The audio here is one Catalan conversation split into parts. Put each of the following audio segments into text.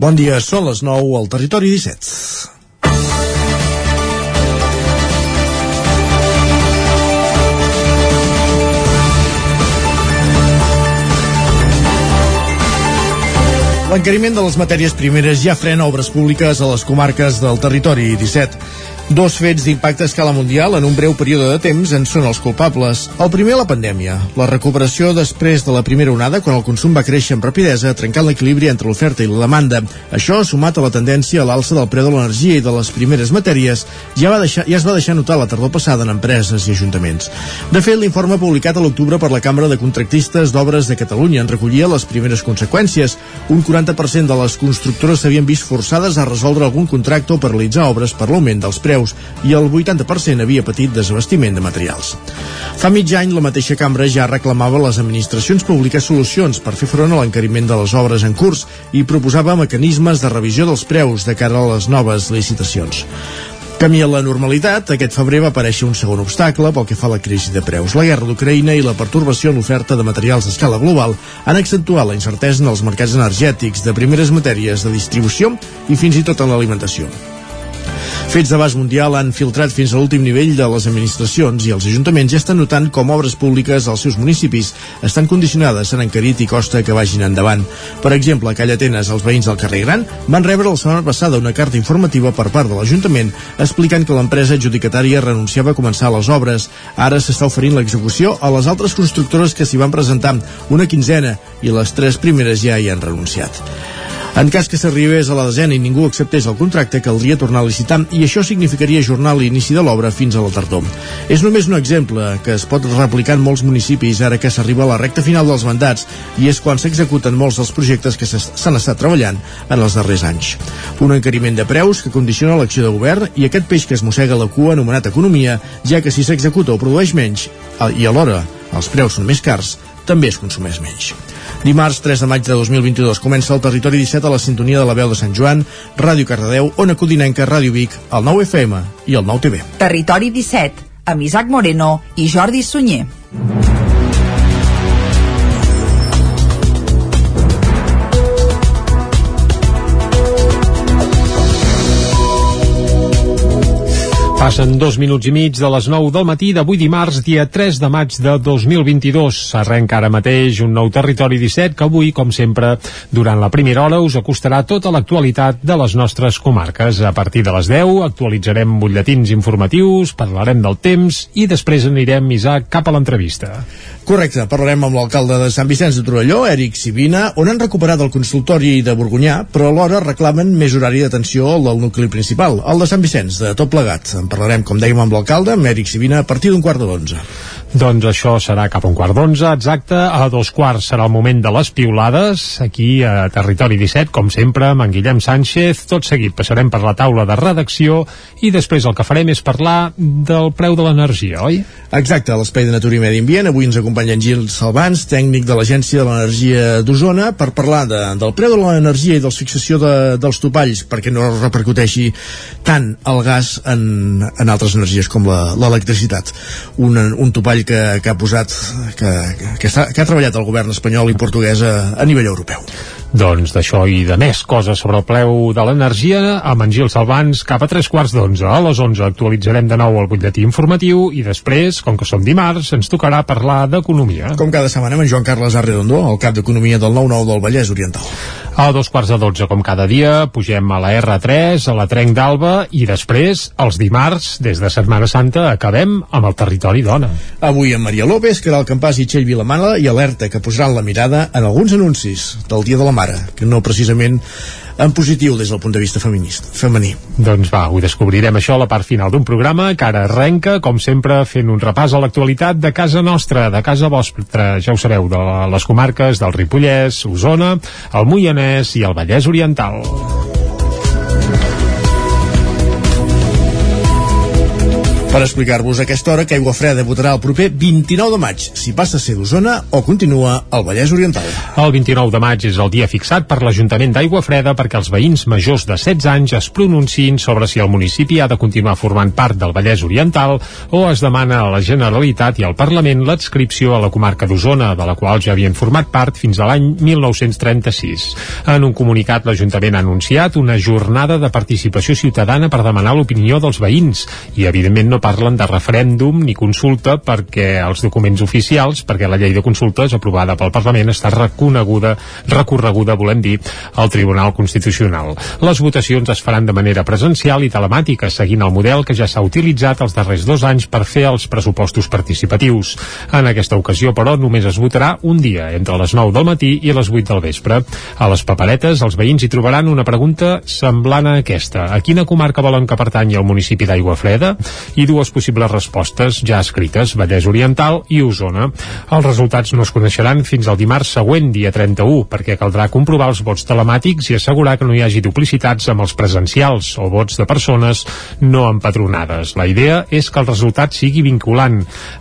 Bon dia, són les 9 al Territori 17. L'encariment de les matèries primeres ja frena obres públiques a les comarques del territori 17. Dos fets d'impacte a escala mundial en un breu període de temps en són els culpables. El primer, la pandèmia. La recuperació després de la primera onada, quan el consum va créixer amb rapidesa, trencant l'equilibri entre l'oferta i la demanda. Això, sumat a la tendència a l'alça del preu de l'energia i de les primeres matèries, ja, va deixar, ja es va deixar notar la tardor passada en empreses i ajuntaments. De fet, l'informe publicat a l'octubre per la Cambra de Contractistes d'Obres de Catalunya en recollia les primeres conseqüències. Un 40% de les constructores s'havien vist forçades a resoldre algun contracte o paralitzar obres per l'augment dels preus preus i el 80% havia patit desabastiment de materials. Fa mig any la mateixa cambra ja reclamava a les administracions públiques solucions per fer front a l'encariment de les obres en curs i proposava mecanismes de revisió dels preus de cara a les noves licitacions. Camí a la normalitat, aquest febrer va aparèixer un segon obstacle pel que fa a la crisi de preus. La guerra d'Ucraïna i la pertorbació en l'oferta de materials a escala global han accentuat la incertesa en els mercats energètics, de primeres matèries de distribució i fins i tot en l'alimentació. Fets d'abast mundial han filtrat fins a l'últim nivell de les administracions i els ajuntaments ja estan notant com obres públiques als seus municipis estan condicionades, s'han encarit i costa que vagin endavant. Per exemple, a Calla Atenes, els veïns del carrer Gran van rebre la setmana passada una carta informativa per part de l'Ajuntament explicant que l'empresa adjudicatària renunciava a començar les obres. Ara s'està oferint l'execució a les altres constructores que s'hi van presentar, una quinzena, i les tres primeres ja hi han renunciat. En cas que s'arribés a la desena i ningú acceptés el contracte, caldria tornar a licitar i això significaria ajornar l'inici de l'obra fins a la tardor. És només un exemple que es pot replicar en molts municipis ara que s'arriba a la recta final dels mandats i és quan s'executen molts dels projectes que s'han estat treballant en els darrers anys. Un encariment de preus que condiciona l'acció de govern i aquest peix que es mossega la cua anomenat economia, ja que si s'executa o produeix menys i alhora els preus són més cars, també es consumeix menys. Dimarts 3 de maig de 2022 comença el Territori 17 a la sintonia de la veu de Sant Joan, Ràdio Cardedeu, Ona Codinenca, Ràdio Vic, el 9 FM i el 9 TV. Territori 17, amb Isaac Moreno i Jordi Sunyer. Passen dos minuts i mig de les 9 del matí d'avui dimarts, dia 3 de maig de 2022. S'arrenca ara mateix un nou territori 17 que avui, com sempre, durant la primera hora us acostarà tota l'actualitat de les nostres comarques. A partir de les 10 actualitzarem butlletins informatius, parlarem del temps i després anirem, Isaac, cap a l'entrevista. Correcte, parlarem amb l'alcalde de Sant Vicenç de Torelló, Eric Sibina, on han recuperat el consultori de Borgunyà, però alhora reclamen més horari d'atenció al del nucli principal, el de Sant Vicenç, de tot plegat. En parlarem, com dèiem, amb l'alcalde, amb Eric Sibina, a partir d'un quart de l'onze. Doncs això serà cap a un quart d'onze, exacte. A dos quarts serà el moment de les piulades, aquí a Territori 17, com sempre, amb en Guillem Sánchez. Tot seguit passarem per la taula de redacció i després el que farem és parlar del preu de l'energia, oi? Exacte, a l'Espai de Natura i Medi Ambient. Avui ens acompanya en Gil Salvans, tècnic de l'Agència de l'Energia d'Osona, per parlar de, del preu de l'energia i de la fixació de, dels topalls, perquè no repercuteixi tant el gas en, en altres energies com l'electricitat. Un, un topall treball que, que ha posat que, que, està, que ha treballat el govern espanyol i portuguès a, a nivell europeu. Doncs d'això i de més coses sobre el preu de l'energia amb en Gil Salvans cap a tres quarts d'onze. A les onze actualitzarem de nou el butlletí informatiu i després, com que som dimarts, ens tocarà parlar d'economia. Com cada setmana amb en Joan Carles Arredondó, el cap d'Economia del 9-9 del Vallès Oriental. A dos quarts de dotze, com cada dia, pugem a la R3, a la Trenc d'Alba i després, els dimarts, des de Setmana Santa, acabem amb el territori dona. Avui amb Maria López, Caral Campàs i Txell Vilamana i alerta que posaran la mirada en alguns anuncis del Dia de la Mare, que no precisament en positiu des del punt de vista feminista, femení. Doncs va, ho descobrirem això a la part final d'un programa que ara arrenca, com sempre, fent un repàs a l'actualitat de casa nostra, de casa vostra, ja ho sabeu, de les comarques del Ripollès, Osona, el Moianès i el Vallès Oriental. Per explicar-vos aquesta hora que Aigua Freda votarà el proper 29 de maig, si passa a ser d'Osona o continua al Vallès Oriental. El 29 de maig és el dia fixat per l'Ajuntament d'Aigua Freda perquè els veïns majors de 16 anys es pronunciïn sobre si el municipi ha de continuar formant part del Vallès Oriental o es demana a la Generalitat i al Parlament l'adscripció a la comarca d'Osona, de la qual ja havien format part fins a l'any 1936. En un comunicat, l'Ajuntament ha anunciat una jornada de participació ciutadana per demanar l'opinió dels veïns i, evidentment, no parlen de referèndum ni consulta perquè els documents oficials, perquè la llei de consultes aprovada pel Parlament està reconeguda, recorreguda, volem dir, al Tribunal Constitucional. Les votacions es faran de manera presencial i telemàtica, seguint el model que ja s'ha utilitzat els darrers dos anys per fer els pressupostos participatius. En aquesta ocasió, però, només es votarà un dia, entre les 9 del matí i les 8 del vespre. A les paperetes, els veïns hi trobaran una pregunta semblant a aquesta. A quina comarca volen que pertanyi el municipi d'Aigua Freda? I dues possibles respostes ja escrites, Vallès Oriental i Osona. Els resultats no es coneixeran fins al dimarts següent, dia 31, perquè caldrà comprovar els vots telemàtics i assegurar que no hi hagi duplicitats amb els presencials o vots de persones no empadronades. La idea és que el resultat sigui vinculant.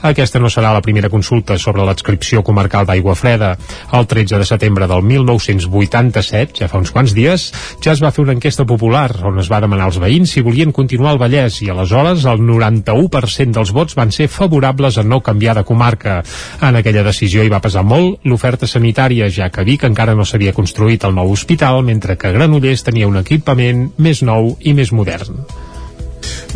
Aquesta no serà la primera consulta sobre l'adscripció comarcal d'Aigua Freda. El 13 de setembre del 1987, ja fa uns quants dies, ja es va fer una enquesta popular on es va demanar als veïns si volien continuar al Vallès i aleshores el 90 91% dels vots van ser favorables a no canviar de comarca. En aquella decisió hi va pesar molt l'oferta sanitària, ja que Vic encara no s'havia construït el nou hospital, mentre que Granollers tenia un equipament més nou i més modern.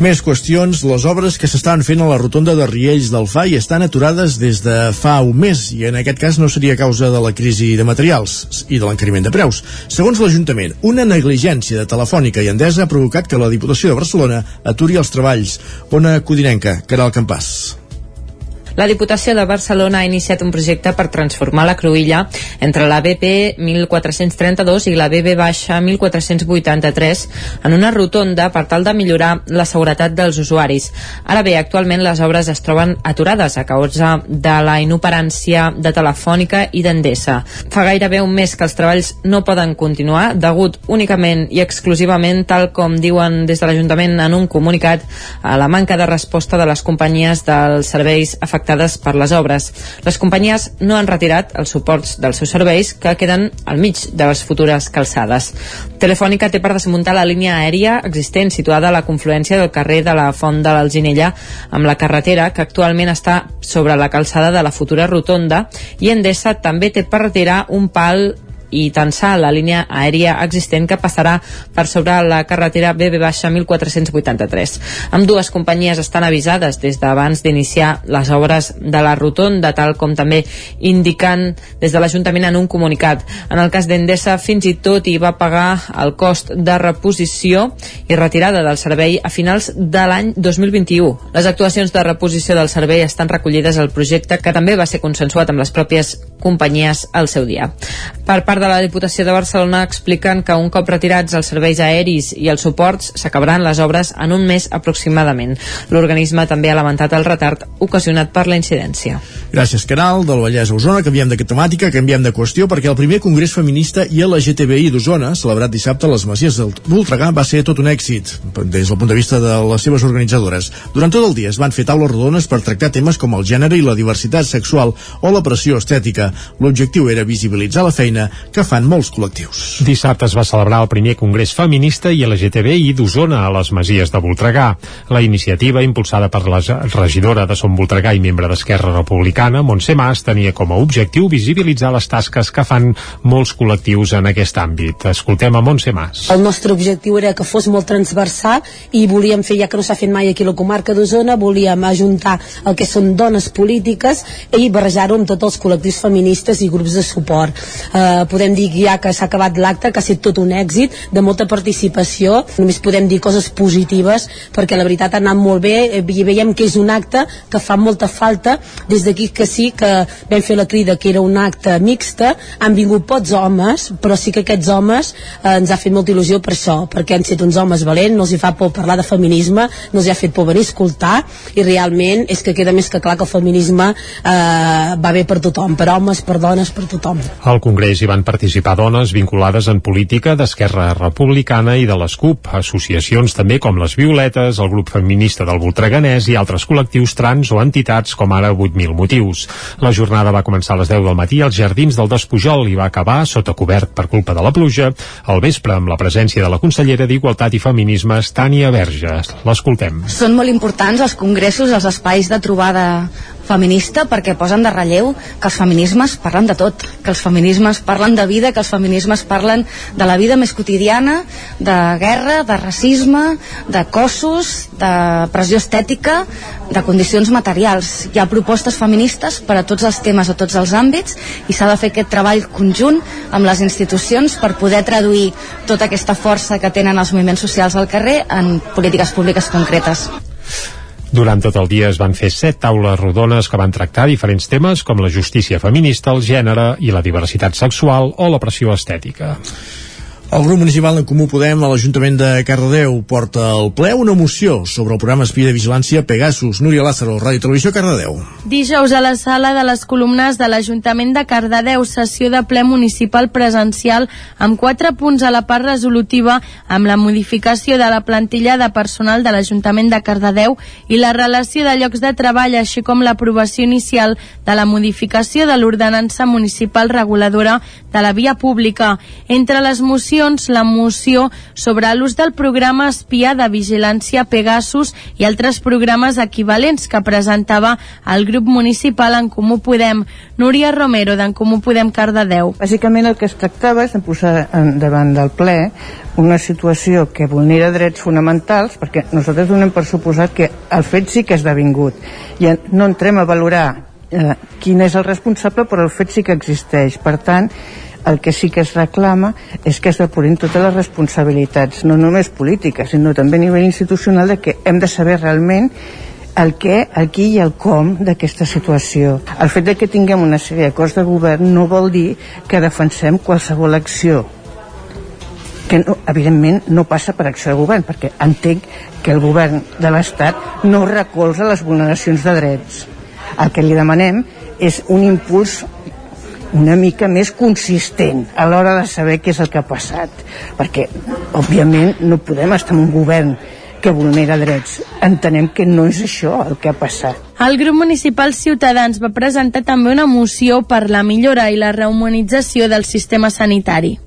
Més qüestions, les obres que s'estaven fent a la rotonda de Riells del FAI estan aturades des de fa un mes i en aquest cas no seria causa de la crisi de materials i de l'encariment de preus. Segons l'Ajuntament, una negligència de Telefònica i Endesa ha provocat que la Diputació de Barcelona aturi els treballs. Ona Codinenca, Caral Campàs. La Diputació de Barcelona ha iniciat un projecte per transformar la cruïlla entre la BP 1432 i la BB baixa 1483 en una rotonda per tal de millorar la seguretat dels usuaris. Ara bé, actualment les obres es troben aturades a causa de la inoperància de Telefònica i d'Endesa. Fa gairebé un mes que els treballs no poden continuar degut únicament i exclusivament, tal com diuen des de l'Ajuntament en un comunicat, a la manca de resposta de les companyies dels serveis afectats afectades per les obres. Les companyies no han retirat els suports dels seus serveis que queden al mig de les futures calçades. Telefònica té per desmuntar la línia aèria existent situada a la confluència del carrer de la Font de l'Alginella amb la carretera que actualment està sobre la calçada de la futura rotonda i Endesa també té per retirar un pal i tensar la línia aèria existent que passarà per sobre la carretera BB-1483. Amb dues companyies estan avisades des d'abans d'iniciar les obres de la rotonda, tal com també indicant des de l'Ajuntament en un comunicat. En el cas d'Endesa, fins i tot hi va pagar el cost de reposició i retirada del servei a finals de l'any 2021. Les actuacions de reposició del servei estan recollides al projecte que també va ser consensuat amb les pròpies companyies al seu dia. Per part de la Diputació de Barcelona expliquen que un cop retirats els serveis aeris i els suports s'acabaran les obres en un mes aproximadament. L'organisme també ha lamentat el retard ocasionat per la incidència. Gràcies, Canal, del Vallès a Osona. Canviem de temàtica, canviem de qüestió, perquè el primer Congrés Feminista i LGTBI d'Osona, celebrat dissabte a les Masies del Voltregà, va ser tot un èxit, des del punt de vista de les seves organitzadores. Durant tot el dia es van fer taules rodones per tractar temes com el gènere i la diversitat sexual o la pressió estètica. L'objectiu era visibilitzar la feina que fan molts col·lectius. Dissabte es va celebrar el primer Congrés Feminista i LGTBI d'Osona a les Masies de Voltregà. La iniciativa, impulsada per la regidora de Som Voltregà i membre d'Esquerra Republicana, Montse Mas, tenia com a objectiu visibilitzar les tasques que fan molts col·lectius en aquest àmbit. Escoltem a Montse Mas. El nostre objectiu era que fos molt transversal i volíem fer, ja que no s'ha fet mai aquí a la comarca d'Osona, volíem ajuntar el que són dones polítiques i barrejar-ho amb tots els col·lectius feministes i grups de suport. Eh, podem dir ja que s'ha acabat l'acte, que ha estat tot un èxit, de molta participació, només podem dir coses positives, perquè la veritat ha anat molt bé, eh, i veiem que és un acte que fa molta falta des d'aquí que sí que vam fer la crida que era un acte mixta, han vingut pocs homes, però sí que aquests homes eh, ens ha fet molta il·lusió per això, perquè han sigut uns homes valents, no els hi fa por parlar de feminisme, no els hi ha fet por venir a escoltar, i realment és que queda més que clar que el feminisme eh, va bé per tothom, per homes, per dones, per tothom. Al Congrés hi van participar dones vinculades en política d'Esquerra Republicana i de les CUP, associacions també com les Violetes, el grup feminista del Voltreganès i altres col·lectius trans o entitats com ara 8.000 motius. La jornada va començar a les 10 del matí als Jardins del Despujol i va acabar sota cobert per culpa de la pluja al vespre amb la presència de la consellera d'Igualtat i Feminismes, Tània Verge. L'escoltem. Són molt importants els congressos, els espais de trobada feminista perquè posen de relleu que els feminismes parlen de tot, que els feminismes parlen de vida, que els feminismes parlen de la vida més quotidiana, de guerra, de racisme, de cossos, de pressió estètica, de condicions materials. Hi ha propostes feministes per a tots els temes, a tots els àmbits, i s'ha de fer aquest treball conjunt amb les institucions per poder traduir tota aquesta força que tenen els moviments socials al carrer en polítiques públiques concretes. Durant tot el dia es van fer set taules rodones que van tractar diferents temes com la justícia feminista, el gènere i la diversitat sexual o la pressió estètica. El grup municipal en Comú Podem a l'Ajuntament de Cardedeu porta al ple una moció sobre el programa espia de vigilància Pegasus. Núria Lázaro, Ràdio Televisió, Cardedeu. Dijous a la sala de les columnes de l'Ajuntament de Cardedeu, sessió de ple municipal presencial amb quatre punts a la part resolutiva amb la modificació de la plantilla de personal de l'Ajuntament de Cardedeu i la relació de llocs de treball, així com l'aprovació inicial de la modificació de l'ordenança municipal reguladora de la via pública. Entre les mocions mocions la moció sobre l'ús del programa espia de vigilància Pegasus i altres programes equivalents que presentava el grup municipal en Comú Podem. Núria Romero, d'en Comú Podem Cardedeu. Bàsicament el que es tractava és de posar davant del ple una situació que vulnera drets fonamentals, perquè nosaltres donem per suposat que el fet sí que és devingut. I no entrem a valorar eh, quin és el responsable, però el fet sí que existeix. Per tant, el que sí que es reclama és que es depurin totes les responsabilitats, no només polítiques, sinó també a nivell institucional de que hem de saber realment el què, el qui i el com d'aquesta situació. El fet de que tinguem una sèrie d'acords de govern no vol dir que defensem qualsevol acció que no, evidentment no passa per acció de govern perquè entenc que el govern de l'Estat no recolza les vulneracions de drets el que li demanem és un impuls una mica més consistent a l'hora de saber què és el que ha passat perquè òbviament no podem estar en un govern que vulnera drets. Entenem que no és això el que ha passat. El grup municipal Ciutadans va presentar també una moció per la millora i la rehumanització del sistema sanitari.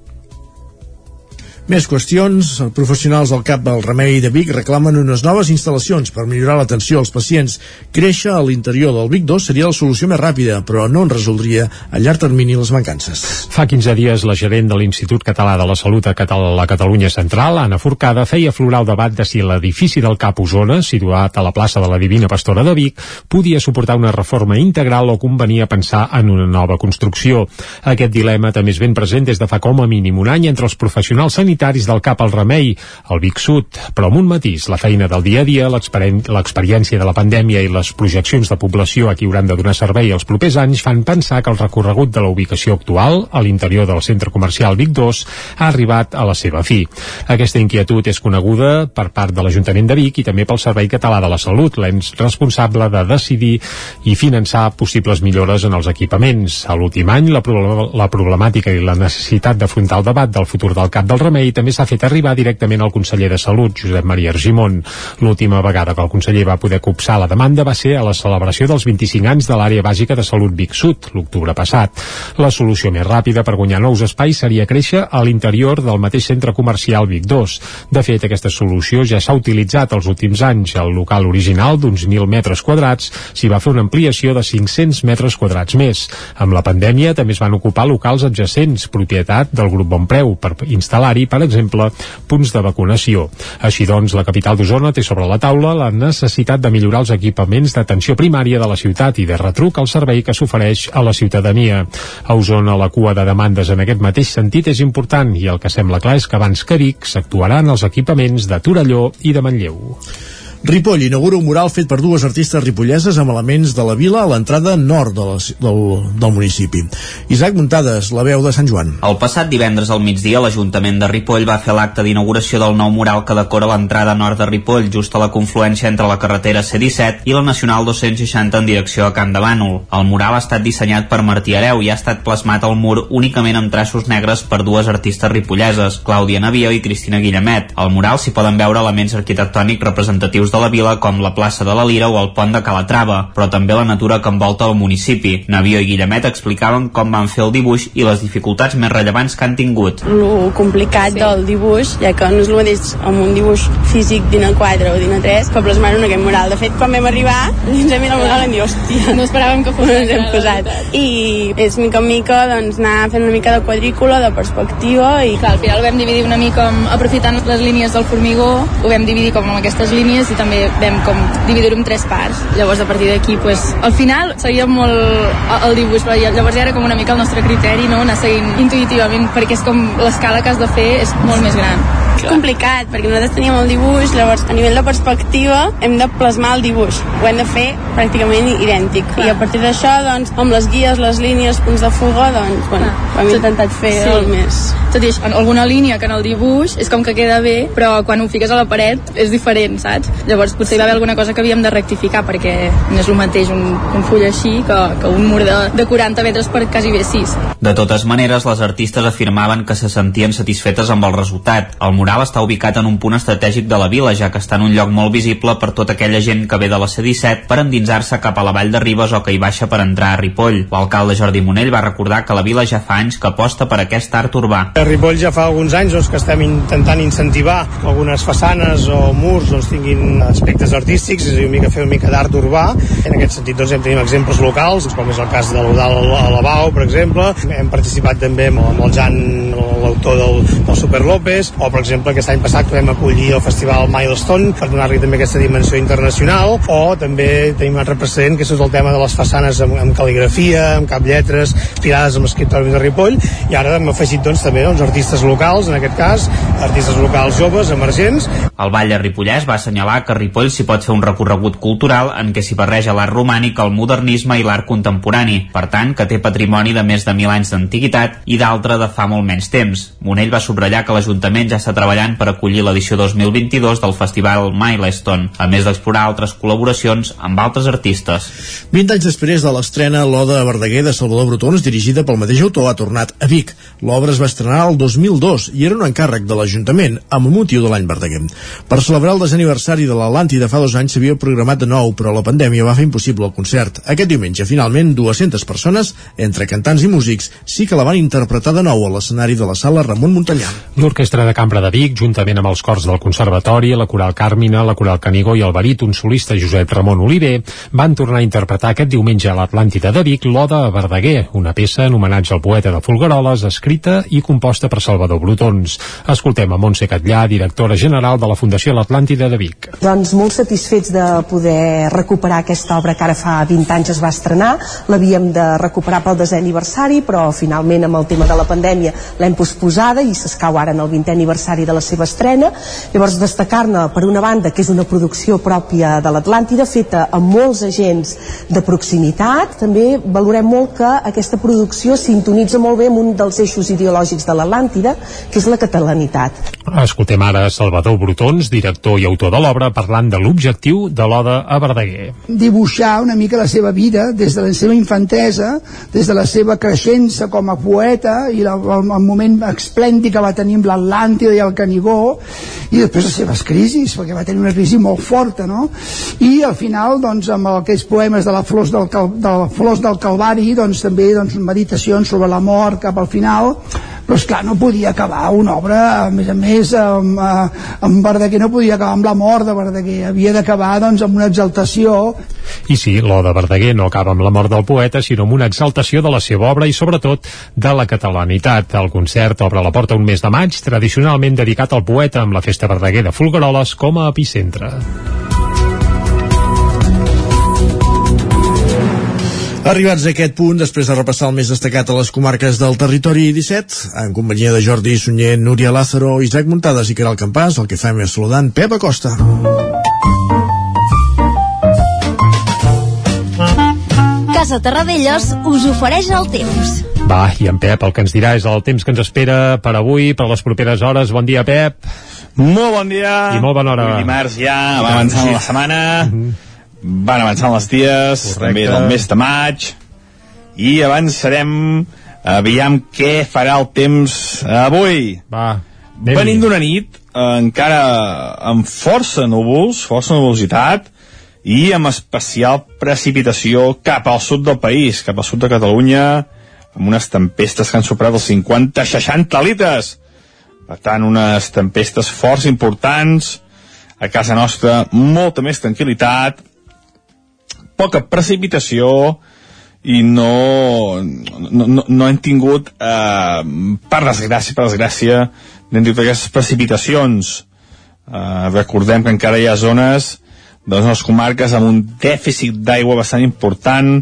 Més qüestions. Professionals del CAP del Remei de Vic reclamen unes noves instal·lacions per millorar l'atenció als pacients. Créixer a l'interior del Vic 2 seria la solució més ràpida, però no en resoldria a llarg termini les mancances. Fa 15 dies, la gerent de l'Institut Català de la Salut a la Catalunya Central, Anna Forcada, feia aflorar el debat de si l'edifici del CAP Osona, situat a la plaça de la Divina Pastora de Vic, podia suportar una reforma integral o convenia pensar en una nova construcció. Aquest dilema també és ben present des de fa com a mínim un any entre els professionals sanitaris sanitaris del CAP al Remei, al Vic Sud, però amb un matís, la feina del dia a dia, l'experiència de la pandèmia i les projeccions de població a qui hauran de donar servei els propers anys fan pensar que el recorregut de la ubicació actual, a l'interior del centre comercial Vic 2, ha arribat a la seva fi. Aquesta inquietud és coneguda per part de l'Ajuntament de Vic i també pel Servei Català de la Salut, l'ens responsable de decidir i finançar possibles millores en els equipaments. A l'últim any, la, la problemàtica i la necessitat d'afrontar el debat del futur del CAP del Remei i també s'ha fet arribar directament al conseller de Salut, Josep Maria Argimon. L'última vegada que el conseller va poder copsar la demanda va ser a la celebració dels 25 anys de l'àrea bàsica de salut Vic Sud, l'octubre passat. La solució més ràpida per guanyar nous espais seria créixer a l'interior del mateix centre comercial Vic 2. De fet, aquesta solució ja s'ha utilitzat els últims anys. El local original d'uns 1.000 metres quadrats s'hi va fer una ampliació de 500 metres quadrats més. Amb la pandèmia també es van ocupar locals adjacents, propietat del grup Bonpreu, per instal·lar-hi, per exemple, punts de vacunació. Així doncs, la capital d'Osona té sobre la taula la necessitat de millorar els equipaments d'atenció primària de la ciutat i de retruc al servei que s'ofereix a la ciutadania. A Osona la cua de demandes en aquest mateix sentit és important i el que sembla clar és que abans que Vic s'actuaran els equipaments de Torelló i de Manlleu. Ripoll inaugura un mural fet per dues artistes ripolleses amb elements de la vila a l'entrada nord de la, del, del municipi. Isaac Muntades, la veu de Sant Joan. El passat divendres al migdia, l'Ajuntament de Ripoll va fer l'acte d'inauguració del nou mural que decora l'entrada nord de Ripoll, just a la confluència entre la carretera C-17 i la Nacional 260 en direcció a Camp de Bànol. El mural ha estat dissenyat per Martí Areu i ha estat plasmat al mur únicament amb traços negres per dues artistes ripolleses, Clàudia Navio i Cristina Guillemet. Al mural s'hi poden veure elements arquitectònics representatius de la vila com la plaça de la Lira o el pont de Calatrava, però també la natura que envolta el municipi. Navio i Guillemet explicaven com van fer el dibuix i les dificultats més rellevants que han tingut. El complicat sí. del dibuix, ja que no és el mateix amb un dibuix físic d'ina 4 o d'ina 3, que plasmar en aquest mural. De fet, quan vam arribar, ens hem mirat el mural i dir, hòstia, no esperàvem que fos no ens hem posat. I és mica en mica doncs, anar fent una mica de quadrícula, de perspectiva i... Clar, al final ho vam dividir una mica aprofitant les línies del formigó, ho vam dividir com amb aquestes línies i també vam com dividir-ho en tres parts. Llavors, a partir d'aquí, pues, al final seguia molt el dibuix, però llavors ja era com una mica el nostre criteri, no? anar seguint intuïtivament, perquè és com l'escala que has de fer és molt més gran. És complicat, perquè nosaltres teníem el dibuix, llavors a nivell de perspectiva hem de plasmar el dibuix. Ho hem de fer pràcticament idèntic. Clar. I a partir d'això, doncs, amb les guies, les línies, punts de fuga, doncs, bueno, ho hem intentat fer sí. el més... Tot i això, alguna línia que en el dibuix és com que queda bé, però quan ho fiques a la paret és diferent, saps? Llavors potser hi va haver alguna cosa que havíem de rectificar perquè no és el mateix un, un full així que, que un mur de, de 40 metres per quasi bé 6. De totes maneres, les artistes afirmaven que se sentien satisfetes amb el resultat. El mural està ubicat en un punt estratègic de la vila, ja que està en un lloc molt visible per tota aquella gent que ve de la C-17 per endinsar-se cap a la vall de Ribes o que hi baixa per entrar a Ripoll. L'alcalde Jordi Monell va recordar que la vila ja fa anys que aposta per aquest art urbà. A Ripoll ja fa alguns anys doncs, que estem intentant incentivar que algunes façanes o murs doncs, tinguin aspectes artístics, és a dir, mica fer una mica d'art urbà. En aquest sentit doncs, hem tenim exemples locals, com és el cas de l'Udal a la Bau, per exemple. Hem participat també amb, amb el Jan, l'autor del, del Super López, o per exemple aquest any passat vam acollir el festival Milestone per donar-li també aquesta dimensió internacional, o també tenim un altre precedent que és el tema de les façanes amb, amb cal·ligrafia, amb cap lletres, tirades amb escriptoris de Ripoll, i ara hem afegit doncs, també doncs, artistes locals, en aquest cas, artistes locals joves, emergents. El Vall de Ripollès va assenyalar que Ripoll s'hi pot fer un recorregut cultural en què s'hi barreja l'art romànic, el modernisme i l'art contemporani, per tant, que té patrimoni de més de mil anys d'antiguitat i d'altre de fa molt menys temps. Monell va subratllar que l'Ajuntament ja està treballant per acollir l'edició 2022 del Festival Milestone, a més d'explorar altres col·laboracions amb altres artistes. 20 anys després de l'estrena, l'Oda a Verdaguer de Salvador Brutons, dirigida pel mateix autor, ha tornat a Vic. L'obra es va estrenar el 2002 i era un encàrrec de l'Ajuntament amb motiu de l'any Verdaguer. Per celebrar el desaniversari de l'Atlàntida fa dos anys s'havia programat de nou, però la pandèmia va fer impossible el concert. Aquest diumenge, finalment, 200 persones, entre cantants i músics, sí que la van interpretar de nou a l'escenari de la sala Ramon Montanyà. L'Orquestra de Cambra de Vic, juntament amb els cors del Conservatori, la Coral Càrmina, la Coral Canigó i el baríton solista Josep Ramon Oliver, van tornar a interpretar aquest diumenge a l'Atlàntida de Vic l'Oda a Verdaguer, una peça en homenatge al poeta de Folgueroles, escrita i composta per Salvador Brutons. Escoltem a Montse Catllà, directora general de la Fundació L'Atlàntida de Vic. Doncs molt satisfets de poder recuperar aquesta obra que ara fa 20 anys es va estrenar. L'havíem de recuperar pel desè aniversari, però finalment amb el tema de la pandèmia l'hem posposada i s'escau ara en el 20è aniversari de la seva estrena. Llavors destacar-ne per una banda que és una producció pròpia de l'Atlàntida feta amb molts agents de proximitat. També valorem molt que aquesta producció sintonitza molt bé amb un dels eixos ideològics de l'Atlàntida, que és la catalanitat. Escoltem ara Salvador Brutons, director i autor de l'obra, parlant de l'objectiu de l'Oda a Verdaguer. Dibuixar una mica la seva vida des de la seva infantesa, des de la seva creixença com a poeta i el, el, el moment esplèndid que va tenir amb l'Atlàntida i el Canigó i després les seves crisis, perquè va tenir una crisi molt forta, no? I al final, doncs, amb aquests poemes de la Flors del, Cal, de la Flors del Calvari, doncs també doncs, meditacions sobre la mort cap al final, però esclar, no podia acabar una obra, a més a més, amb, eh, amb Verdaguer no podia acabar amb la mort de Verdaguer, havia d'acabar doncs, amb una exaltació. I sí, l'Oda Verdaguer no acaba amb la mort del poeta, sinó amb una exaltació de la seva obra i, sobretot, de la catalanitat. El concert obre la porta un mes de maig, tradicionalment dedicat al poeta amb la Festa Verdaguer de Folgueroles com a epicentre. Arribats a aquest punt, després de repassar el més destacat a les comarques del territori 17, en companyia de Jordi Sunyer, Núria Lázaro, Isaac Muntades i Caral Campàs, el que fem és saludant Pep Acosta. Casa Terradellos us ofereix el temps. Va, i en Pep el que ens dirà és el temps que ens espera per avui, per les properes hores. Bon dia, Pep. Molt bon dia. I molt bona hora. Dimarts ja, va avançant sí. la setmana. Mm -hmm van avançant els dies, Correcte. també del mes de maig, i avançarem, aviam què farà el temps avui. Va, Venim d'una nit eh, encara amb força núvols, força nubositat, i amb especial precipitació cap al sud del país, cap al sud de Catalunya, amb unes tempestes que han superat els 50-60 litres. Per tant, unes tempestes forts importants, a casa nostra molta més tranquil·litat, poca precipitació i no, no, no, no hem tingut, eh, per desgràcia, per desgràcia, no hem tingut aquestes precipitacions. Eh, recordem que encara hi ha zones de les nostres comarques amb un dèficit d'aigua bastant important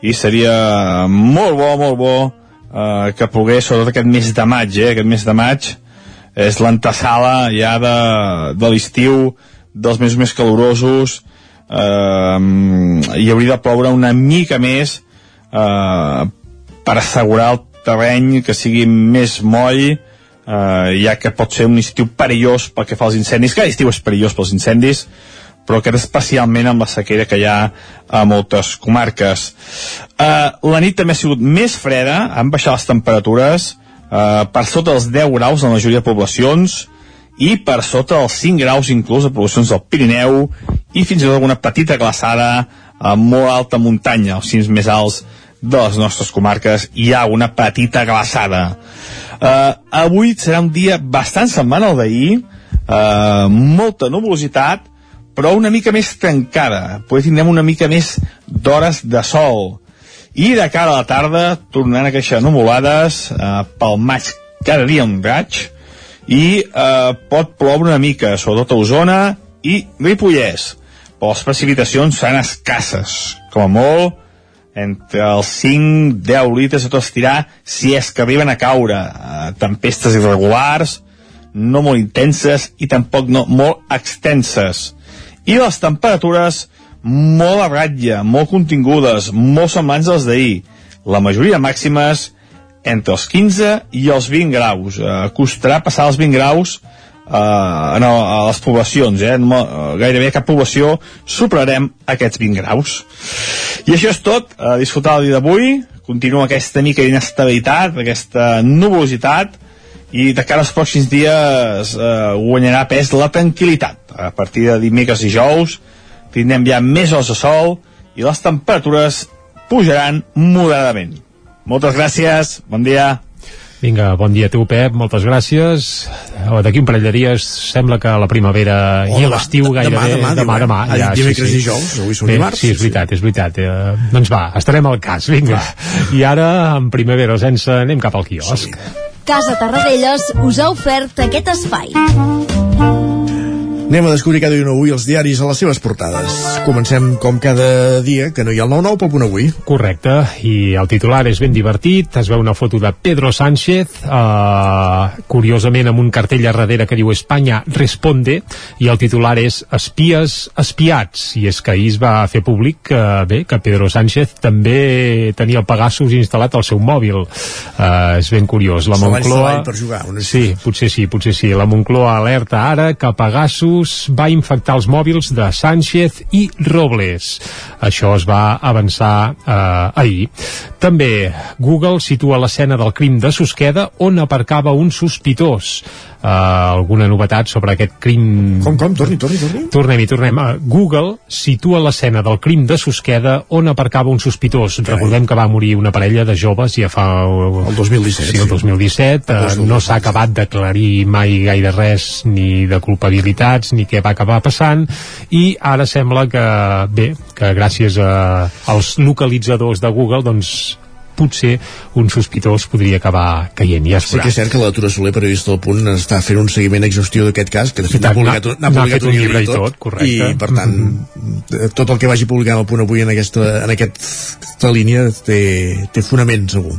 i seria molt bo, molt bo eh, que pogués, sobretot aquest mes de maig, eh, aquest mes de maig és l'antesala ja de, de l'estiu, dels mesos més calorosos, eh, hi hauria de ploure una mica més eh, per assegurar el terreny que sigui més moll, eh, ja que pot ser un estiu perillós pel que fa als incendis, cada estiu és perillós pels incendis, però aquest especialment amb la sequera que hi ha a moltes comarques. Eh, la nit també ha sigut més freda, han baixat les temperatures eh, per sota dels 10 graus en la majoria de poblacions i per sota dels 5 graus inclús a poblacions del Pirineu i fins i tot alguna petita glaçada a molt alta muntanya, els cims més alts de les nostres comarques hi ha una petita glaçada. Uh, avui serà un dia bastant semblant al d'ahir, uh, molta nuvolositat, però una mica més tancada. Potser tindrem una mica més d'hores de sol. I de cara a la tarda tornaran a créixer nuvolades, uh, pel maig cada dia un raig, i uh, pot ploure una mica, sobretot a Osona i Ripollès. Però les precipitacions seran escasses, com a molt, entre els 5-10 litres a tot estirar si és que arriben a caure eh, tempestes irregulars no molt intenses i tampoc no molt extenses i les temperatures molt a ratlla, molt contingudes molt semblants als d'ahir la majoria màximes entre els 15 i els 20 graus. Eh, costarà passar els 20 graus uh, no, a les poblacions eh? no, gairebé cap població superarem aquests 20 graus. I això és tot, a disfrutar el dia d'avui. Continua aquesta mica d'inestabilitat aquesta nuvolositat i de cara als pròxims dies eh, guanyarà pes la tranquil·litat. A partir de dimecres i jous tindrem ja més hores de sol i les temperatures pujaran moderadament moltes gràcies, bon dia Vinga, bon dia a tu, Pep, moltes gràcies. Oh, D'aquí un parell de dies sembla que la primavera Oh, i demà, l'estiu demà, gairebé... demà, demà, diuen. demà, Ah, ja, dimecres i dijous, avui són dimarts, Sí, és veritat, és veritat. Eh, doncs va, estarem al cas, vinga. I ara, en primavera sense, anem cap al quiosc. Casa Tarradellas us ha ofert aquest espai. Anem a descobrir cada dia avui els diaris a les seves portades. Comencem com cada dia, que no hi ha el 9-9 pel punt avui. Correcte, i el titular és ben divertit, es veu una foto de Pedro Sánchez, eh, curiosament amb un cartell a darrere que diu Espanya responde, i el titular és Espies espiats, i és que ahir es va fer públic que, bé, que Pedro Sánchez també tenia el Pegasus instal·lat al seu mòbil. Eh, és ben curiós. La Moncloa... per jugar, Sí, potser sí, potser sí. La Moncloa alerta ara que Pegasus va infectar els mòbils de Sánchez i Robles. Això es va avançar eh, ahir. També Google situa l'escena del crim de Susqueda on aparcava un sospitós. Uh, alguna novetat sobre aquest crim... Com, com? Torni, torni, torni. Tornem-hi, tornem. Google situa l'escena del crim de Susqueda on aparcava un sospitós. Recordem que va morir una parella de joves ja fa... El 2017. Sí, el 2017. Uh, no s'ha acabat d'aclarir mai gaire res ni de culpabilitats ni què va acabar passant i ara sembla que, bé, que gràcies a, als localitzadors de Google, doncs potser un sospitós podria acabar caient, ja es Sí que és cert que la Tura Soler, periodista del Punt, està fent un seguiment exhaustiu d'aquest cas, que de fet n'ha publicat, n'ha- n'ha n'ha publicat fet un llibre i tot, correcte. I, per tant, tot el que vagi publicant el Punt avui en aquesta, en aquesta línia té, té fonament, segur.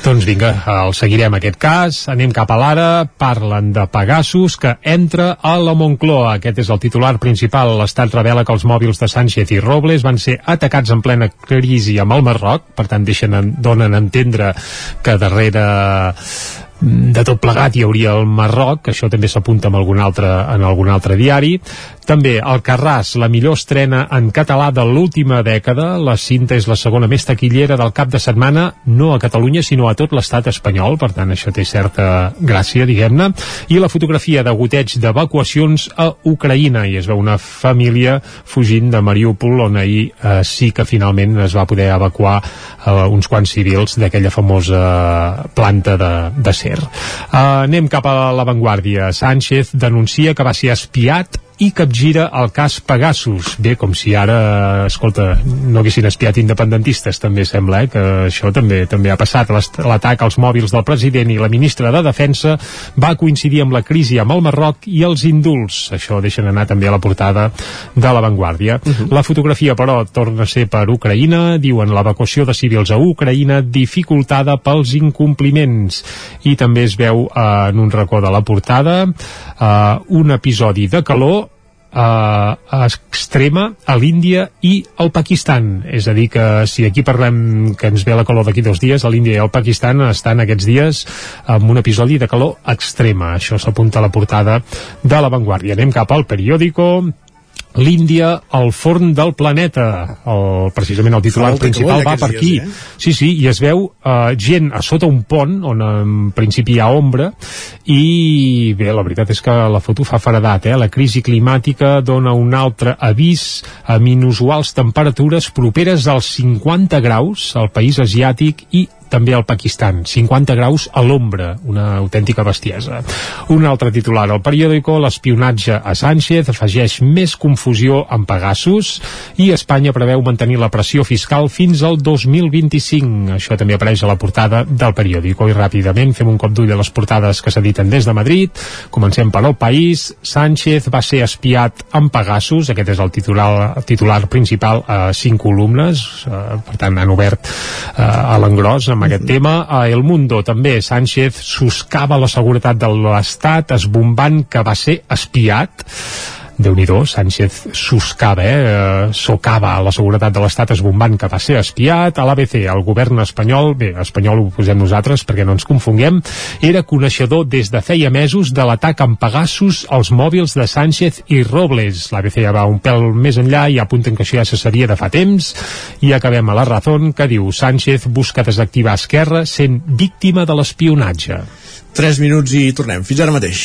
Doncs vinga, el seguirem aquest cas. Anem cap a l'ara. Parlen de Pegasus que entra a la Moncloa. Aquest és el titular principal. L'Estat revela que els mòbils de Sánchez i Robles van ser atacats en plena crisi amb el Marroc. Per tant, deixen, donen a entendre que darrere de tot plegat hi hauria el Marroc, això també s'apunta en algun altre, en algun altre diari. També el Carràs, la millor estrena en català de l'última dècada. La cinta és la segona més taquillera del cap de setmana, no a Catalunya, sinó a tot l'estat espanyol, per tant això té certa gràcia, diguem-ne. I la fotografia de goteig d'evacuacions a Ucraïna, i es veu una família fugint de Mariúpol, on ahir eh, sí que finalment es va poder evacuar eh, uns quants civils d'aquella famosa planta de, de ser Twitter. Uh, anem cap a l'avantguàrdia. Sánchez denuncia que va ser espiat i capgira el cas Pegasus. Bé, com si ara, escolta, no haguessin espiat independentistes, també sembla, eh, que això també també ha passat. L'atac als mòbils del president i la ministra de Defensa va coincidir amb la crisi amb el Marroc i els indults. Això deixen anar també a la portada de l'avantguàrdia. Uh mhm. -huh. La fotografia, però, torna a ser per Ucraïna. Diuen l'evacuació de civils a Ucraïna dificultada pels incompliments. I també es veu eh, en un racó de la portada eh, un episodi de calor eh, extrema a l'Índia i al Pakistan. És a dir, que si aquí parlem que ens ve la calor d'aquí dos dies, a l'Índia i al Pakistan estan aquests dies amb un episodi de calor extrema. Això s'apunta a la portada de l'avantguàrdia. Anem cap al periòdico l'Índia al forn del planeta el, precisament el titular principal va per aquí dies, eh? sí, sí, i es veu uh, gent a sota un pont on en principi hi ha ombra i bé, la veritat és que la foto fa faradat, eh? la crisi climàtica dona un altre avís amb inusuals temperatures properes als 50 graus al país asiàtic i també al Pakistan, 50 graus a l'ombra, una autèntica bestiesa. Un altre titular, el periòdico, l'espionatge a Sánchez afegeix més confusió amb Pegasus i Espanya preveu mantenir la pressió fiscal fins al 2025. Això també apareix a la portada del periòdico. I ràpidament fem un cop d'ull a les portades que s'editen des de Madrid. Comencem per el país. Sánchez va ser espiat amb Pegasus, aquest és el titular, el titular principal a cinc columnes, eh, per tant han obert eh, a l'engròs amb amb aquest tema. A El Mundo també Sánchez soscava la seguretat de l'Estat esbombant que va ser espiat déu nhi Sánchez soscava, eh, eh, socava la seguretat de l'estat esbombant que va ser espiat a l'ABC, el govern espanyol bé, espanyol ho posem nosaltres perquè no ens confonguem, era coneixedor des de feia mesos de l'atac amb Pegasus als mòbils de Sánchez i Robles l'ABC ja va un pèl més enllà i apunten que això ja se sabia de fa temps i acabem a la raó que diu Sánchez busca desactivar Esquerra sent víctima de l'espionatge 3 minuts i tornem. Fins ara mateix.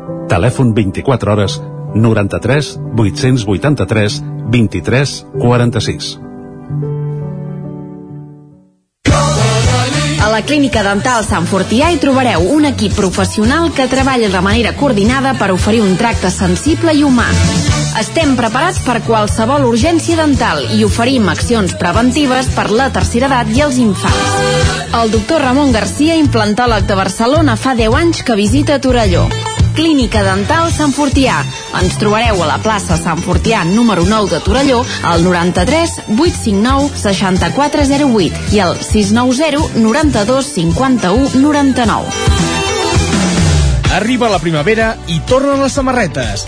Telèfon 24 hores 93 883 23 46. A la Clínica Dental Sant Fortià hi trobareu un equip professional que treballa de manera coordinada per oferir un tracte sensible i humà. Estem preparats per qualsevol urgència dental i oferim accions preventives per la tercera edat i els infants. El doctor Ramon Garcia, implantòleg de Barcelona, fa 10 anys que visita Torelló. Clínica Dental Sant Fortià. Ens trobareu a la plaça Sant Fortià número 9 de Torelló al 93 859 6408 i al 690 92 51 99. Arriba la primavera i tornen les samarretes.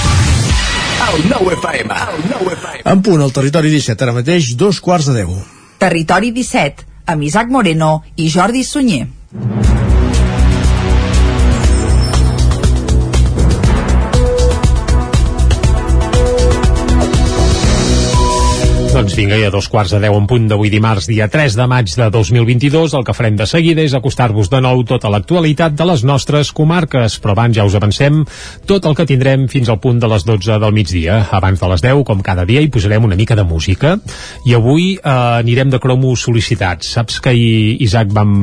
En punt, al territori 17, ara mateix, dos quarts de 10. Territori 17, amb Isaac Moreno i Jordi Sunyer. Doncs vinga, i a dos quarts de deu en punt d'avui dimarts, dia 3 de maig de 2022, el que farem de seguida és acostar-vos de nou tota l'actualitat de les nostres comarques, però abans ja us avancem tot el que tindrem fins al punt de les 12 del migdia. Abans de les 10, com cada dia, hi posarem una mica de música, i avui eh, anirem de cromos sol·licitats. Saps que ahir, Isaac, vam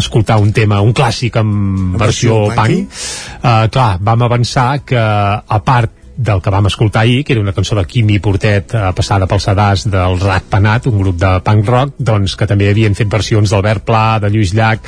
escoltar un tema, un clàssic en versió, versió punk, uh, clar, vam avançar que a part del que vam escoltar ahir, que era una cançó de Quimi Portet eh, passada pel sedàs del Rat Penat, un grup de punk rock, doncs que també havien fet versions d'Albert Pla, de Lluís Llach,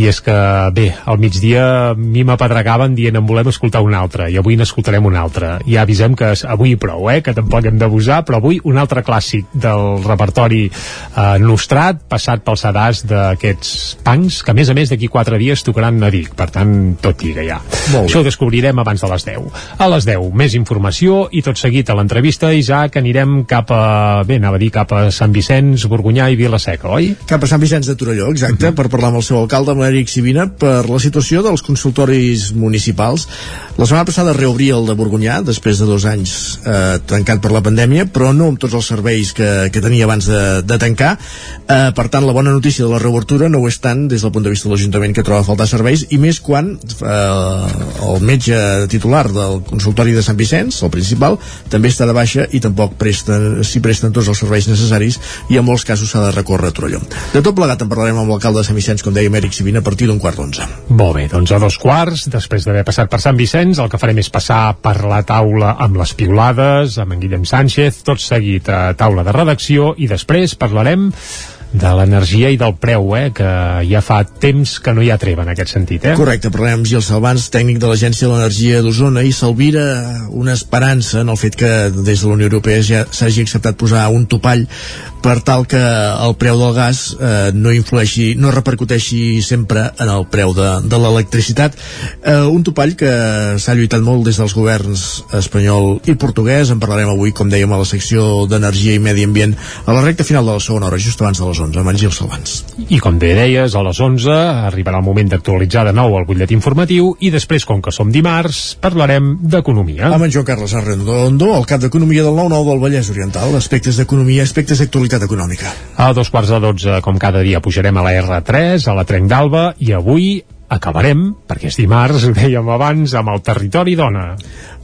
i és que, bé, al migdia a mi m'apedregaven dient en volem escoltar un altre, i avui n'escoltarem un altre. Ja avisem que avui prou, eh, que tampoc hem d'abusar, però avui un altre clàssic del repertori eh, nostrat, passat pel sedàs d'aquests punks, que a més a més d'aquí quatre dies tocaran a Vic, per tant, tot lliga ja. Això ho descobrirem abans de les 10. A les 10, més informació i tot seguit a l'entrevista, Isaac, anirem cap a, bé, anava a dir cap a Sant Vicenç, Borgunyà i Vilaseca, oi? Cap a Sant Vicenç de Torelló, exacte, per parlar amb el seu alcalde, amb l'Eric Sivina, per la situació dels consultoris municipals. La setmana passada reobria el de Borgunyà, després de dos anys eh, tancat per la pandèmia, però no amb tots els serveis que, que tenia abans de, de tancar. Eh, per tant, la bona notícia de la reobertura no ho és tant des del punt de vista de l'Ajuntament que troba a faltar serveis, i més quan eh, el metge titular del consultori de Sant Vicenç, el principal, també està de baixa i tampoc presta, s'hi presten tots els serveis necessaris i en molts casos s'ha de recórrer a Torelló. De tot plegat en parlarem amb l'alcalde de Sant Vicenç, com deia Mèric Sivina, a partir d'un quart d'onze. Molt bé, doncs a dos quarts, després d'haver passat per Sant Vicenç, el que farem és passar per la taula amb les piulades, amb en Guillem Sánchez, tot seguit a taula de redacció, i després parlarem de l'energia i del preu, eh, que ja fa temps que no hi ha treva en aquest sentit. Eh? Correcte, parlarem amb Gil Salvans, tècnic de l'Agència de l'Energia d'Osona, i s'alvira una esperança en el fet que des de la Unió Europea ja s'hagi acceptat posar un topall per tal que el preu del gas eh, no influeixi, no repercuteixi sempre en el preu de, de l'electricitat. Eh, un topall que s'ha lluitat molt des dels governs espanyol i portuguès. En parlarem avui, com dèiem, a la secció d'Energia i Medi Ambient a la recta final de la segona hora, just abans de les 11, amb en Gil Salvans. I com bé deies, a les 11 arribarà el moment d'actualitzar de nou el butllet informatiu i després, com que som dimarts, parlarem d'economia. Amb en Joan Carles Arredondo, el cap d'Economia del 9-9 del Vallès Oriental, aspectes d'economia, aspectes d'actualitat econòmica. A dos quarts de 12, com cada dia, pujarem a la R3, a la Trenc d'Alba, i avui acabarem, perquè és dimarts, ho dèiem abans, amb el territori dona.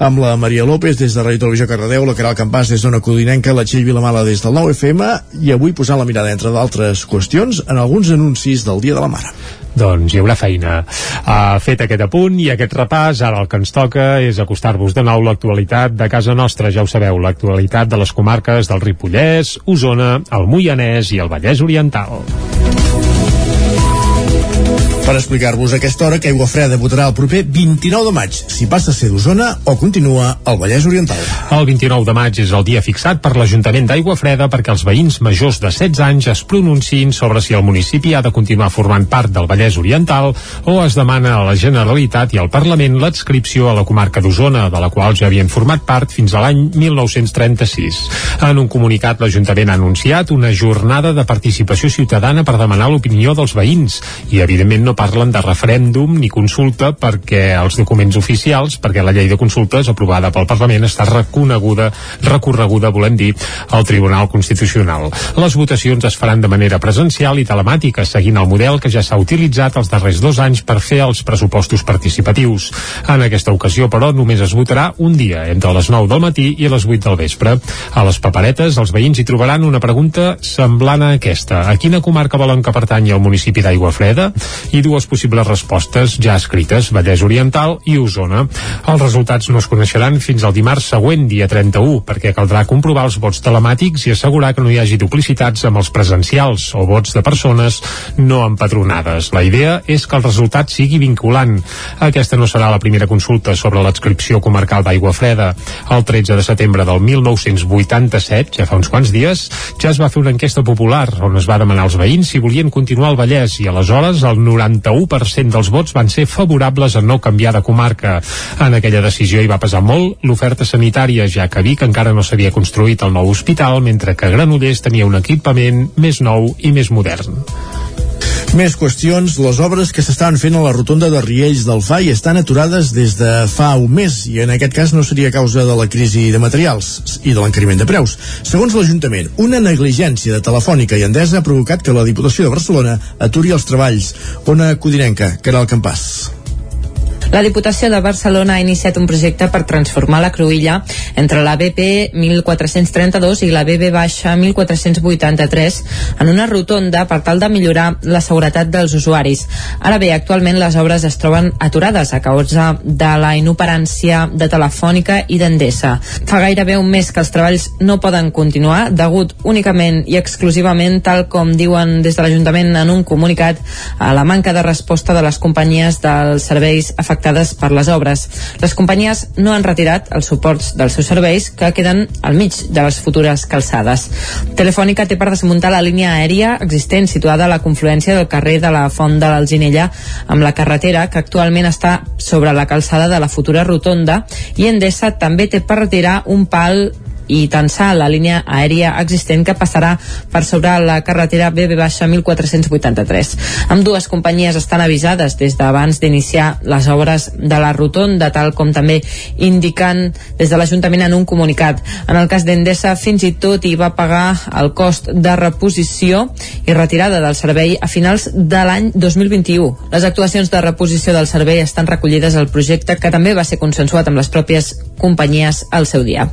Amb la Maria López des de Ràdio Televisió Cardedeu, la Caral Campàs des d'Ona Codinenca, la Txell Vilamala des del 9FM i avui posant la mirada, entre d'altres qüestions, en alguns anuncis del Dia de la Mare. Doncs hi haurà feina. Uh, fet aquest apunt i aquest repàs, ara el que ens toca és acostar-vos de nou l'actualitat de casa nostra, ja ho sabeu, l'actualitat de les comarques del Ripollès, Osona, el Moianès i el Vallès Oriental. Per explicar-vos aquesta hora que Aigua Freda votarà el proper 29 de maig, si passa a ser d'Osona o continua al Vallès Oriental. El 29 de maig és el dia fixat per l'Ajuntament d'Aigua Freda perquè els veïns majors de 16 anys es pronunciïn sobre si el municipi ha de continuar formant part del Vallès Oriental o es demana a la Generalitat i al Parlament l'adscripció a la comarca d'Osona, de la qual ja havien format part fins a l'any 1936. En un comunicat, l'Ajuntament ha anunciat una jornada de participació ciutadana per demanar l'opinió dels veïns i, evidentment, no parlen de referèndum ni consulta perquè els documents oficials, perquè la llei de consultes aprovada pel Parlament està reconeguda, recorreguda, volem dir, al Tribunal Constitucional. Les votacions es faran de manera presencial i telemàtica, seguint el model que ja s'ha utilitzat els darrers dos anys per fer els pressupostos participatius. En aquesta ocasió, però, només es votarà un dia, entre les 9 del matí i les 8 del vespre. A les paperetes, els veïns hi trobaran una pregunta semblant a aquesta. A quina comarca volen que pertanyi el municipi d'Aigua Freda? I dues possibles respostes ja escrites, Vallès Oriental i Osona. Els resultats no es coneixeran fins al dimarts següent, dia 31, perquè caldrà comprovar els vots telemàtics i assegurar que no hi hagi duplicitats amb els presencials o vots de persones no empadronades. La idea és que el resultat sigui vinculant. Aquesta no serà la primera consulta sobre l'adscripció comarcal d'Aigua Freda. El 13 de setembre del 1987, ja fa uns quants dies, ja es va fer una enquesta popular on es va demanar als veïns si volien continuar al Vallès i aleshores el 91% dels vots van ser favorables a no canviar de comarca. En aquella decisió hi va pesar molt l'oferta sanitària, ja que Vic encara no s'havia construït el nou hospital, mentre que Granollers tenia un equipament més nou i més modern. Més qüestions, les obres que s'estaven fent a la rotonda de Riells del FAI estan aturades des de fa un mes i en aquest cas no seria causa de la crisi de materials i de l'encariment de preus. Segons l'Ajuntament, una negligència de Telefònica i Endesa ha provocat que la Diputació de Barcelona aturi els treballs. Ona Codinenca, Caral Campàs. La Diputació de Barcelona ha iniciat un projecte per transformar la cruïlla entre la BP 1432 i la BB baixa 1483 en una rotonda per tal de millorar la seguretat dels usuaris. Ara bé, actualment les obres es troben aturades a causa de la inoperància de Telefònica i d'Endesa. Fa gairebé un mes que els treballs no poden continuar degut únicament i exclusivament, tal com diuen des de l'Ajuntament en un comunicat, a la manca de resposta de les companyies dels serveis afectats afectades per les obres. Les companyies no han retirat els suports dels seus serveis que queden al mig de les futures calçades. Telefònica té per desmuntar la línia aèria existent situada a la confluència del carrer de la Font de l'Alginella amb la carretera que actualment està sobre la calçada de la futura rotonda i Endesa també té per retirar un pal i tensar la línia aèria existent que passarà per sobre la carretera BB-1483. Amb dues companyies estan avisades des d'abans d'iniciar les obres de la rotonda, tal com també indiquen des de l'Ajuntament en un comunicat. En el cas d'Endesa, fins i tot hi va pagar el cost de reposició i retirada del servei a finals de l'any 2021. Les actuacions de reposició del servei estan recollides al projecte que també va ser consensuat amb les pròpies companyies al seu dia.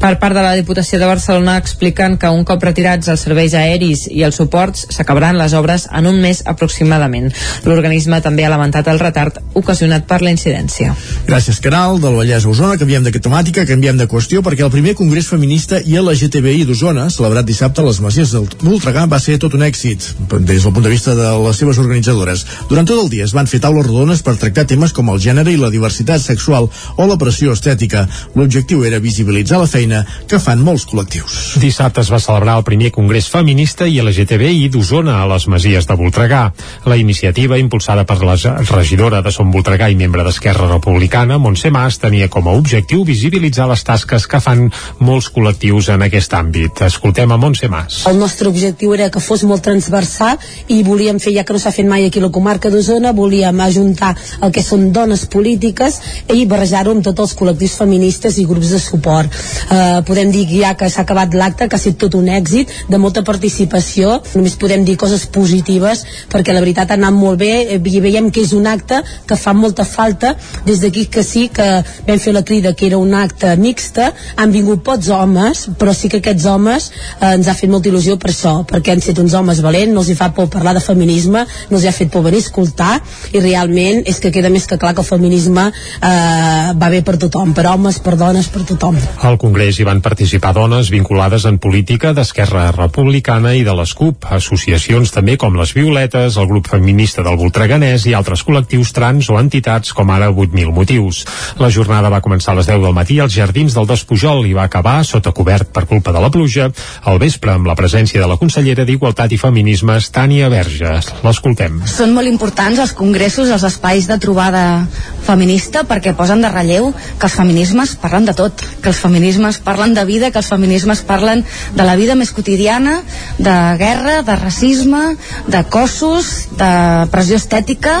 Per part de la Diputació de Barcelona expliquen que un cop retirats els serveis aeris i els suports s'acabaran les obres en un mes aproximadament. L'organisme també ha lamentat el retard ocasionat per la incidència. Gràcies, Canal, del Vallès a Osona. Canviem de temàtica, canviem de qüestió, perquè el primer Congrés Feminista i LGTBI d'Osona, celebrat dissabte a les Masies del Voltregà, va ser tot un èxit, des del punt de vista de les seves organitzadores. Durant tot el dia es van fer taules rodones per tractar temes com el gènere i la diversitat sexual o la pressió estètica. L'objectiu era visibilitzar la feina que fan molts col·lectius. Dissabte es va celebrar el primer Congrés Feminista i LGTBI d'Osona a les Masies de Voltregà. La iniciativa, impulsada per la regidora de Som Voltregà i membre d'Esquerra Republicana, Montse Mas, tenia com a objectiu visibilitzar les tasques que fan molts col·lectius en aquest àmbit. Escoltem a Montse Mas. El nostre objectiu era que fos molt transversal i volíem fer, ja que no s'ha fet mai aquí a la comarca d'Osona, volíem ajuntar el que són dones polítiques i barrejar-ho amb tots els col·lectius feministes i grups de suport. Eh, podem dir ja que s'ha acabat l'acte, que ha estat tot un èxit, de molta participació, només podem dir coses positives, perquè la veritat ha anat molt bé, eh, i veiem que és un acte que fa molta falta, des d'aquí que sí que vam fer la crida que era un acte mixta, han vingut pocs homes, però sí que aquests homes eh, ens ha fet molta il·lusió per això, perquè han estat uns homes valents, no els hi fa por parlar de feminisme, no els hi ha fet por venir a escoltar, i realment és que queda més que clar que el feminisme eh, va bé per tothom, per homes, per dones, per tothom. Al Congrés hi van participar dones vinculades en política d'Esquerra Republicana i de les CUP, associacions també com les Violetes, el grup feminista del Voltreganès i altres col·lectius trans o entitats com ara 8.000 motius. La jornada va començar a les 10 del matí als jardins del Despujol i va acabar sota cobert per culpa de la pluja al vespre amb la presència de la consellera d'Igualtat i Feminismes, Tània Verge. L'escoltem. Són molt importants els congressos, els espais de trobada feminista perquè posen de relleu que els feminismes parlen de tot, que els feminismes parlen de vida, que els feminismes parlen de la vida més quotidiana, de guerra, de racisme, de cossos, de pressió estètica,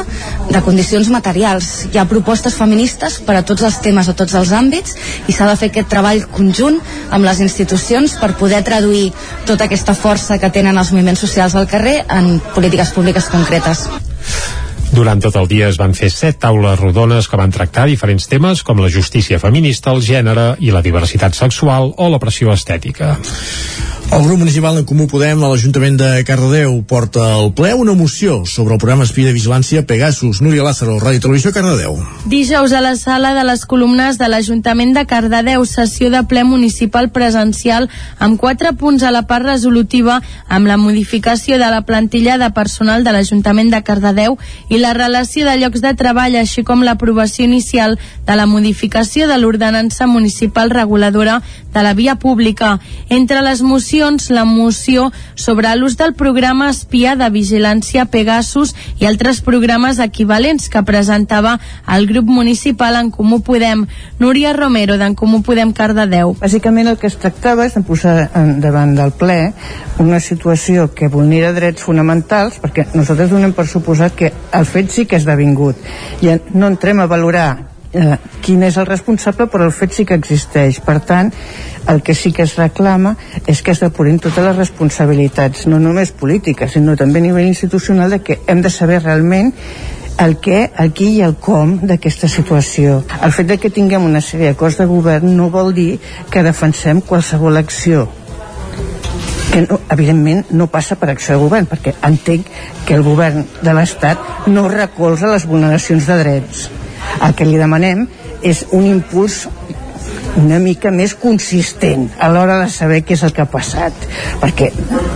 de condicions materials. Hi ha propostes feministes per a tots els temes, a tots els àmbits, i s'ha de fer aquest treball conjunt amb les institucions per poder traduir tota aquesta força que tenen els moviments socials al carrer en polítiques públiques concretes. Durant tot el dia es van fer set taules rodones que van tractar diferents temes com la justícia feminista, el gènere i la diversitat sexual o la pressió estètica. El grup municipal en Comú Podem a l'Ajuntament de Cardedeu porta al ple una moció sobre el programa espí de vigilància Pegasus. Núria Lázaro, Ràdio Televisió, Cardedeu. Dijous a la sala de les columnes de l'Ajuntament de Cardedeu, sessió de ple municipal presencial amb quatre punts a la part resolutiva amb la modificació de la plantilla de personal de l'Ajuntament de Cardedeu i la relació de llocs de treball, així com l'aprovació inicial de la modificació de l'ordenança municipal reguladora de la via pública. Entre les mocions la moció sobre l'ús del programa espia de vigilància Pegasus i altres programes equivalents que presentava el grup municipal en Comú Podem. Núria Romero, d'en Comú Podem Cardedeu. Bàsicament el que es tractava és de posar davant del ple una situació que vulnera drets fonamentals, perquè nosaltres donem per suposat que el fet sí que és devingut. I no entrem a valorar eh, quin és el responsable però el fet sí que existeix per tant el que sí que es reclama és que es depurin totes les responsabilitats no només polítiques sinó també a nivell institucional de que hem de saber realment el què, el qui i el com d'aquesta situació. El fet de que tinguem una sèrie d'acords de govern no vol dir que defensem qualsevol acció que no, evidentment no passa per acció de govern perquè entenc que el govern de l'Estat no recolza les vulneracions de drets el que li demanem és un impuls una mica més consistent a l'hora de saber què és el que ha passat perquè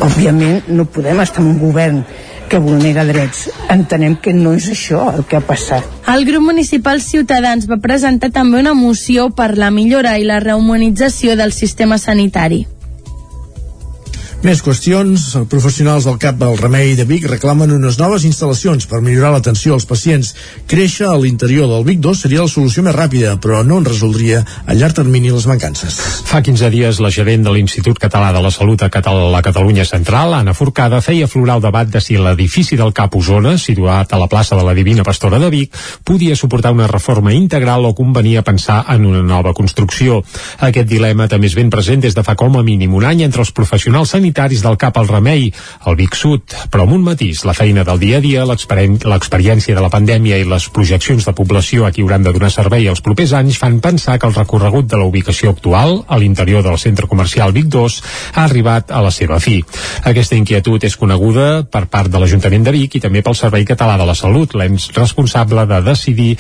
òbviament no podem estar en un govern que vulnera drets. Entenem que no és això el que ha passat. El grup municipal Ciutadans va presentar també una moció per la millora i la rehumanització del sistema sanitari. Més qüestions. Professionals del CAP del Remei de Vic reclamen unes noves instal·lacions per millorar l'atenció als pacients. Créixer a l'interior del Vic 2 seria la solució més ràpida, però no en resoldria a llarg termini les mancances. Fa 15 dies, la gerent de l'Institut Català de la Salut a la Catalunya Central, Anna Forcada, feia aflorar el debat de si l'edifici del CAP Osona, situat a la plaça de la Divina Pastora de Vic, podia suportar una reforma integral o convenia pensar en una nova construcció. Aquest dilema també és ben present des de fa com a mínim un any entre els professionals sanitaris sanitaris del CAP al Remei, al Vic Sud, però amb un matís, la feina del dia a dia, l'experiència de la pandèmia i les projeccions de població a qui hauran de donar servei els propers anys fan pensar que el recorregut de la ubicació actual, a l'interior del centre comercial Vic 2, ha arribat a la seva fi. Aquesta inquietud és coneguda per part de l'Ajuntament de Vic i també pel Servei Català de la Salut, l'ens responsable de decidir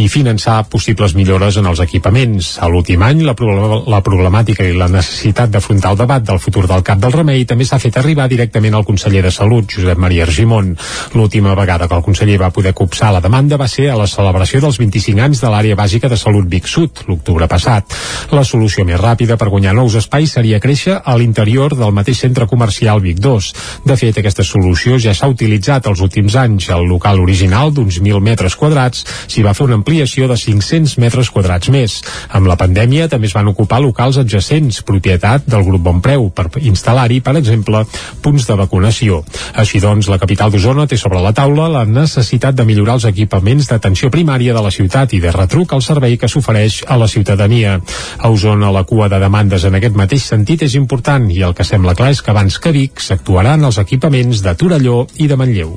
i finançar possibles millores en els equipaments. A l'últim any, la, la problemàtica i la necessitat d'afrontar el debat del futur del CAP del Remei i també s'ha fet arribar directament al conseller de Salut, Josep Maria Argimon. L'última vegada que el conseller va poder copsar la demanda va ser a la celebració dels 25 anys de l'àrea bàsica de salut Vic Sud, l'octubre passat. La solució més ràpida per guanyar nous espais seria créixer a l'interior del mateix centre comercial Vic 2. De fet, aquesta solució ja s'ha utilitzat els últims anys. El local original d'uns 1.000 metres quadrats s'hi va fer una ampliació de 500 metres quadrats més. Amb la pandèmia també es van ocupar locals adjacents, propietat del grup Bonpreu, per instal·lar-hi per exemple, punts de vacunació. Així doncs, la capital d'Osona té sobre la taula la necessitat de millorar els equipaments d'atenció primària de la ciutat i de retruc al servei que s'ofereix a la ciutadania. A Osona la cua de demandes en aquest mateix sentit és important i el que sembla clar és que abans que Vic s'actuaran els equipaments de Torelló i de Manlleu.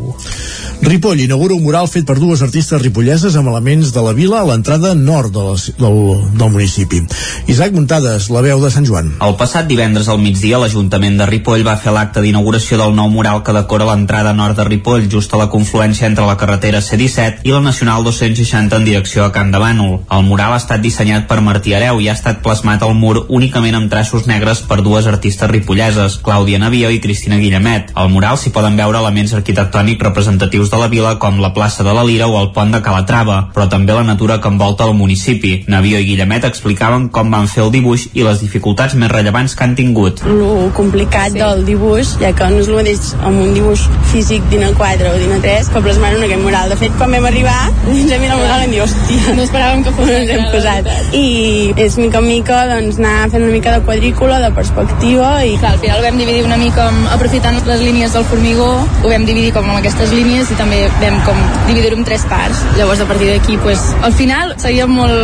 Ripoll inaugura un mural fet per dues artistes ripolleses amb elements de la vila a l'entrada nord de la, del, del municipi. Isaac Muntades, la veu de Sant Joan. El passat divendres al migdia l'Ajuntament de Ripoll va fer l'acte d'inauguració del nou mural que decora l'entrada nord de Ripoll, just a la confluència entre la carretera C-17 i la Nacional 260 en direcció a Can de Bànol. El mural ha estat dissenyat per Martí Areu i ha estat plasmat al mur únicament amb traços negres per dues artistes ripolleses, Clàudia Navio i Cristina Guillemet. Al mural s'hi poden veure elements arquitectònics representatius de la vila com la plaça de la Lira o el pont de Calatrava, però també la natura que envolta el municipi. Navio i Guillemet explicaven com van fer el dibuix i les dificultats més rellevants que han tingut. El complicat sí. del dibuix, ja que no és el mateix amb un dibuix físic d'ina 4 o d'ina 3 que plasmar en aquest mural. De fet, quan vam arribar, ens hem mirat el mural i vam dir, hòstia, no esperàvem que fos ens hem posat. I és mica en mica doncs, anar fent una mica de quadrícula, de perspectiva i... Clar, al final vam dividir una mica amb, aprofitant les línies del formigó, ho vam dividir com amb aquestes línies i també vam com dividir-ho en tres parts. Llavors, a partir d'aquí, pues, al final seguia molt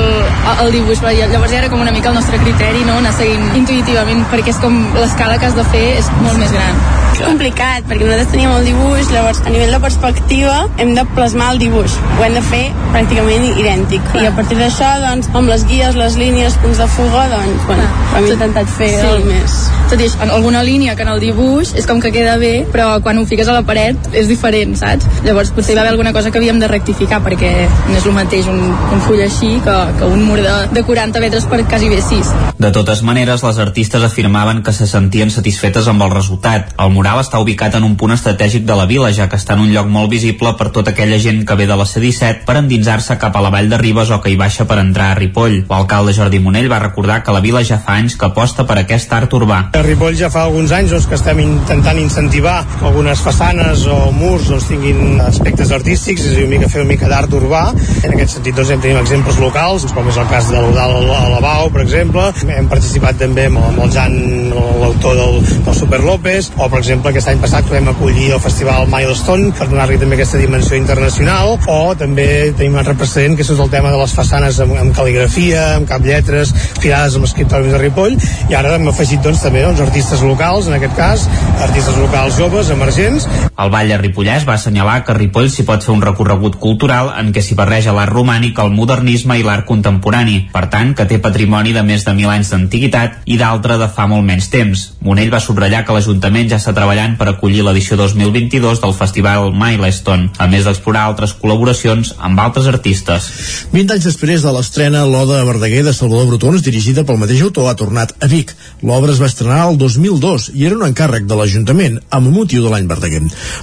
el dibuix, però llavors ja era com una mica el nostre criteri, no? anar seguint intuïtivament, perquè és com l'escala que has de fer és molt més gran. És complicat, perquè nosaltres teníem el dibuix, llavors a nivell de perspectiva hem de plasmar el dibuix. Ho hem de fer pràcticament idèntic. Clar. I a partir d'això, doncs, amb les guies, les línies, punts de fuga, doncs, bueno, hem intentat fer sí. el més. Tot i en alguna línia que en el dibuix és com que queda bé, però quan ho fiques a la paret és diferent, saps? Llavors potser hi va haver alguna cosa que havíem de rectificar perquè no és el mateix un, un full així que, que un mur de, de 40 metres per quasi bé 6. De totes maneres, les artistes afirmaven que se sentien satisfetes amb el resultat. El mural està ubicat en un punt estratègic de la vila, ja que està en un lloc molt visible per tota aquella gent que ve de la C-17 per endinsar-se cap a la vall de Ribes o que hi baixa per entrar a Ripoll. L'alcalde Jordi Monell va recordar que la vila ja fa anys que aposta per aquest art urbà. A Ripoll ja fa alguns anys doncs, que estem intentant incentivar que algunes façanes o murs doncs, tinguin aspectes artístics, és a dir, una mica fer una mica d'art urbà. En aquest sentit doncs, hem tenim exemples locals, com és el cas de l'Udal a la Bau, per exemple. Hem participat també amb, amb el Jan, l'autor del, del Super López, o per exemple aquest any passat que vam acollir el festival Milestone per donar-li també aquesta dimensió internacional, o també tenim un altre precedent que és el tema de les façanes amb, amb cal·ligrafia, amb cap lletres, firades amb escriptoris de Ripoll, i ara hem afegit doncs, també doncs, artistes locals, en aquest cas, artistes locals joves, emergents. El Batlle Ripollès va assenyalar que Ripoll s'hi pot fer un recorregut cultural en què s'hi barreja l'art romànic, el modernisme i l'art contemporani, per tant, que té patrimoni de més de mil anys d'antiguitat i d'altre de fa molt menys temps. Monell va subratllar que l'Ajuntament ja està treballant per acollir l'edició 2022 del Festival Milestone, a més d'explorar altres col·laboracions amb altres artistes. 20 anys després de l'estrena, l'Oda a Verdaguer de Salvador Brutons, dirigida pel mateix autor, ha tornat a Vic. L'obra es va estrenar el 2002 i era un encàrrec de l'Ajuntament amb motiu de l'any Verdaguer.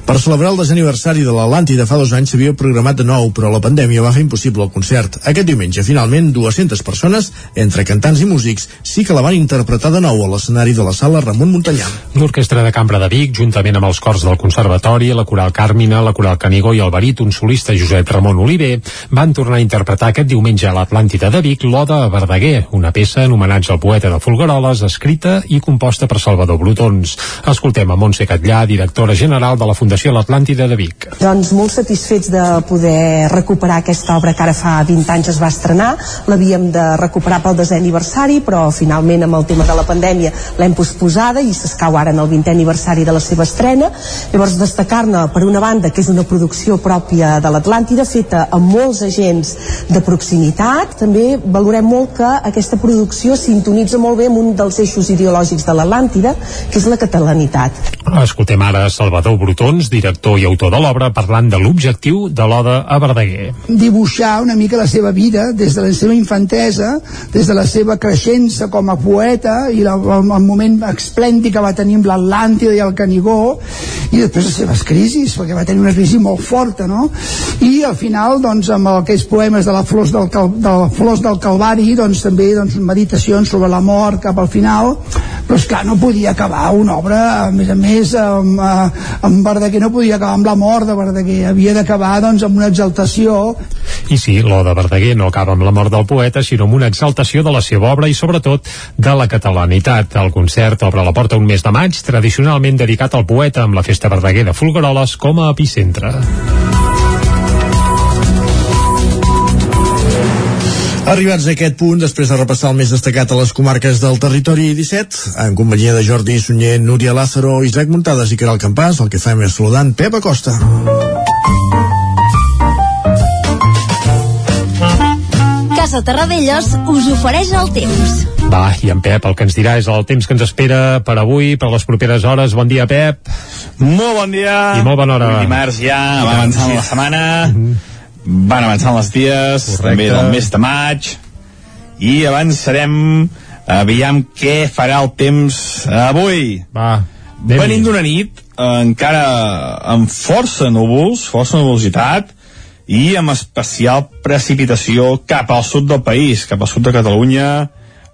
Per celebrar el desaniversari de l'Atlàntida fa dos anys s'havia programat de nou, però la pandèmia va fer impossible el concert. Aquest diumenge, finalment, 200 persones, entre cantants i músics, sí que la van interpretar de nou a l'escenari de la sala Ramon Montanyà. L'Orquestra de Cambra de Vic, juntament amb els cors del Conservatori, la Coral Càrmina, la Coral Canigó i el baríton solista Josep Ramon Oliver, van tornar a interpretar aquest diumenge a l'Atlàntida de Vic l'Oda a Verdaguer, una peça en homenatge al poeta de Folgueroles, escrita i composta per Salvador Brutons. Escoltem a Montse Catllà, directora general de la Fundació L'Atlàntida de Vic. Doncs molt satisfets de poder recuperar aquesta obra que ara fa 20 anys es va estrenar. L'havíem de recuperar pel desè aniversari, però finalment amb el tema de la pandèmia l'hem posposada i s'escau ara en el 20è aniversari de la seva estrena. Llavors destacar-ne, per una banda, que és una producció pròpia de l'Atlàntida, feta amb molts agents de proximitat. També valorem molt que aquesta producció sintonitza molt bé amb un dels eixos ideològics de l'Atlàntida, que és la catalanitat. Escoltem ara Salvador Brutons, director i autor de l'obra, parlant de l'objectiu de l'Oda a Verdaguer. Dibuixar una mica la seva vida des de la seva infantesa, des de la seva creixença com a poeta i la, el, el moment esplèndid que va tenir amb l'Atlàntida i el Canigó i després les seves crisis, perquè va tenir una crisi molt forta, no? I al final, doncs, amb aquells poemes de la Flors del, Cal, de la Flors del Calvari, doncs també doncs, meditacions sobre la mort cap al final, però esclar, no podia acabar una obra, a més a més, amb, eh, amb Verdaguer no podia acabar amb la mort de Verdaguer, havia d'acabar doncs, amb una exaltació. I sí, l'Oda Verdaguer no acaba amb la mort del poeta, sinó amb una exaltació de la seva obra i sobretot de la catalanitat. El concert obre la porta un mes de maig, tradicionalment dedicat al poeta amb la Festa Verdaguer de Folgueroles com a epicentre. Arribats a aquest punt, després de repassar el més destacat a les comarques del territori 17, en companyia de Jordi Sunyer, Núria Lázaro, Isaac Muntades i Caral Campàs, el que fem és saludant Pep Acosta. Casa Terradellos us ofereix el temps. Va, i en Pep el que ens dirà és el temps que ens espera per avui, per les properes hores. Bon dia, Pep. Molt bon dia. I molt bona hora. Dimarts ja, va avançant la setmana, van avançant els dies, Correcte. també del mes de maig, i avançarem, aviam què farà el temps avui. Va, Venim d'una nit eh, encara amb força núvols, força nubositat, i amb especial precipitació cap al sud del país, cap al sud de Catalunya,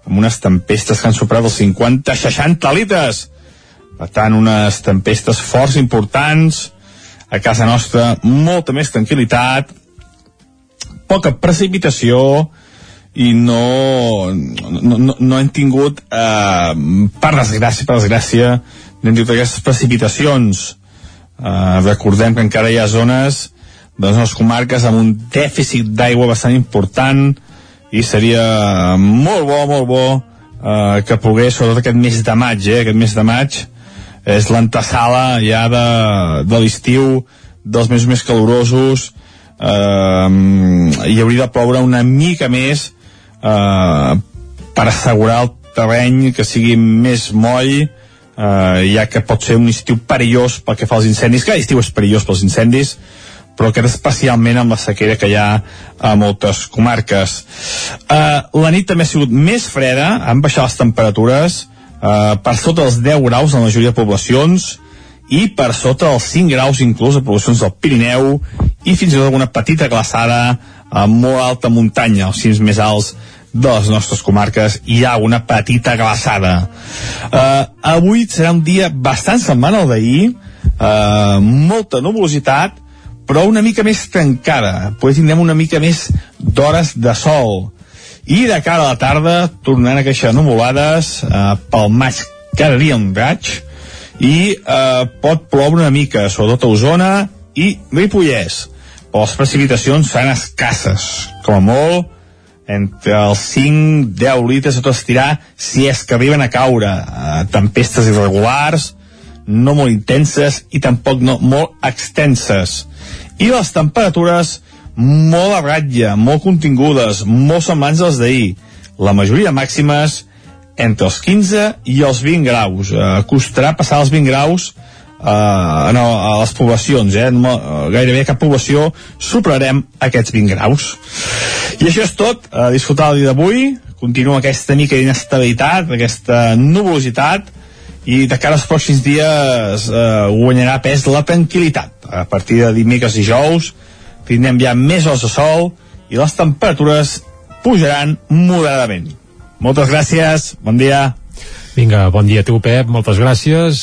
amb unes tempestes que han superat els 50-60 litres. Per tant, unes tempestes forts importants, a casa nostra molta més tranquil·litat, poca precipitació i no, no, no, no hem tingut, eh, per desgràcia, per desgràcia, no hem tingut aquestes precipitacions. Eh, recordem que encara hi ha zones de les nostres comarques amb un dèficit d'aigua bastant important i seria molt bo, molt bo eh, que pogués, sobretot aquest mes de maig, eh, aquest mes de maig. És l'antesala ja de, de l'estiu, dels mesos més calorosos, eh, hi hauria de ploure una mica més eh, per assegurar el terreny que sigui més moll, eh, ja que pot ser un estiu perillós pel que fa als incendis, cada estiu és perillós pels incendis, però aquest especialment amb la sequera que hi ha a moltes comarques. Eh, la nit també ha sigut més freda, han baixat les temperatures, eh, per sota dels 10 graus en la majoria de poblacions, i per sota dels 5 graus inclús a poblacions del Pirineu i fins i tot alguna petita glaçada a molt alta muntanya, als cims més alts de les nostres comarques hi ha una petita glaçada. Uh, avui serà un dia bastant semblant al d'ahir, uh, molta nubositat, però una mica més tancada. Potser tindrem una mica més d'hores de sol. I de cara a la tarda tornaran a queixar nuvolades, uh, pel maig dia un raig, i eh, pot ploure una mica, sobretot a Osona i Ripollès. Però les precipitacions seran escasses, com a molt, entre els 5-10 litres a tot estirar, si és que arriben a caure. Eh, tempestes irregulars, no molt intenses i tampoc no molt extenses. I les temperatures molt a ratlla, molt contingudes, molt semblants als d'ahir. La majoria màximes entre els 15 i els 20 graus. Eh, costarà passar els 20 graus eh, no, a les poblacions, eh? No, eh, gairebé cap població superarem aquests 20 graus. I això és tot, a disfrutar el dia d'avui, continua aquesta mica d'inestabilitat, aquesta nuvolositat, i de cara als pròxims dies eh, guanyarà pes la tranquil·litat. A partir de dimecres i dijous tindrem ja més hores de sol i les temperatures pujaran moderadament. Moltes gràcies, bon dia. Vinga, bon dia a tu, Pep, moltes gràcies.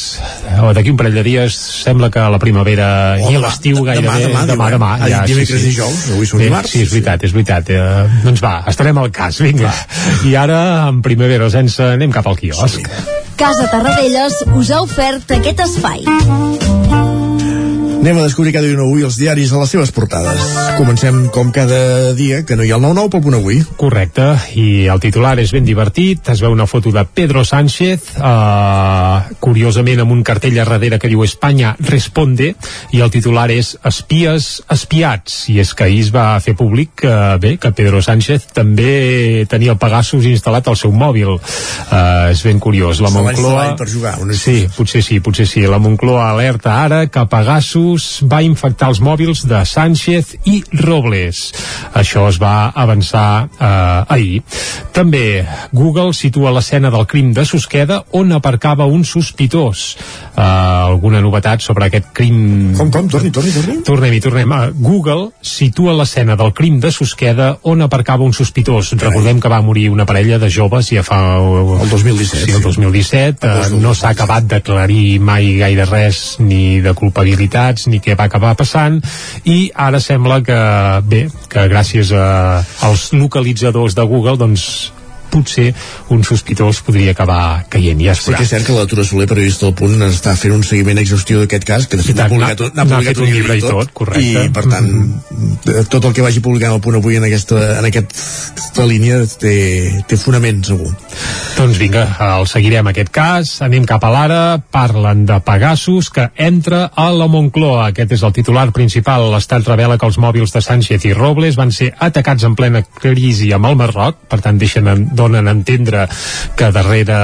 Oh, D'aquí un parell de dies sembla que la primavera Oh, i demà, l'estiu demà, gairebé... demà, demà, demà. demà Ah, ja, dimecres i dijous, avui som dimarts. Sí, és veritat, és veritat. Eh, doncs va, estarem al cas, vinga. I ara, en primavera sense, anem cap al quiosc. Casa Tarradellas us ha ofert aquest espai. Anem a descobrir cada dia avui els diaris a les seves portades. Comencem com cada dia, que no hi ha el 9-9 pel punt avui. Correcte, i el titular és ben divertit, es veu una foto de Pedro Sánchez, uh, curiosament amb un cartell a darrere que diu Espanya responde, i el titular és Espies espiats, i és que ahir es va fer públic que, bé, que Pedro Sánchez també tenia el Pegasus instal·lat al seu mòbil. Uh, és ben curiós. La Moncloa... per jugar, Sí, potser sí, potser sí. La Moncloa alerta ara que Pegasus va infectar els mòbils de Sánchez i Robles. Això es va avançar eh, ahir. També Google situa l'escena del crim de Susqueda on aparcava un sospitós. Eh, alguna novetat sobre aquest crim... Com, com? Torni, torni, torni. Tornem-hi, tornem. Uh, Google situa l'escena del crim de Susqueda on aparcava un sospitós. Recordem que va morir una parella de joves ja fa... El 2017. Sí, el 2017. Uh, no s'ha acabat d'aclarir mai gaire res ni de culpabilitats ni què va acabar passant i ara sembla que, bé, que gràcies a, als localitzadors de Google doncs potser un sospitós podria acabar caient ja es Sí que és cert que la Tura Soler, periodista del Punt, està fent un seguiment exhaustiu d'aquest cas, que de fet n'ha publicat, n'ha publicat un llibre i tot, correcte. i per tant, mm. tot el que vagi publicant el Punt avui en aquesta, en aquesta línia té, té fonament, segur. Doncs vinga, el seguirem aquest cas, anem cap a l'ara, parlen de Pegasus que entra a la Moncloa, aquest és el titular principal, l'estat revela que els mòbils de Sánchez i Robles van ser atacats en plena crisi amb el Marroc, per tant deixen, donen a entendre que darrere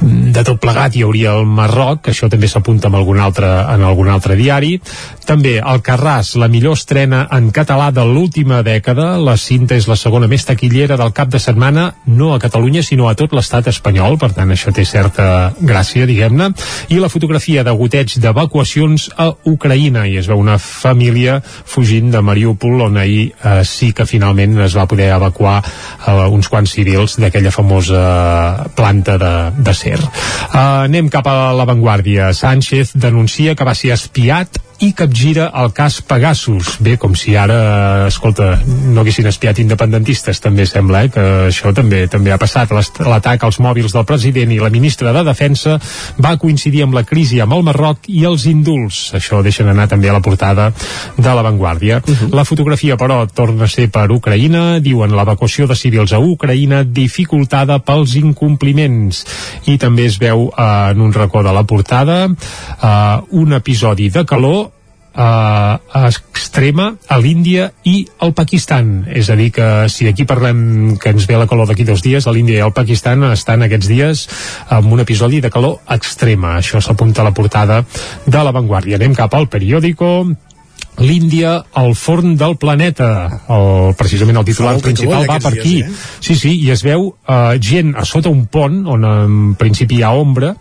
de tot plegat hi hauria el Marroc, que això també s'apunta en algun altre, en algun altre diari. També el Carràs, la millor estrena en català de l'última dècada. La cinta és la segona més taquillera del cap de setmana, no a Catalunya, sinó a tot l'estat espanyol, per tant això té certa gràcia, diguem-ne. I la fotografia de goteig d'evacuacions a Ucraïna, i es veu una família fugint de Mariúpol, on ahir eh, sí que finalment es va poder evacuar eh, uns quants civils d'aquella famosa planta de, de ser Twitter. Uh, anem cap a l'avantguàrdia. Sánchez denuncia que va ser espiat i capgira el cas Pegasus. Bé, com si ara, escolta, no haguessin espiat independentistes, també sembla, eh, que això també també ha passat. L'atac als mòbils del president i la ministra de Defensa va coincidir amb la crisi amb el Marroc i els indults. Això deixen anar també a la portada de l'avantguàrdia. Uh -huh. La fotografia, però, torna a ser per Ucraïna. Diuen l'evacuació de civils a Ucraïna dificultada pels incompliments. I també es veu eh, en un racó de la portada eh, un episodi de calor eh, extrema a l'Índia i al Pakistan. És a dir, que si aquí parlem que ens ve la calor d'aquí dos dies, a l'Índia i al Pakistan estan aquests dies amb un episodi de calor extrema. Això s'apunta a la portada de l'avantguàrdia. Anem cap al periòdico l'Índia al forn del planeta el, precisament el titular Fa molta principal va per aquí dies, eh? sí, sí, i es veu uh, gent a sota un pont on en principi hi ha ombra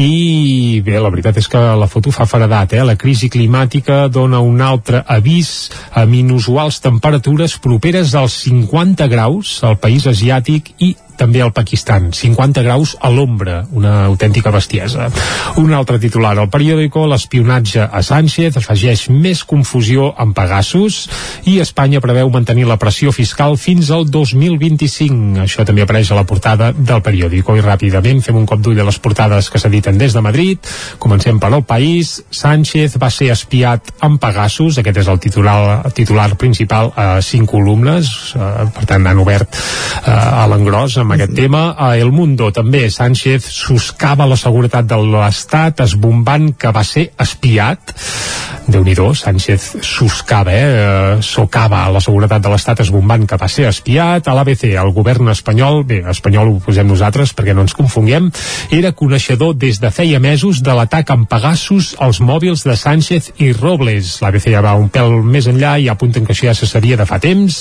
i bé, la veritat és que la foto fa faradat, eh? la crisi climàtica dona un altre avís amb inusuals temperatures properes als 50 graus al país asiàtic i també al Pakistan, 50 graus a l'ombra, una autèntica bestiesa. Un altre titular al periòdico, l'espionatge a Sánchez afegeix més confusió amb Pegasus i Espanya preveu mantenir la pressió fiscal fins al 2025. Això també apareix a la portada del periòdico i ràpidament fem un cop d'ull a les portades que s'editen des de Madrid. Comencem per al país. Sánchez va ser espiat amb Pegasus, aquest és el titular, el titular principal a cinc columnes, eh, per tant han obert eh, a l'engròs amb aquest tema. A El Mundo també Sánchez soscava la seguretat de l'Estat esbombant que va ser espiat. déu nhi Sánchez soscava, eh? eh, socava la seguretat de l'Estat esbombant que va ser espiat. A l'ABC, el govern espanyol, bé, espanyol ho posem nosaltres perquè no ens confonguem, era coneixedor des de feia mesos de l'atac amb Pegasus als mòbils de Sánchez i Robles. L'ABC ja va un pèl més enllà i apunten que això ja se sabia de fa temps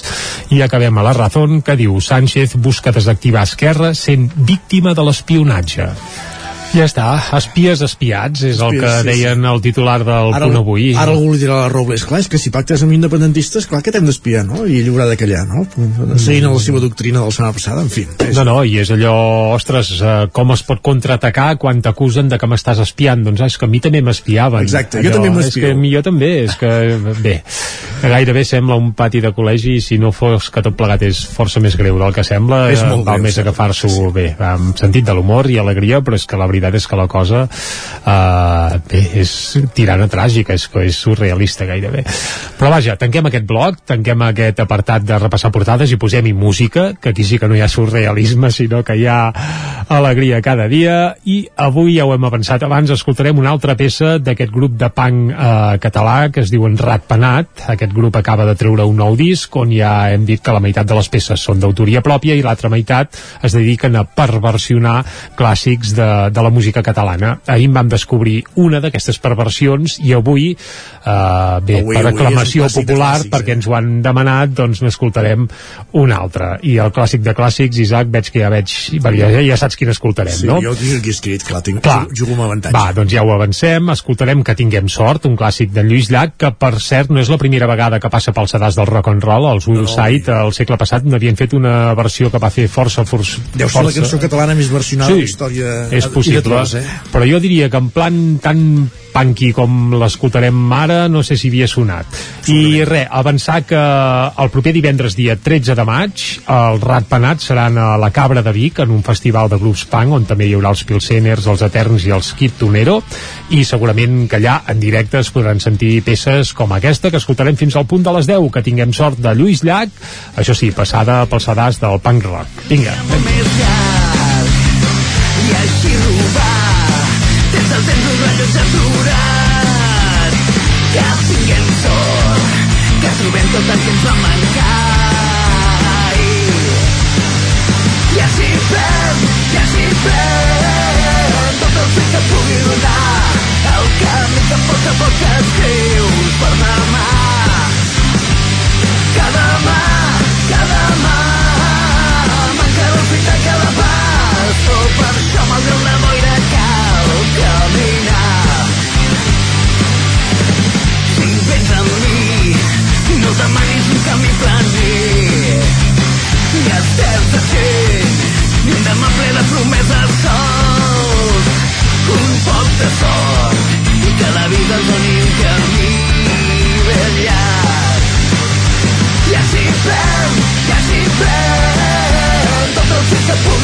i acabem a la Razón que diu Sánchez busca desactivar Esquerra sent víctima de l'espionatge. Ja està, espies espiats, és el Espies, que sí, deien el titular del Ara, punt avui. ara algú li dirà a la Robles, clar, és que si pactes amb independentistes, clar que t'hem d'espiar, no? I ell haurà de callar, no? Seguint la seva doctrina de la setmana passada, en fi. És... No, no, i és allò, ostres, eh, com es pot contraatacar quan t'acusen de que m'estàs espiant? Doncs ah, és que a mi també m'espiaven. Exacte, jo també m'espio. És que jo també, és que, bé, gairebé sembla un pati de col·legi i si no fos que tot plegat és força més greu del que sembla, És eh, molt val greu, més sí. agafar-s'ho bé, amb sentit de l'humor i alegria, però és que la veritat és que la cosa eh, bé, és tirana tràgica, és, és surrealista gairebé. Però vaja, tanquem aquest bloc, tanquem aquest apartat de repassar portades i posem-hi música, que aquí sí que no hi ha surrealisme, sinó que hi ha alegria cada dia, i avui ja ho hem avançat abans, escoltarem una altra peça d'aquest grup de punk eh, català que es diuen Ratpenat. Aquest grup acaba de treure un nou disc on ja hem dit que la meitat de les peces són d'autoria pròpia i l'altra meitat es dediquen a perversionar clàssics de, de la música catalana. Ahir en vam descobrir una d'aquestes perversions i avui, eh, bé, Avui- per aclamació popular, clàssics, perquè ens ho han demanat, doncs n'escoltarem un altre. I el clàssic de clàssics, Isaac, veig que ja veig... Ja, ja saps quin escoltarem, Sí, no? jo tinc aquí escrit, clar, tinc, Clar. jugo amb avantatge. Va, doncs ja ho avancem, escoltarem Que tinguem sort, un clàssic de Lluís Llach, que per cert no és la primera vegada que passa pel sedàs del rock and roll, els Will Side, al segle passat n'havien fet una versió que va fer força... força Deu ser la cançó catalana més versionada Sí, de la història és possible, tots, eh? però jo diria que en plan tan punky com l'escoltarem ara, no sé si havia sonat. I res, avançar que el proper divendres dia 13 de maig el Rat Penat seran a la Cabra de Vic en un festival de grups punk on també hi haurà els Pilseners, els Eterns i els Kid Tonero i segurament que allà en directe es podran sentir peces com aquesta que escoltarem fins al punt de les 10 que tinguem sort de Lluís Llach això sí, passada pels sedars del punk rock. Vinga. I que trobem tot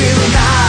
el que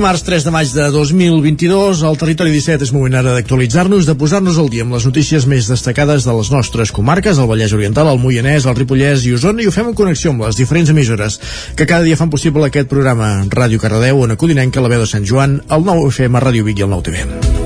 Dimarts 3 de maig de 2022, el Territori 17 és moment ara d'actualitzar-nos, de posar-nos al dia amb les notícies més destacades de les nostres comarques, el Vallès Oriental, el Moianès, el Ripollès i Osona, i ho fem en connexió amb les diferents emissores que cada dia fan possible aquest programa Ràdio Cardedeu, on Codinenca, la veu de Sant Joan, el 9 FM, Ràdio Vic i el 9 TV.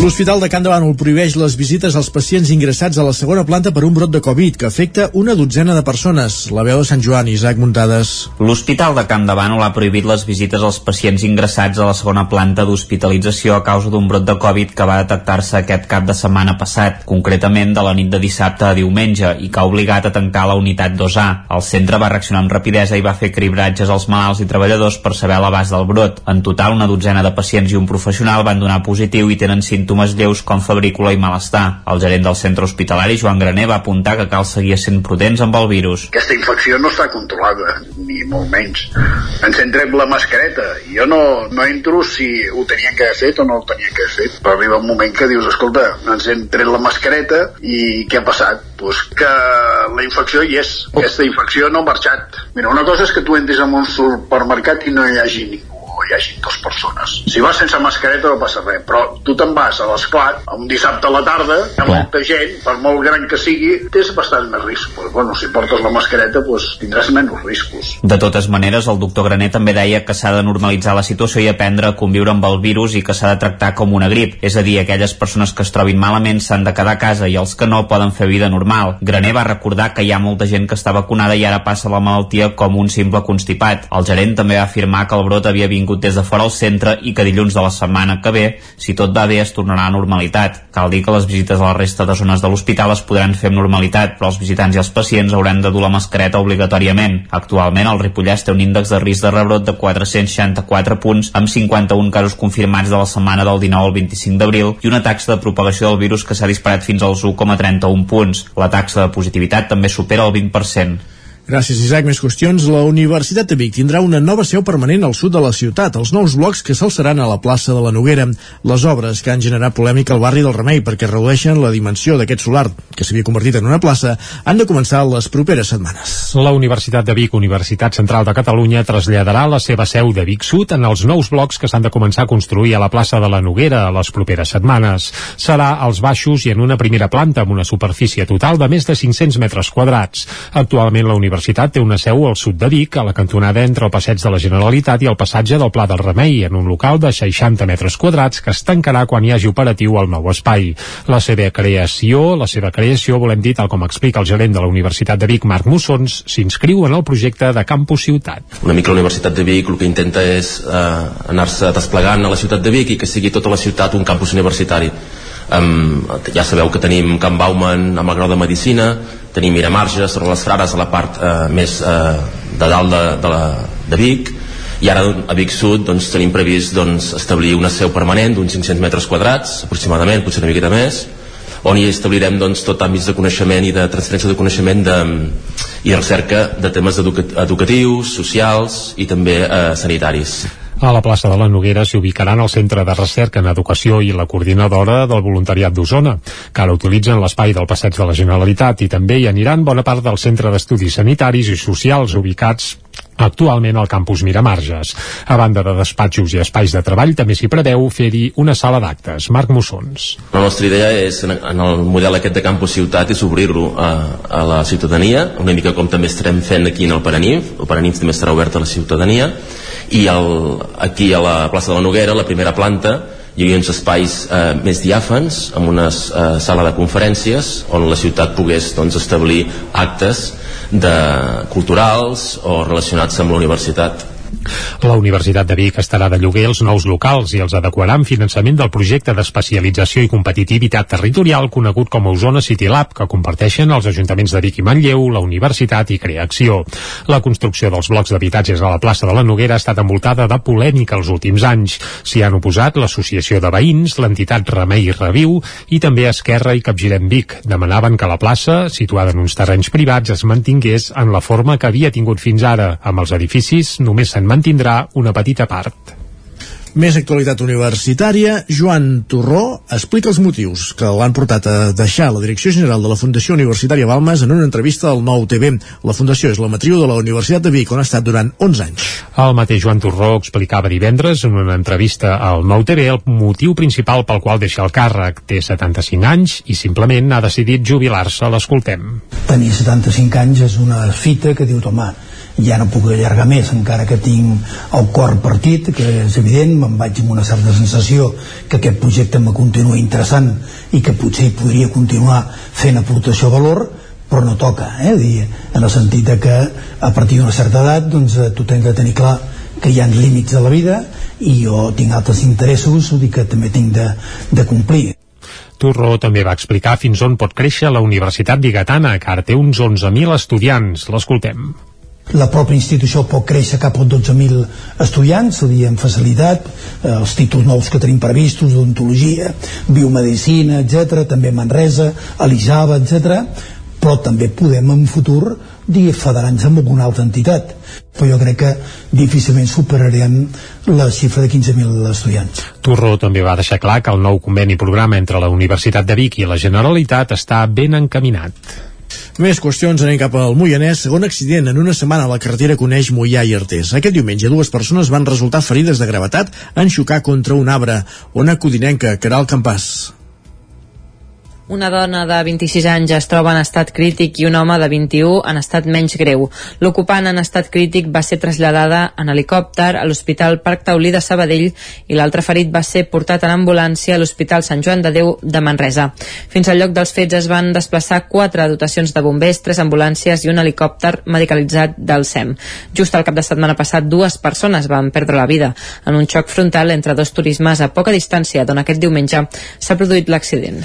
L'Hospital de Can de Bànol prohibeix les visites als pacients ingressats a la segona planta per un brot de Covid que afecta una dotzena de persones. La veu de Sant Joan, Isaac Muntades. L'Hospital de Camp de Bànol ha prohibit les visites als pacients ingressats a la segona planta d'hospitalització a causa d'un brot de Covid que va detectar-se aquest cap de setmana passat, concretament de la nit de dissabte a diumenge, i que ha obligat a tancar la unitat 2A. El centre va reaccionar amb rapidesa i va fer cribratges als malalts i treballadors per saber l'abast del brot. En total, una dotzena de pacients i un professional van donar positiu i tenen símptomes lleus com febrícula i malestar. El gerent del centre hospitalari, Joan Graner, va apuntar que cal seguir sent prudents amb el virus. Aquesta infecció no està controlada, ni molt menys. Ens hem tret la mascareta. Jo no, no entro si ho tenien que haver fet o no ho tenien que haver fet. Però arriba un moment que dius, escolta, ens hem tret la mascareta i què ha passat? Pues que la infecció hi és. Aquesta infecció no ha marxat. Mira, una cosa és que tu entres en un supermercat i no hi hagi o hi hagi dues persones. Si vas sense mascareta no passa res, però tu te'n vas a l'esclat un dissabte a la tarda, hi ha molta gent, per molt gran que sigui, tens bastant més risc. Pues, bueno, si portes la mascareta pues, tindràs menys riscos. De totes maneres, el doctor Graner també deia que s'ha de normalitzar la situació i aprendre a conviure amb el virus i que s'ha de tractar com una grip. És a dir, aquelles persones que es trobin malament s'han de quedar a casa i els que no poden fer vida normal. Graner va recordar que hi ha molta gent que està vacunada i ara passa la malaltia com un simple constipat. El gerent també va afirmar que el brot havia vingut vingut des de fora al centre i que dilluns de la setmana que ve, si tot va bé, es tornarà a normalitat. Cal dir que les visites a la resta de zones de l'hospital es podran fer amb normalitat, però els visitants i els pacients hauran de dur la mascareta obligatòriament. Actualment, el Ripollès té un índex de risc de rebrot de 464 punts, amb 51 casos confirmats de la setmana del 19 al 25 d'abril i una taxa de propagació del virus que s'ha disparat fins als 1,31 punts. La taxa de positivitat també supera el 20%. Gràcies, Isaac. Més qüestions. La Universitat de Vic tindrà una nova seu permanent al sud de la ciutat, els nous blocs que s'alçaran a la plaça de la Noguera. Les obres que han generat polèmica al barri del Remei perquè redueixen la dimensió d'aquest solar, que s'havia convertit en una plaça, han de començar les properes setmanes. La Universitat de Vic, Universitat Central de Catalunya, traslladarà la seva seu de Vic Sud en els nous blocs que s'han de començar a construir a la plaça de la Noguera les properes setmanes. Serà als baixos i en una primera planta amb una superfície total de més de 500 metres quadrats. Actualment la Universitat Universitat té una seu al sud de Vic, a la cantonada entre el passeig de la Generalitat i el passatge del Pla del Remei, en un local de 60 metres quadrats que es tancarà quan hi hagi operatiu el nou espai. La seva creació, la seva creació, volem dir, tal com explica el gerent de la Universitat de Vic, Marc Mussons, s'inscriu en el projecte de Campus Ciutat. Una mica la Universitat de Vic el que intenta és eh, anar-se desplegant a la ciutat de Vic i que sigui tota la ciutat un campus universitari. Um, ja sabeu que tenim Can Bauman amb el grau de Medicina, tenim Miramarges, sobre les Frares a la part eh, més eh, de dalt de, de, la, de Vic i ara a Vic Sud doncs, tenim previst doncs, establir una seu permanent d'uns 500 metres quadrats aproximadament, potser una miqueta més on hi establirem doncs, tot àmbits de coneixement i de transferència de coneixement de, i recerca de temes educa educatius, socials i també eh, sanitaris. A la plaça de la Noguera s'hi ubicaran el Centre de Recerca en Educació i la coordinadora del voluntariat d'Osona, que ara utilitzen l'espai del passeig de la Generalitat i també hi aniran bona part del Centre d'Estudis Sanitaris i Socials ubicats actualment al campus Miramarges. A banda de despatxos i espais de treball, també s'hi preveu fer-hi una sala d'actes. Marc Mussons. La nostra idea és, en el model aquest de campus ciutat, és obrir-lo a, a la ciutadania, una mica com també estarem fent aquí en el Paranif. El Paranif també estarà obert a la ciutadania i el, aquí a la plaça de la Noguera, la primera planta, hi havia uns espais eh, més diàfans amb una eh, sala de conferències on la ciutat pogués doncs, establir actes de culturals o relacionats amb la universitat la Universitat de Vic estarà de lloguer els nous locals i els adequarà amb finançament del projecte d'especialització i competitivitat territorial conegut com a Osona City Lab, que comparteixen els ajuntaments de Vic i Manlleu, la Universitat i Creacció. La construcció dels blocs d'habitatges a la plaça de la Noguera ha estat envoltada de polèmica els últims anys. S'hi han oposat l'Associació de Veïns, l'entitat Remei i Reviu i també Esquerra i Capgirem Vic. Demanaven que la plaça, situada en uns terrenys privats, es mantingués en la forma que havia tingut fins ara. Amb els edificis només se'n mantindrà una petita part. Més actualitat universitària, Joan Torró explica els motius que l'han portat a deixar la Direcció General de la Fundació Universitària Balmes en una entrevista al Nou TV. La Fundació és la matriu de la Universitat de Vic, on ha estat durant 11 anys. El mateix Joan Torró explicava divendres en una entrevista al Nou TV el motiu principal pel qual deixa el càrrec. Té 75 anys i simplement ha decidit jubilar-se. L'escoltem. Tenir 75 anys és una fita que diu, home, ja no puc allargar més encara que tinc el cor partit que és evident, me'n vaig amb una certa sensació que aquest projecte me continua interessant i que potser hi podria continuar fent aportació de valor però no toca, eh? Dir, en el sentit de que a partir d'una certa edat doncs, eh, tu tens de tenir clar que hi ha límits de la vida i jo tinc altres interessos vull dir que també tinc de, de complir Turro també va explicar fins on pot créixer la Universitat Bigatana, que ara té uns 11.000 estudiants. L'escoltem la pròpia institució pot créixer cap als 12.000 estudiants, dir, amb facilitat, eh, els títols nous que tenim previstos, d'odontologia, biomedicina, etc, també Manresa, Elisava, etc, però també podem en futur dir federar-nos amb alguna altra entitat però jo crec que difícilment superarem la xifra de 15.000 estudiants. Turro també va deixar clar que el nou conveni programa entre la Universitat de Vic i la Generalitat està ben encaminat. Més qüestions anem cap al Moianès. Segon accident en una setmana a la carretera coneix Moià i Artés. Aquest diumenge dues persones van resultar ferides de gravetat en xocar contra un arbre. Ona Codinenca, Caral Campàs. Una dona de 26 anys es troba en estat crític i un home de 21 en estat menys greu. L'ocupant en estat crític va ser traslladada en helicòpter a l'Hospital Parc Taulí de Sabadell i l'altre ferit va ser portat en ambulància a l'Hospital Sant Joan de Déu de Manresa. Fins al lloc dels fets es van desplaçar quatre dotacions de bombers, tres ambulàncies i un helicòpter medicalitzat del SEM. Just al cap de setmana passat, dues persones van perdre la vida en un xoc frontal entre dos turismes a poca distància d'on aquest diumenge s'ha produït l'accident.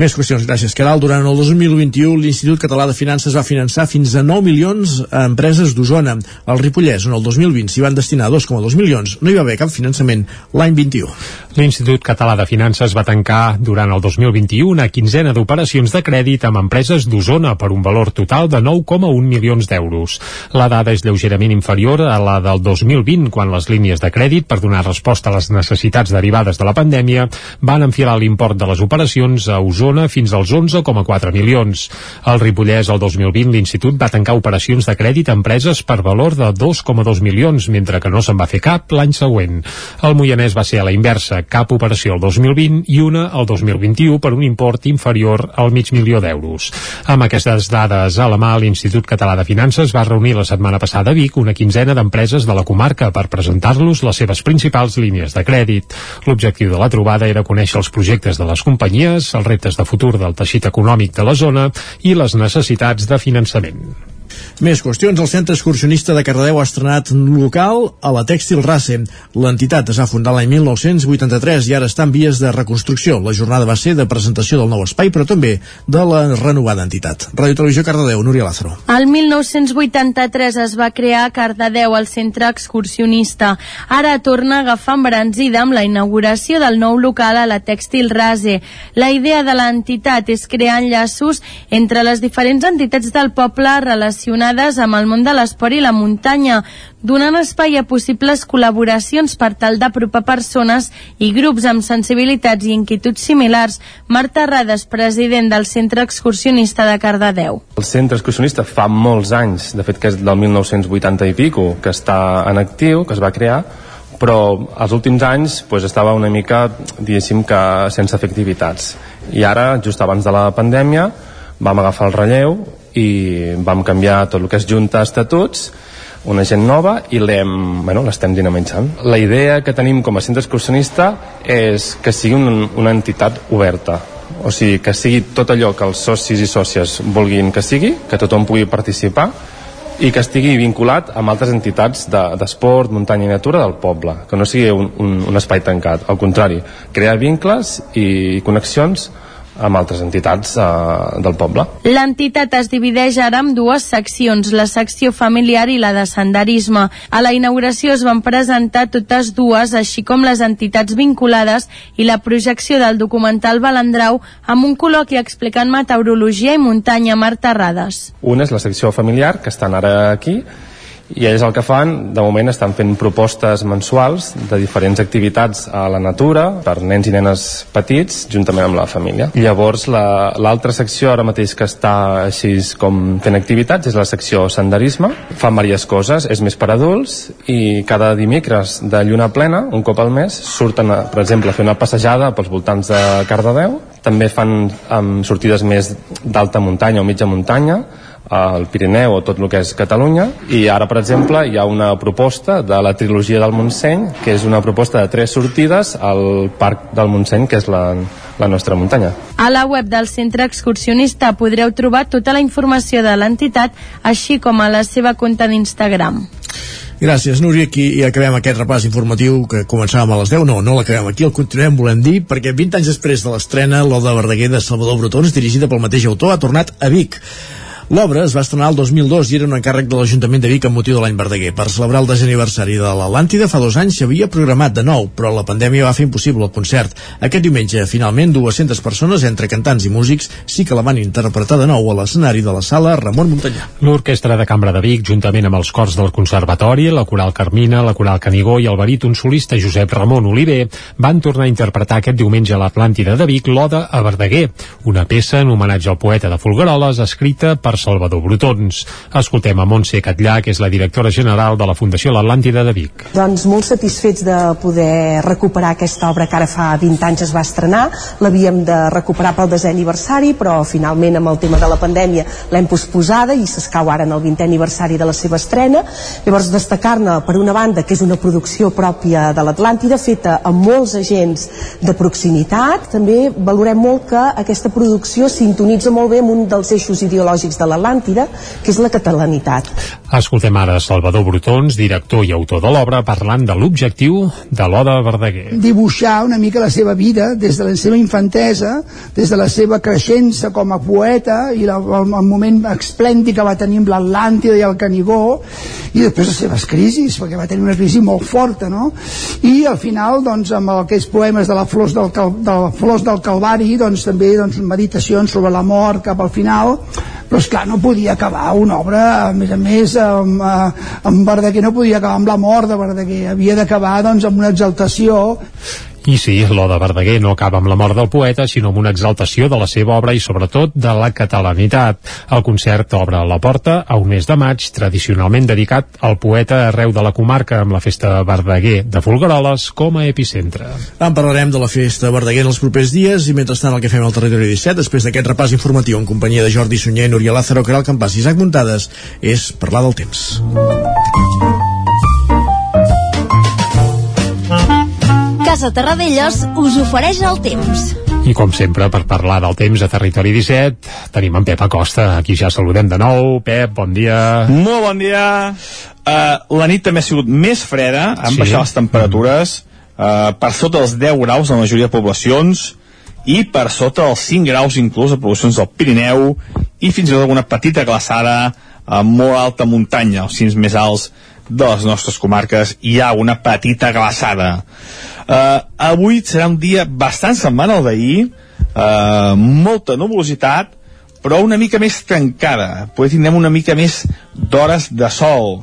Més qüestions, gràcies. Caral, durant el 2021 l'Institut Català de Finances va finançar fins a 9 milions a empreses d'Osona. Al Ripollès, on el 2020 s'hi van destinar 2,2 milions, no hi va haver cap finançament l'any 21. L'Institut Català de Finances va tancar durant el 2021 una quinzena d'operacions de crèdit amb empreses d'Osona per un valor total de 9,1 milions d'euros. La dada és lleugerament inferior a la del 2020, quan les línies de crèdit per donar resposta a les necessitats derivades de la pandèmia van enfilar l'import de les operacions a Osona fins als 11,4 milions. Al Ripollès, el 2020, l'Institut va tancar operacions de crèdit a empreses per valor de 2,2 milions, mentre que no se'n va fer cap l'any següent. El Moianès va ser a la inversa, cap operació el 2020 i una el 2021 per un import inferior al mig milió d'euros. Amb aquestes dades a la mà, l'Institut Català de Finances va reunir la setmana passada a Vic una quinzena d'empreses de la comarca per presentar-los les seves principals línies de crèdit. L'objectiu de la trobada era conèixer els projectes de les companyies, els reptes de futur del teixit econòmic de la zona i les necessitats de finançament. Més qüestions. El Centre Excursionista de Cardedeu ha estrenat local a la Tèxtil Race. L'entitat es va fundar l'any 1983 i ara està en vies de reconstrucció. La jornada va ser de presentació del nou espai, però també de la renovada entitat. Ràdio Televisió Cardedeu, Núria Lázaro. El 1983 es va crear a Cardedeu el Centre Excursionista. Ara torna a agafar embranzida amb la inauguració del nou local a la Tèxtil Rase. La idea de l'entitat és crear enllaços entre les diferents entitats del poble relacionades amb el món de l'esport i la muntanya, donant espai a possibles col·laboracions per tal d'apropar persones i grups amb sensibilitats i inquietuds similars. Marta Rades, president del Centre Excursionista de Cardedeu. El centre excursionista fa molts anys, de fet que és del 1980 i pico, que està en actiu, que es va crear, però els últims anys pues, estava una mica, diguéssim que sense efectivitats. I ara, just abans de la pandèmia, vam agafar el relleu i vam canviar tot el que és junta estatuts una gent nova i l'hem, bueno, l'estem dinamitzant. La idea que tenim com a centre excursionista és que sigui un, una entitat oberta, o sigui, que sigui tot allò que els socis i sòcies vulguin que sigui, que tothom pugui participar i que estigui vinculat amb altres entitats d'esport, de, muntanya i natura del poble, que no sigui un, un, un espai tancat, al contrari, crear vincles i connexions amb altres entitats eh, del poble. L'entitat es divideix ara en dues seccions, la secció familiar i la de senderisme. A la inauguració es van presentar totes dues, així com les entitats vinculades i la projecció del documental Balandrau amb un col·loqui explicant meteorologia i muntanya a Mar Terrades. Una és la secció familiar, que estan ara aquí, i ells el que fan, de moment estan fent propostes mensuals de diferents activitats a la natura per nens i nenes petits juntament amb la família. Llavors l'altra la, secció ara mateix que està així com fent activitats és la secció senderisme. Fan diverses coses, és més per adults i cada dimecres de lluna plena, un cop al mes, surten, a, per exemple, a fer una passejada pels voltants de Cardedeu. També fan amb sortides més d'alta muntanya o mitja muntanya al Pirineu o tot el que és Catalunya i ara per exemple hi ha una proposta de la trilogia del Montseny que és una proposta de tres sortides al Parc del Montseny que és la, la nostra muntanya. A la web del centre excursionista podreu trobar tota la informació de l'entitat així com a la seva compte d'Instagram. Gràcies, Núria. Aquí i acabem aquest repàs informatiu que començàvem a les 10. No, no l'acabem aquí, el continuem, volem dir, perquè 20 anys després de l'estrena, l'Oda Verdaguer de Salvador Brotons, dirigida pel mateix autor, ha tornat a Vic. L'obra es va estrenar el 2002 i era un encàrrec de l'Ajuntament de Vic amb motiu de l'any Verdaguer. Per celebrar el desè aniversari de l'Atlàntida fa dos anys s'havia programat de nou, però la pandèmia va fer impossible el concert. Aquest diumenge, finalment, 200 persones, entre cantants i músics, sí que la van interpretar de nou a l'escenari de la sala Ramon Montanyà. L'Orquestra de Cambra de Vic, juntament amb els cors del Conservatori, la Coral Carmina, la Coral Canigó i el baríton solista Josep Ramon Oliver, van tornar a interpretar aquest diumenge a l'Atlàntida de Vic l'Oda a Verdaguer, una peça en homenatge al poeta de Folgueroles escrita per Salvador Brutons. Escoltem a Montse Catllà, que és la directora general de la Fundació L'Atlàntida de Vic. Doncs molt satisfets de poder recuperar aquesta obra que ara fa 20 anys es va estrenar. L'havíem de recuperar pel desè aniversari, però finalment amb el tema de la pandèmia l'hem posposada i s'escau ara en el 20è aniversari de la seva estrena. Llavors destacar-ne, per una banda, que és una producció pròpia de l'Atlàntida, feta amb molts agents de proximitat. També valorem molt que aquesta producció sintonitza molt bé amb un dels eixos ideològics de l'Atlàntida, que és la catalanitat. Escoltem ara Salvador Brutons, director i autor de l'obra, parlant de l'objectiu de l'Oda Verdaguer. dibuixar una mica la seva vida des de la seva infantesa, des de la seva creixença com a poeta i la, el, el moment esplèndid que va tenir amb l'Atlàntida i el Canigó i després les seves crisis, perquè va tenir una crisi molt forta, no? I al final, doncs, amb aquests poemes de la Flors del, Cal, de la Flors del Calvari, doncs també doncs, meditacions sobre la mort cap al final, però és clar, no podia acabar una obra, a més a més, amb, eh, amb Verdaguer no podia acabar amb la mort de Verdaguer, havia d'acabar doncs, amb una exaltació I sí, l'Oda Verdaguer no acaba amb la mort del poeta, sinó amb una exaltació de la seva obra i sobretot de la catalanitat. El concert obre la porta a un mes de maig, tradicionalment dedicat al poeta arreu de la comarca, amb la festa Verdaguer de Folgueroles com a epicentre. En parlarem de la festa Verdaguer en els propers dies i mentrestant el que fem al territori 17, després d'aquest repàs informatiu en companyia de Jordi Sunyer, Núria Lázaro, Caral Campàs i Isaac Muntades, és parlar del temps. Casa Terradellos us ofereix el temps. I com sempre, per parlar del temps a Territori 17, tenim en Pep Acosta. Aquí ja saludem de nou. Pep, bon dia. Molt bon dia. Uh, la nit també ha sigut més freda, han Sí. baixat les temperatures uh, per sota dels 10 graus a la majoria de poblacions i per sota dels 5 graus inclús a poblacions del Pirineu i fins i tot alguna petita glaçada a molt alta muntanya, als cims més alts de les nostres comarques hi ha una petita glaçada. Uh, avui serà un dia bastant semblant al d'ahir, uh, molta nuvolositat, però una mica més tancada. Potser tindrem una mica més d'hores de sol.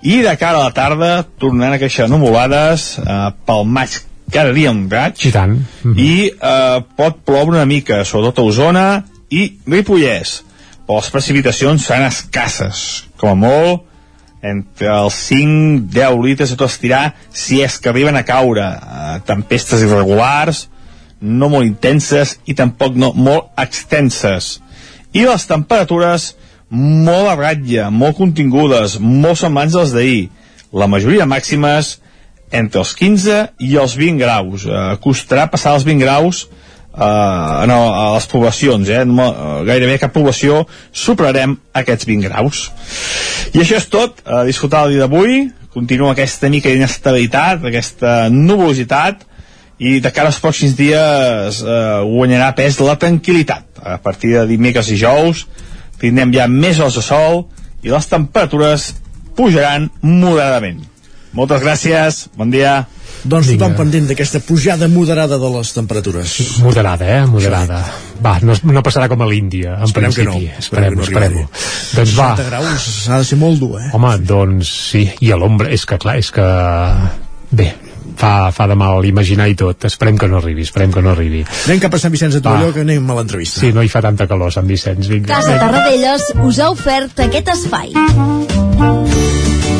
I de cara a la tarda tornaran a créixer nuvolades eh, pel maig cada dia un raig I tant. i eh, pot ploure una mica, sobretot a Osona i Ripollès. Però les precipitacions seran escasses, com a molt entre els 5-10 litres a tot estirar si és que arriben a caure eh, tempestes irregulars no molt intenses i tampoc no molt extenses. I les temperatures molt a ratlla, molt contingudes molt semblants als d'ahir. La majoria màximes entre els 15 i els 20 graus. Eh, costarà passar els 20 graus eh, no, a les poblacions eh? no, eh, gairebé cap població superarem aquests 20 graus. I això és tot, a disfrutar el dia d'avui. Continua aquesta mica d'inestabilitat aquesta nuvolositat i de cara als pròxims dies eh, guanyarà pes la tranquil·litat. A partir de dimecres i jous tindrem ja més hores de sol i les temperatures pujaran moderadament. Moltes gràcies, bon dia Doncs tothom pendent d'aquesta pujada moderada de les temperatures. Moderada, eh? Moderada. Va, no, no passarà com a l'Índia, en Esperem que principi. no. Esperem, Esperem que esperem, no Doncs va. 60 graus ha de ser molt dur, eh? Home, doncs sí. I a l'ombra, és que clar, és que... Bé, fa, fa de mal imaginar i tot. Esperem que no arribi, esperem que no arribi. Anem cap a Sant Vicenç de Torelló, que anem a l'entrevista. Sí, no hi fa tanta calor, Sant Vicenç. Vinga. Casa Tarradellas us ha ofert aquest espai.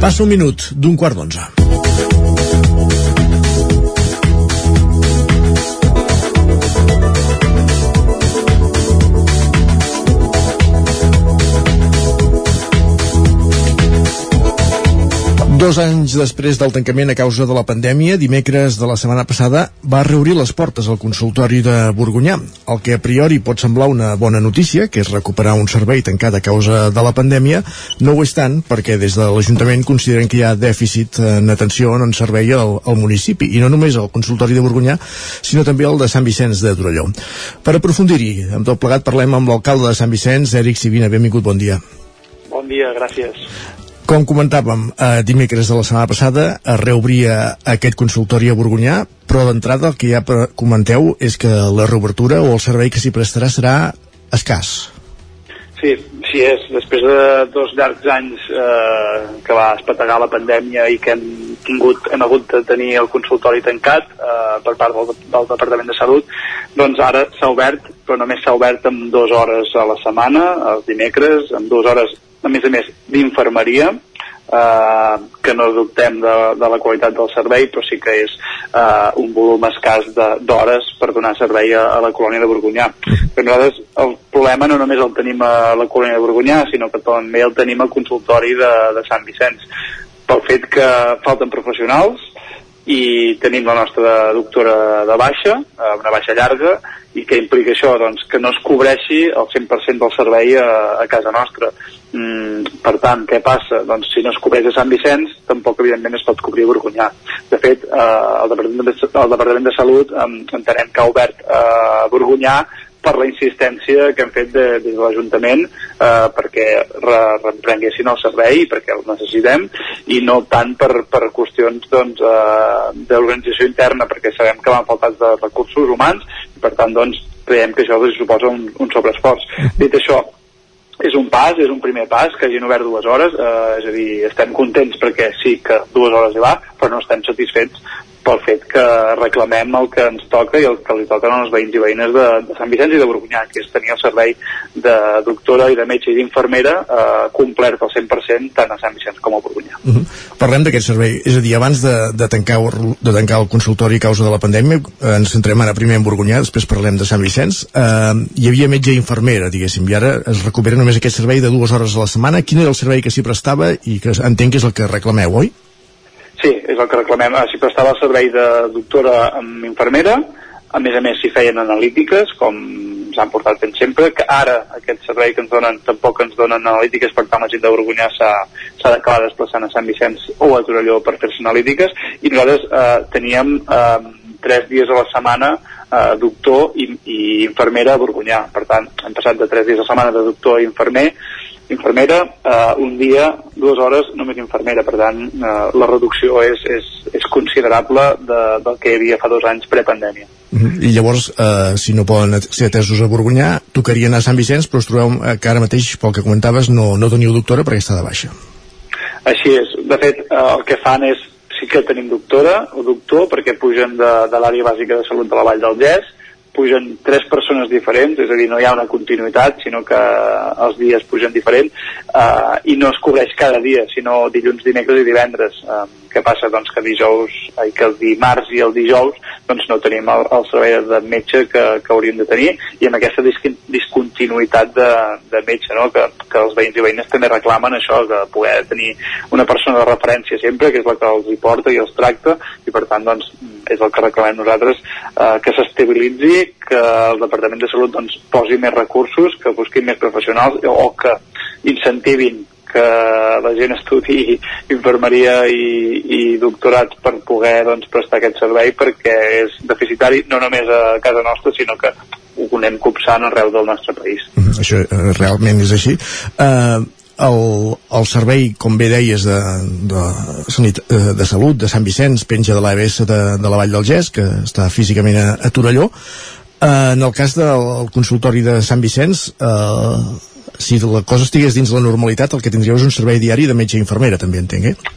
Passa un minut d'un quart d'onze. Dos anys després del tancament a causa de la pandèmia, dimecres de la setmana passada va reobrir les portes al consultori de Borgunyà, el que a priori pot semblar una bona notícia, que és recuperar un servei tancat a causa de la pandèmia, no ho és tant perquè des de l'Ajuntament consideren que hi ha dèficit en atenció en servei al, al municipi, i no només al consultori de Borgunyà, sinó també al de Sant Vicenç de Torelló. Per aprofundir-hi, amb tot plegat parlem amb l'alcalde de Sant Vicenç, Eric Sivina. Benvingut, bon dia. Bon dia, gràcies. Com comentàvem, eh, dimecres de la setmana passada es reobria aquest consultori a Borgunyà, però d'entrada el que ja comenteu és que la reobertura o el servei que s'hi prestarà serà escàs. Sí, sí és. Després de dos llargs anys eh, que va espetegar la pandèmia i que hem tingut, hem hagut de tenir el consultori tancat eh, per part del, del Departament de Salut, doncs ara s'ha obert, però només s'ha obert amb dues hores a la setmana, els dimecres, amb dues hores a més a més d'infermeria eh, que no dubtem de, de la qualitat del servei però sí que és eh, un volum escàs d'hores per donar servei a, a la colònia de Borgunyà però nosaltres el problema no només el tenim a la colònia de Borgunyà sinó que també el tenim al consultori de, de Sant Vicenç pel fet que falten professionals i tenim la nostra doctora de baixa, eh, una baixa llarga, i què implica això? Doncs que no es cobreixi el 100% del servei a, a casa nostra. Mm, per tant, què passa? Doncs si no es cobreix a Sant Vicenç, tampoc evidentment es pot cobrir a Borgunyà. De fet, eh, el, Departament de, el Departament de Salut eh, entenem que ha obert eh, a Borgunyà per la insistència que hem fet de, des de l'Ajuntament eh, perquè re, reprenguessin el servei perquè el necessitem i no tant per, per qüestions doncs, eh, d'organització interna perquè sabem que van faltar de recursos humans i per tant doncs, creiem que això suposa un, un sobreesforç. Dit això, és un pas, és un primer pas que hagin obert dues hores, eh, és a dir, estem contents perquè sí que dues hores hi va, però no estem satisfets pel fet que reclamem el que ens toca i el que li toquen als veïns i veïnes de, de Sant Vicenç i de Borgunyà, que és tenir el servei de doctora i de metge i d'infermera eh, complert al 100% tant a Sant Vicenç com a Borgunyà. Uh -huh. Parlem d'aquest servei, és a dir, abans de, de, tancar, de tancar el consultori a causa de la pandèmia, eh, ens centrem ara primer en Borgunyà, després parlem de Sant Vicenç, eh, hi havia metge i infermera, diguéssim, i ara es recupera només aquest servei de dues hores a la setmana. Quin era el servei que s'hi prestava i que entenc que és el que reclameu, oi? Sí, és el que reclamem. Ah, s'hi prestava el servei de doctora amb infermera, a més a més s'hi feien analítiques, com s'han portat fent sempre, que ara aquest servei que ens donen tampoc ens donen analítiques, per tant la gent de Borgunyà s'ha d'acabar desplaçant a Sant Vicenç o a Torelló per fer-se analítiques, i nosaltres eh, teníem eh, tres dies a la setmana eh, doctor i, i infermera a Borgunyà. Per tant, hem passat de tres dies a la setmana de doctor i infermer infermera, eh, un dia, dues hores, només infermera. Per tant, eh, la reducció és, és, és considerable de, del que hi havia fa dos anys prepandèmia. -huh. I llavors, eh, si no poden ser atesos a Borgunyà, tocaria anar a Sant Vicenç, però us trobeu que ara mateix, pel que comentaves, no, no teniu doctora perquè està de baixa. Així és. De fet, eh, el que fan és sí que tenim doctora o doctor perquè pugen de, de l'àrea bàsica de salut de la Vall del Gès pugen tres persones diferents, és a dir, no hi ha una continuïtat, sinó que els dies pugen diferent, eh, i no es cobreix cada dia, sinó dilluns, dimecres i divendres. Eh, què passa? Doncs que dijous, ai, que el dimarts i el dijous doncs no tenim el, el servei de metge que, que hauríem de tenir i amb aquesta discontinuïtat de, de metge, no? que, que els veïns i veïnes també reclamen això, que poder tenir una persona de referència sempre, que és la que els hi porta i els tracta, i per tant doncs, és el que reclamem nosaltres, eh, que s'estabilitzi, que el Departament de Salut doncs, posi més recursos, que busquin més professionals o que incentivin que la gent estudi infermeria i, i doctorat per poder doncs, prestar aquest servei perquè és deficitari no només a casa nostra sinó que ho anem copsant arreu del nostre país. Mm, això eh, realment és així. Eh, el, el servei, com bé deies, de, de, eh, de salut de Sant Vicenç penja de l'ABS de, de la Vall del Gès, que està físicament a, a Torelló. Eh, en el cas del consultori de Sant Vicenç, eh, si la cosa estigués dins la normalitat, el que tindríeu és un servei diari de metge i infermera, també entenc, eh?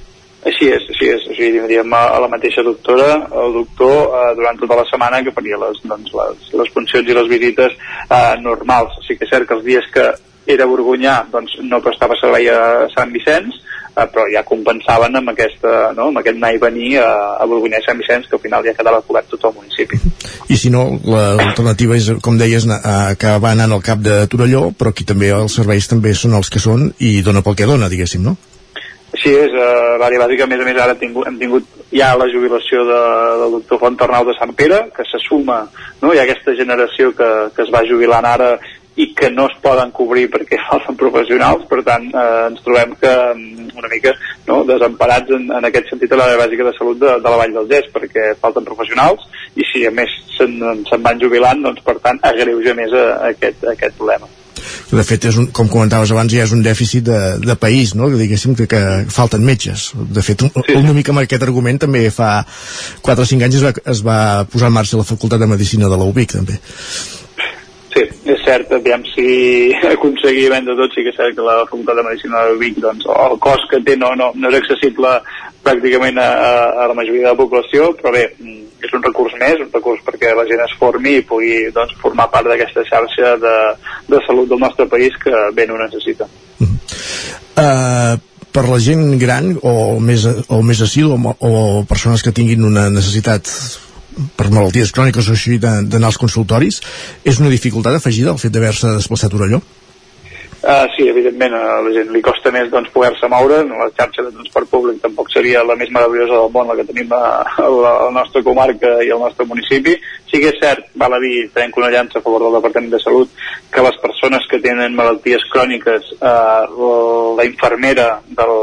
Així és, així és. O sigui, tindríem a, la mateixa doctora, el doctor, eh, durant tota la setmana que faria les, doncs, les, les funcions i les visites eh, normals. O sigui que és cert que els dies que era Borgunyà doncs, no prestava servei a Sant Vicenç, eh, però ja compensaven amb, aquesta, no, amb aquest anar i venir a, a Borgunyà i Sant Vicenç, que al final ja quedava cobert tot el municipi. I si no, l'alternativa és, com deies, acabar anant al cap de Torelló, però aquí també els serveis també són els que són i dona pel que dona, diguéssim, no? Així és, eh, l'àrea bàsica, a més a més, ara tingut, hem tingut ja la jubilació de, del doctor Font Arnau de Sant Pere, que se suma, no? hi ha aquesta generació que, que es va jubilant ara i que no es poden cobrir perquè falten professionals, per tant eh, ens trobem que mm, una mica no, desemparats en, en aquest sentit a l'àrea bàsica de salut de, de la Vall del Gès, perquè falten professionals i si a més se'n se van jubilant, doncs per tant agreuja més a, a aquest, a aquest problema. De fet, és un, com comentaves abans, ja és un dèficit de, de país, no? diguéssim que, que falten metges. De fet, un, sí. una mica amb aquest argument també fa 4 o 5 anys es va, es va posar en marxa la Facultat de Medicina de la UBIC, també. Sí, és cert, aviam si aconseguir vendre tot, sí que és cert que la Facultat de Medicina de Vic, doncs, el cost que té no, no, no és accessible pràcticament a, a la majoria de la població, però bé, mm, és un recurs més, un recurs perquè la gent es formi i pugui doncs, formar part d'aquesta xarxa de, de salut del nostre país que bé ho necessita. Uh uh, per la gent gran o més, o més asil o, o persones que tinguin una necessitat per malalties cròniques o així d'anar als consultoris és una dificultat afegida el fet d'haver-se desplaçat a Torelló? Uh, sí, evidentment, a la gent li costa més doncs, poder-se moure, la xarxa de transport públic tampoc seria la més meravellosa del món la que tenim a, la, a la nostra comarca i al nostre municipi. Sí que és cert, val a dir, trenco una llança a favor del Departament de Salut, que les persones que tenen malalties cròniques, uh, la infermera del,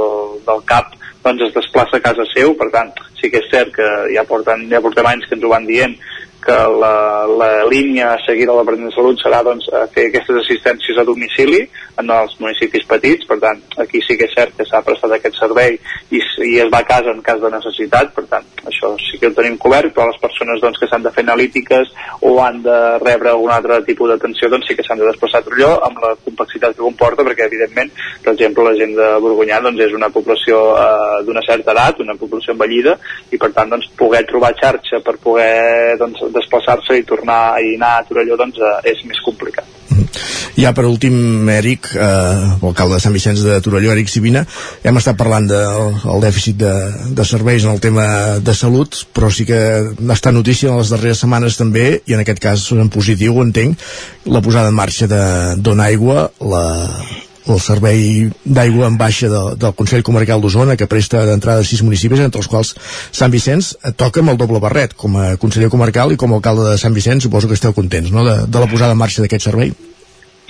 del CAP doncs es desplaça a casa seu, per tant, sí que és cert que ja, porten, ja portem anys que ens ho van dient, que la, la línia a seguir a la de Salut serà doncs, fer aquestes assistències a domicili en els municipis petits, per tant, aquí sí que és cert que s'ha prestat aquest servei i, i es va a casa en cas de necessitat, per tant, això sí que ho tenim cobert, però les persones doncs, que s'han de fer analítiques o han de rebre algun altre tipus d'atenció, doncs sí que s'han de desplaçar a Trolló amb la complexitat que comporta, perquè evidentment, per exemple, la gent de Borgonyà doncs, és una població eh, d'una certa edat, una població envellida, i per tant doncs, poder trobar xarxa per poder doncs, desplaçar-se i tornar i anar a Torelló doncs, eh, és més complicat. Ja per últim, Eric, eh, alcalde de Sant Vicenç de Torelló, Eric Sibina, hem estat parlant del de, dèficit de, de serveis en el tema de salut, però sí que està notícia en les darreres setmanes també, i en aquest cas en positiu, entenc, la posada en marxa de Dona Aigua, la, el servei d'aigua en baixa de, del Consell Comarcal d'Osona que presta d'entrada sis municipis entre els quals Sant Vicenç toca amb el doble barret com a conseller comarcal i com a alcalde de Sant Vicenç. Suposo que esteu contents no? de, de la posada en marxa d'aquest servei?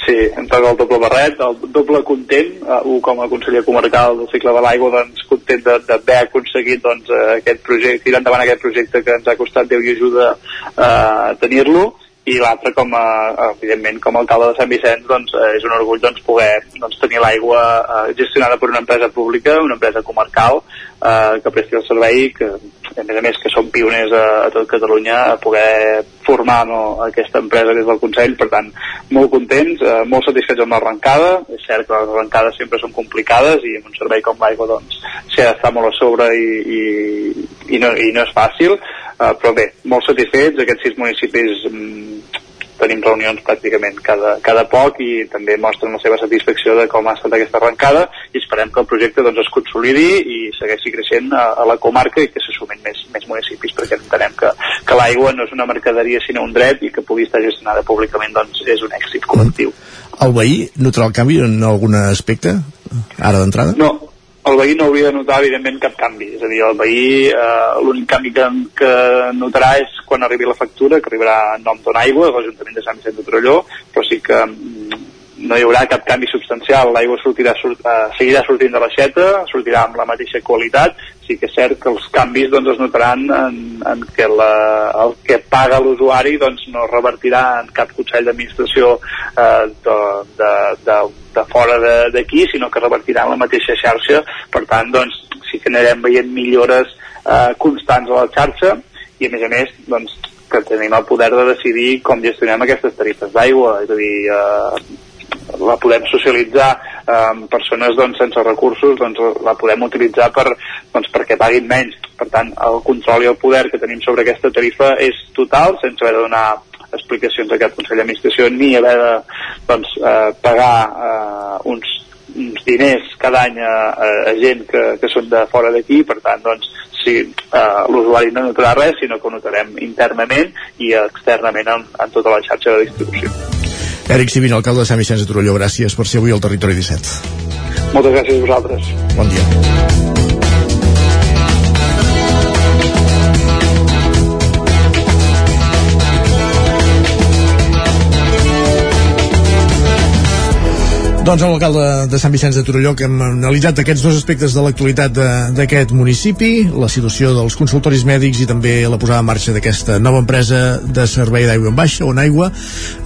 Sí, em toca el doble barret, el doble content, uh, un com a conseller comarcal del cicle de l'aigua, doncs content d'haver aconseguit doncs, aquest projecte, tirar endavant aquest projecte que ens ha costat Déu i ajuda uh, a tenir-lo, i l'altre com a, evidentment com a alcalde de Sant Vicenç doncs, eh, és un orgull doncs, poder doncs, tenir l'aigua eh, gestionada per una empresa pública, una empresa comarcal eh, que presti el servei que a més a més que som pioners a, a tot Catalunya a poder formar no, aquesta empresa des del Consell, per tant molt contents, eh, molt satisfets amb l'arrencada. És cert que les arrencades sempre són complicades i amb un servei com l'aigua doncs s'ha d'estar molt a sobre i, i, i, no, i no és fàcil. Uh, però bé, molt satisfets, aquests sis municipis um, tenim reunions pràcticament cada, cada poc i també mostren la seva satisfacció de com ha estat aquesta arrencada i esperem que el projecte doncs, es consolidi i segueixi creixent a, a la comarca i que se sumin més, més municipis perquè entenem que, que l'aigua no és una mercaderia sinó un dret i que pugui estar gestionada públicament doncs, és un èxit col·lectiu. El veí notarà el canvi en algun aspecte ara d'entrada? No, el veí no hauria de notar evidentment cap canvi. És a dir, el veí eh, l'únic canvi que, que notarà és quan arribi la factura que arribarà en nom d'on aigua l'Ajuntament de Sant Vicent de Torelló però sí que mm, no hi haurà cap canvi substancial l'aigua sortirà, surt, uh, seguirà sortint de l'aixeta sortirà amb la mateixa qualitat sí que és cert que els canvis doncs, es notaran en, en que la, el que paga l'usuari doncs, no revertirà en cap consell d'administració eh, de, de, de, de fora d'aquí, sinó que revertirà en la mateixa xarxa. Per tant, doncs, sí que anirem veient millores eh, constants a la xarxa i, a més a més, doncs, que tenim el poder de decidir com gestionem aquestes tarifes d'aigua, és a dir, eh, la podem socialitzar amb eh, persones doncs, sense recursos, doncs la podem utilitzar per, doncs, perquè paguin menys. Per tant, el control i el poder que tenim sobre aquesta tarifa és total, sense haver de donar explicacions a aquest Consell d'Administració ni haver de doncs, eh, pagar eh, uns, uns diners cada any a, a gent que, que són de fora d'aquí, per tant, doncs, si eh, l'usuari no notarà res, sinó que ho notarem internament i externament en, en tota la xarxa de distribució. Eric Sivin, alcalde de Sant Vicenç de Torelló, gràcies per ser avui al Territori 17. Moltes gràcies a vosaltres. Bon dia. Doncs amb l'alcalde de Sant Vicenç de Torelló que hem analitzat aquests dos aspectes de l'actualitat d'aquest municipi, la situació dels consultoris mèdics i també la posada en marxa d'aquesta nova empresa de servei d'aigua en baixa, on aigua.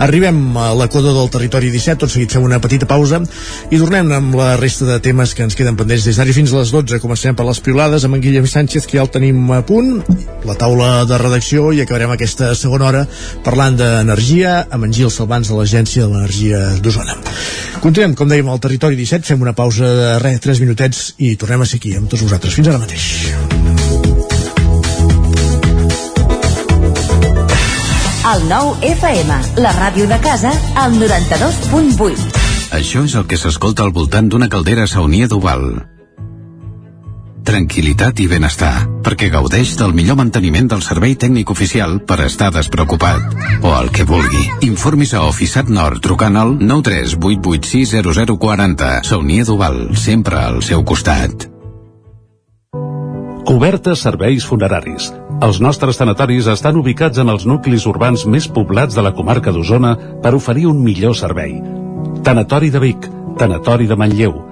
Arribem a l'equador del territori 17, tot seguit fem una petita pausa i tornem amb la resta de temes que ens queden pendents des d'ara fins a les 12. Començarem per les piulades amb en Guillem Sánchez, que ja el tenim a punt, la taula de redacció i acabarem aquesta segona hora parlant d'energia amb en Gil Salvans de l'Agència de l'Energia d'Osona. Continuem, com dèiem, al territori 17, fem una pausa de res, 3 minutets i tornem a ser aquí amb tots vosaltres. Fins ara mateix. El nou FM, la ràdio de casa, al 92.8. Això és el que s'escolta al voltant d'una caldera saunia d'Oval. Tranquilitat i benestar, perquè gaudeix del millor manteniment del servei tècnic oficial per estar despreocupat. O el que vulgui. Informis a Oficiat Nord trucant al 938860040. Saunia d'Oval, sempre al seu costat. Cobertes serveis funeraris. Els nostres tanatoris estan ubicats en els nuclis urbans més poblats de la comarca d'Osona per oferir un millor servei. Tanatori de Vic, Tanatori de Manlleu,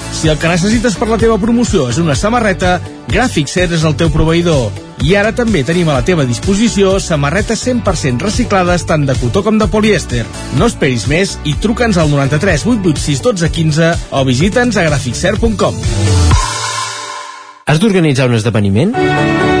si el que necessites per la teva promoció és una samarreta, Gràfic Cert és el teu proveïdor. I ara també tenim a la teva disposició samarretes 100% reciclades tant de cotó com de polièster. No esperis més i truca'ns al 93 886 12 15 o visita'ns a graficcert.com. Has d'organitzar un esdeveniment?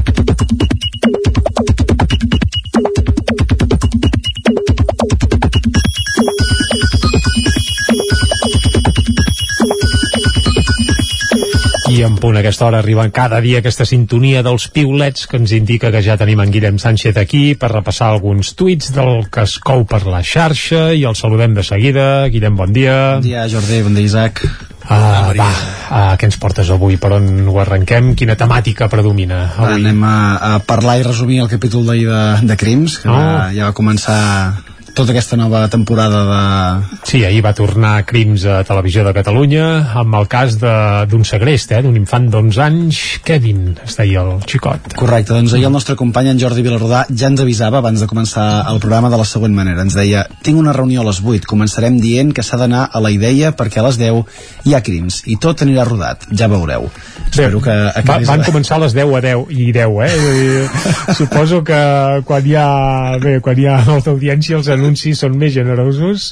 En punt a aquesta hora arriba cada dia aquesta sintonia dels piulets que ens indica que ja tenim en Guillem Sánchez aquí per repassar alguns tuits del que es cou per la xarxa i el saludem de seguida. Guillem, bon dia. Bon dia, Jordi, bon dia, Isaac. Uh, va, uh, què ens portes avui? Per on ho arrenquem? Quina temàtica predomina avui? anem a, a parlar i resumir el capítol d'ahir de, de Crims, que Oh. va, ja va començar tota aquesta nova temporada de... Sí, ahir va tornar Crims a Televisió de Catalunya amb el cas d'un segrest, eh, d'un infant d'11 anys, Kevin, es deia el xicot. Correcte, doncs ahir el nostre company en Jordi Vilarrodà ja ens avisava abans de començar el programa de la següent manera. Ens deia, tinc una reunió a les 8, començarem dient que s'ha d'anar a la idea perquè a les 10 hi ha crims i tot anirà rodat, ja veureu. Espero que Va, acabis... van començar a les 10 a 10 i 10, eh? Suposo que quan hi ha, bé, quan hi ha molta audiència els anuncis són més generosos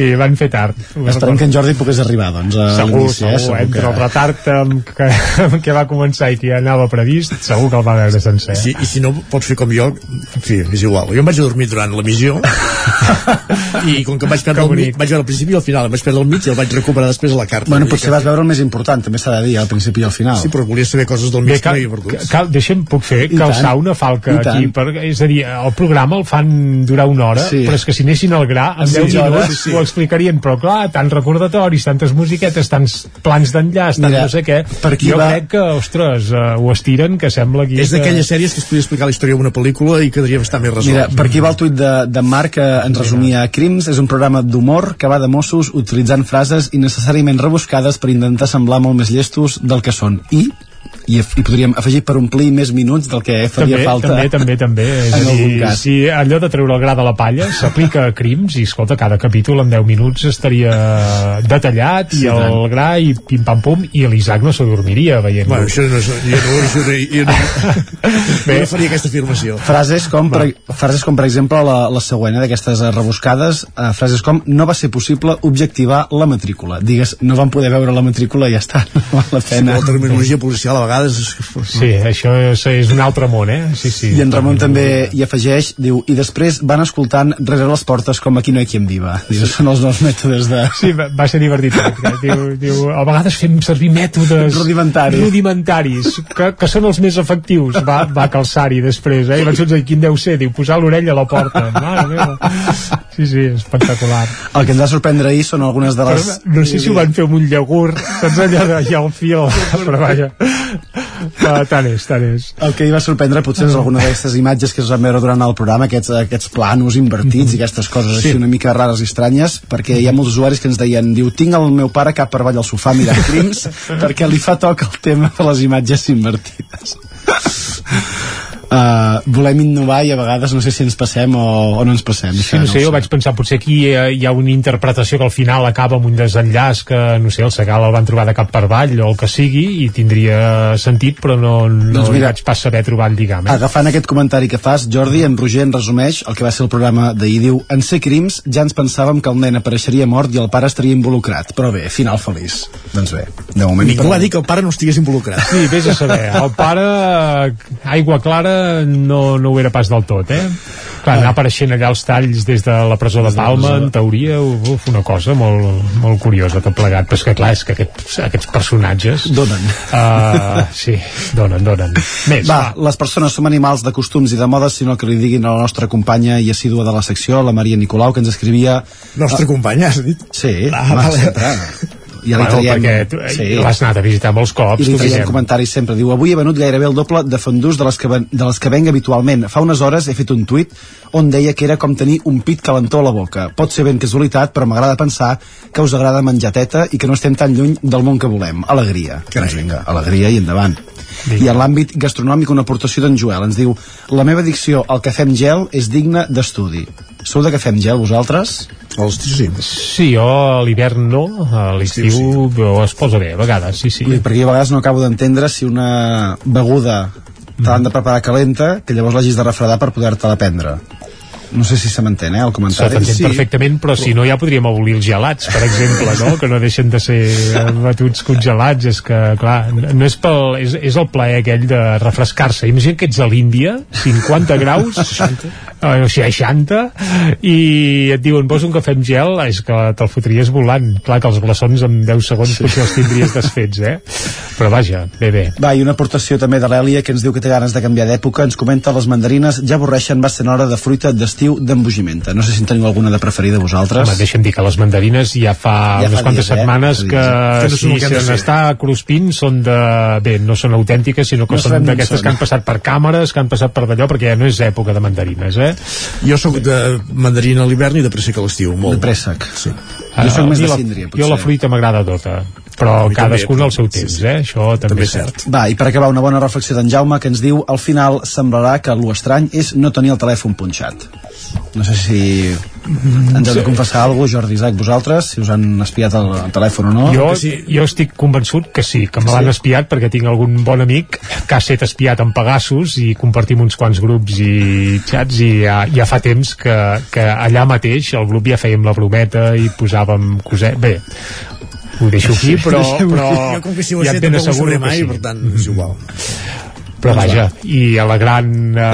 i van fer tard. Esperem que en Jordi pogués arribar, doncs, a Segur, l'inici, segur, eh? Segur entre que- el retard amb que, amb què va començar i que ja anava previst, segur que el va veure sencer. Sí, I si no pots fer com jo, en fi, és igual. Jo em vaig a dormir durant l'emissió i com que em vaig perdre el mig, vaig veure al principi i al final, em vaig perdre el mig i el vaig recuperar després a la carta. Bueno, potser vas veure el més important, també s'ha de dir, al principi i al final. Sí, però volia saber coses del mig que no hi perdut. Cal, deixa'm, puc fer I que el tant. sauna falca aquí, per, és a dir, el programa el fan durar una hora, Sí. però és que si anessin al gra, en Sí, 10 hores, minuts sí. ho explicarien, però clar, tants recordatoris, tantes musiquetes, tants plans d'enllaç, tant Mira, no sé què, per aquí jo va- crec que, ostres, uh, ho estiren, que sembla aquí És que... d'aquelles sèries que es podria explicar la història d'una pel·lícula i quedaria bastant més resolt. Mira, per aquí va el tuit de, de Marc que ens resumia Crims és un programa d'humor que va de Mossos utilitzant frases innecessàriament rebuscades per intentar semblar molt més llestos del que són i i, i podríem afegir per omplir més minuts del que faria també, falta també, també, també. És en a algun dir, cas. si allò de treure el gra de la palla s'aplica a crims i, escolta, cada capítol en 10 minuts estaria detallat Sí, i el tant. gra i pim-pam-pum i l'Isaac no s'adormiria veient-lo. Bueno, això no, és- jo no, jo no, jo no, jo no faria aquesta afirmació. Frases com, per, frases com per exemple la, la següent, eh, d'aquestes eh, rebuscades, eh, frases com no va ser possible objectivar la matrícula. Digues, no van poder veure la matrícula i ja està, no val la Sí, pena. la terminologia policial a vegades és... Sí, això és, és un altre món, eh? Sí, sí. I en Ramon també hi afegeix, diu, i després van escoltant rere les portes com aquí no hi ha qui em viva. Diu, són els nous mètodes de... Sí, va, va ser divertit. eh? Diu, diu, a vegades fem servir mètodes Rudimentaris. rudimentaris que, que són els més efectius. Va, va calçar-hi després, eh? I vaig dir, quin deu ser? Diu, posar l'orella a la porta. Mare meva. Sí, sí, espectacular. El que ens va sorprendre ahir són algunes de les... Però no sé si ho van fer amb un llagurt, saps allò de ja al fil, però vaja. Uh, tant és, tant és. El que hi va sorprendre potser és alguna d'aquestes imatges que es van veure durant el programa, aquests, aquests planos invertits i aquestes coses així una mica rares i estranyes, perquè hi ha molts usuaris que ens deien, diu, tinc el meu pare cap per avall al sofà mirant crims perquè li fa toc el tema de les imatges invertides. Uh, volem innovar i a vegades no sé si ens passem o, o no ens passem. Sí, no sé, jo vaig pensar, potser aquí eh, hi ha una interpretació que al final acaba amb un desenllaç que, no sé, el Segal el van trobar de cap per avall o el que sigui i tindria sentit, però no, no Doncs mira, vaig pas saber trobar el lligam. Eh? Agafant aquest comentari que fas, Jordi, en Roger en resumeix el que va ser el programa d'ahir. Diu, en ser crims ja ens pensàvem que el nen apareixeria mort i el pare estaria involucrat. Però bé, final feliç. Doncs bé, de moment... Ningú va dir que el pare no estigués involucrat. Sí, vés a saber. El pare, aigua clara, no, no ho era pas del tot, eh? Clar, anar apareixent allà els talls des de la presó de Palma, en teoria, uf, una cosa molt, molt curiosa, tot plegat. Però és que, clar, és que aquests, aquests personatges... Donen. Uh, sí, donen, donen. Més, Va, les persones som animals de costums i de modes, sinó que li diguin a la nostra companya i assídua de la secció, la Maria Nicolau, que ens escrivia... Nostra companya, has dit? Sí, Ah, vale. sempre. I ara bueno, traiem... perquè tu, sí. l'has anat a visitar molts cops, I li tu traiem comentaris sempre. Diu, avui he venut gairebé el doble de fondús de les, que, ven, de les que venc habitualment. Fa unes hores he fet un tuit on deia que era com tenir un pit calentó a la boca. Pot ser ben casualitat, però m'agrada pensar que us agrada menjar teta i que no estem tan lluny del món que volem. Alegria. Doncs vinga, alegria i endavant. I en l'àmbit gastronòmic una aportació d'en Joel ens diu la meva addicció al cafè amb gel és digna d'estudi. Sou de cafè amb gel vosaltres? Hosti, sí. Sí, jo a l'hivern no, a l'estiu sí, sí. es posa bé, a vegades, sí, sí. Dir, perquè a vegades no acabo d'entendre si una beguda te l'han de preparar calenta que llavors l'hagis de refredar per poder-te-la prendre no sé si se m'entén, eh, el comentari S'entén sí, perfectament, però si no ja podríem abolir els gelats, per exemple, no? que no deixen de ser batuts congelats, és que, clar, no és, pel, és, és el plaer aquell de refrescar-se. Imagina que ets a l'Índia, 50 graus, 60, o 60, i et diuen, vols un cafè amb gel? És que te'l fotries volant. Clar que els glaçons en 10 segons sí. potser els tindries desfets, eh? Però vaja, bé, bé. Va, i una aportació també de l'Èlia que ens diu que té ganes de canviar d'època, ens comenta les mandarines ja avorreixen bastant hora de fruita d'estiu d'embogimenta. No sé si en teniu alguna de preferida vosaltres. Home, deixa'm dir que les mandarines ja fa Ja unes fa quantes dies, eh? setmanes Fa que, que si se n'està cruspint són de... Bé, no són autèntiques, sinó que No són d'aquestes que han passat per càmeres, que han passat per d'allò, perquè ja no és època de mandarines, eh? eh? Jo sóc de mandarina a l'hivern i de préssec a l'estiu, molt. De préssec. Sí. Jo sóc a més de la- síndria, Jo la potser. fruita m'agrada tota, però cadascun també, al seu temps, eh? Això també, és cert. Va, i per acabar una bona reflexió d'en Jaume que ens diu al final semblarà que lo estrany és no tenir el telèfon punxat. No sé si ens heu de confessar alguna cosa, Jordi Isaac, vosaltres, si us han espiat el, el telèfon o no. Jo, jo estic convençut que sí, que me l'han espiat perquè tinc algun bon amic que ha estat espiat en Pegasus i compartim uns quants grups i xats i ja, ja fa temps que, que allà mateix el grup ja fèiem la brometa i posàvem coset... Bé, ho deixo aquí, però, però jo com que si ho ja et ben asseguro que mai, sí. per tant, és igual. Però vaja, i a la gran eh,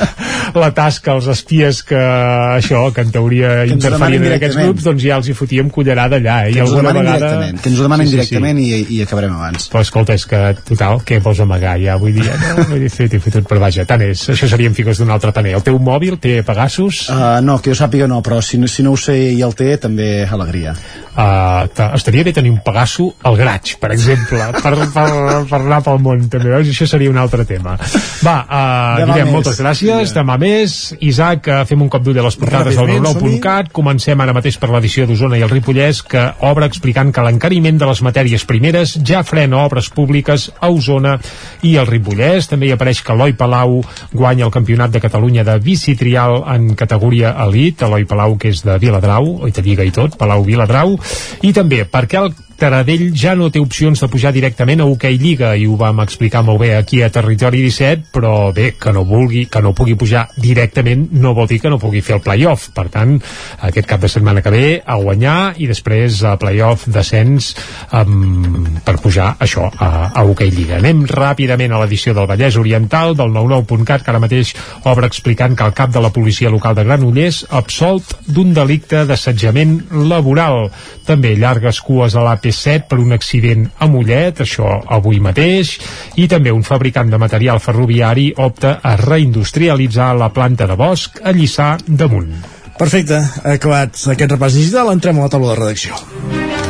la tasca, els espies que això, que en teoria ho interferien en aquests grups, doncs ja els hi fotíem cullerada allà, eh? Que I ens ho alguna demanen vegada... directament, que ens ho demanen directament I, i acabarem abans. Però escolta, és que, total, què vols amagar ja? Vull dir, no, vull dir, fet fotut, però vaja, tant és. Això serien figures d'un altre taner. El teu mòbil té Pegasus? Uh, no, que jo sàpiga no, però si, no- si no ho sé i el té, també alegria. Uh, estaria bé tenir un Pegaso al graig, per exemple, per, per, per anar pel món, també, veus? Això seria un altre tema. Va, uh, Guillem, moltes gràcies. Demà més. Isaac, uh, fem un cop d'ull a les portades del Ràpidament, 99.cat. Comencem ara mateix per l'edició d'Osona i el Ripollès, que obre explicant que l'encariment de les matèries primeres ja frena obres públiques a Osona i el Ripollès. També hi apareix que Eloi Palau guanya el Campionat de Catalunya de bici trial en categoria elit. Eloi Palau, que és de Viladrau, oi te lliga i tot, Palau Viladrau. I també perquè el Taradell ja no té opcions de pujar directament a Hockey Lliga i ho vam explicar molt bé aquí a Territori 17 però bé, que no vulgui, que no pugui pujar directament no vol dir que no pugui fer el playoff. Per tant, aquest cap de setmana que ve a guanyar i després a playoff descens um, per pujar això a, a Hockey Lliga. Anem ràpidament a l'edició del Vallès Oriental del 99.cat que ara mateix obre explicant que el cap de la policia local de Granollers absolt d'un delicte d'assetjament laboral. També llargues cues a l'AP7 per un accident a Mollet, això avui mateix, i també un fabricant de material ferroviari opta a reindustrialitzar la planta de bosc a Lliçà damunt. Perfecte, acabat aquest repàs digital, entrem a la taula de redacció.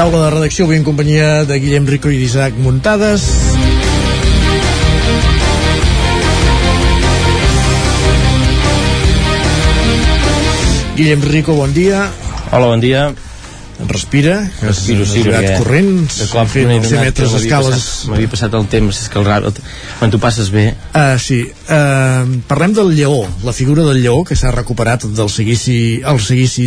Taula de redacció avui en companyia de Guillem Rico i d'Isaac Muntades. Guillem Rico, bon dia. Hola, bon dia. Respira, Respiro, has sí, corrent, de cop m'he els 100 adonat que metres m'havia escales. passat- M'havia passat el temps, és que el, ra- el, quan tu passes bé... Uh, sí, uh, parlem del lleó, la figura del lleó que s'ha recuperat del seguici, el seguici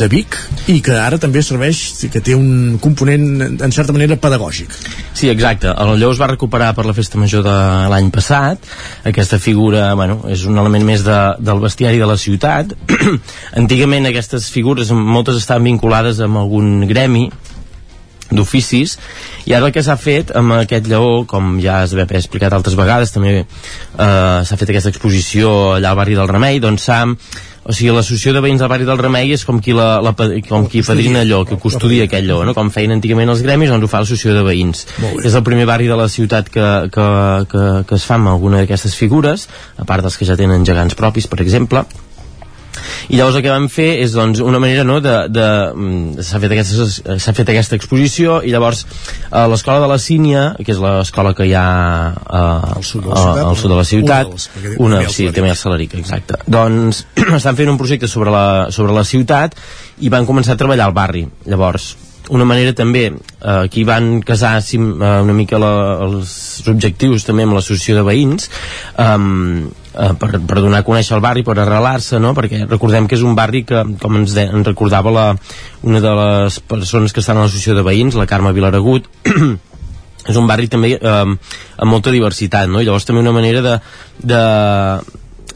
de Vic i que ara també serveix, que té un component en certa manera pedagògic. Sí, exacte. El lleó es va recuperar per la festa major de l'any passat. Aquesta figura, bueno, és un element més de, del bestiari de la ciutat. Antigament aquestes figures, moltes estaven vinculades amb algun gremi, d'oficis i ara el que s'ha fet amb aquest lleó com ja es va haver explicat altres vegades també eh, s'ha fet aquesta exposició allà al barri del Remei doncs s'ha o sigui, l'associació de veïns del barri del Remei és com qui, la, la, com qui padrina allò, que custodia aquell lleó, no? com feien antigament els gremis, doncs ho fa l'associació de veïns. És el primer barri de la ciutat que, que, que, que es fa amb alguna d'aquestes figures, a part dels que ja tenen gegants propis, per exemple, i llavors el que vam fer és doncs, una manera no, de, de, mm, s'ha fet, aquesta, fet aquesta exposició i llavors a l'escola de la Sínia que és l'escola que hi ha uh, al, sud de la ciutat, al sud de la una ciutat. Una, el sí, també el Salaric, exacte. Doncs estan fent un projecte sobre la, sobre la ciutat i van començar a treballar al barri. Llavors una manera també, eh, aquí van casar sim, eh, una mica la, els objectius també amb l'associació de veïns um, eh, per, per donar a conèixer el barri, per arrelar-se, no? perquè recordem que és un barri que, com ens, de, ens recordava la, una de les persones que estan a l'associació de veïns, la Carme Vilaragut, és un barri també eh, amb molta diversitat, no? I llavors també una manera de, de,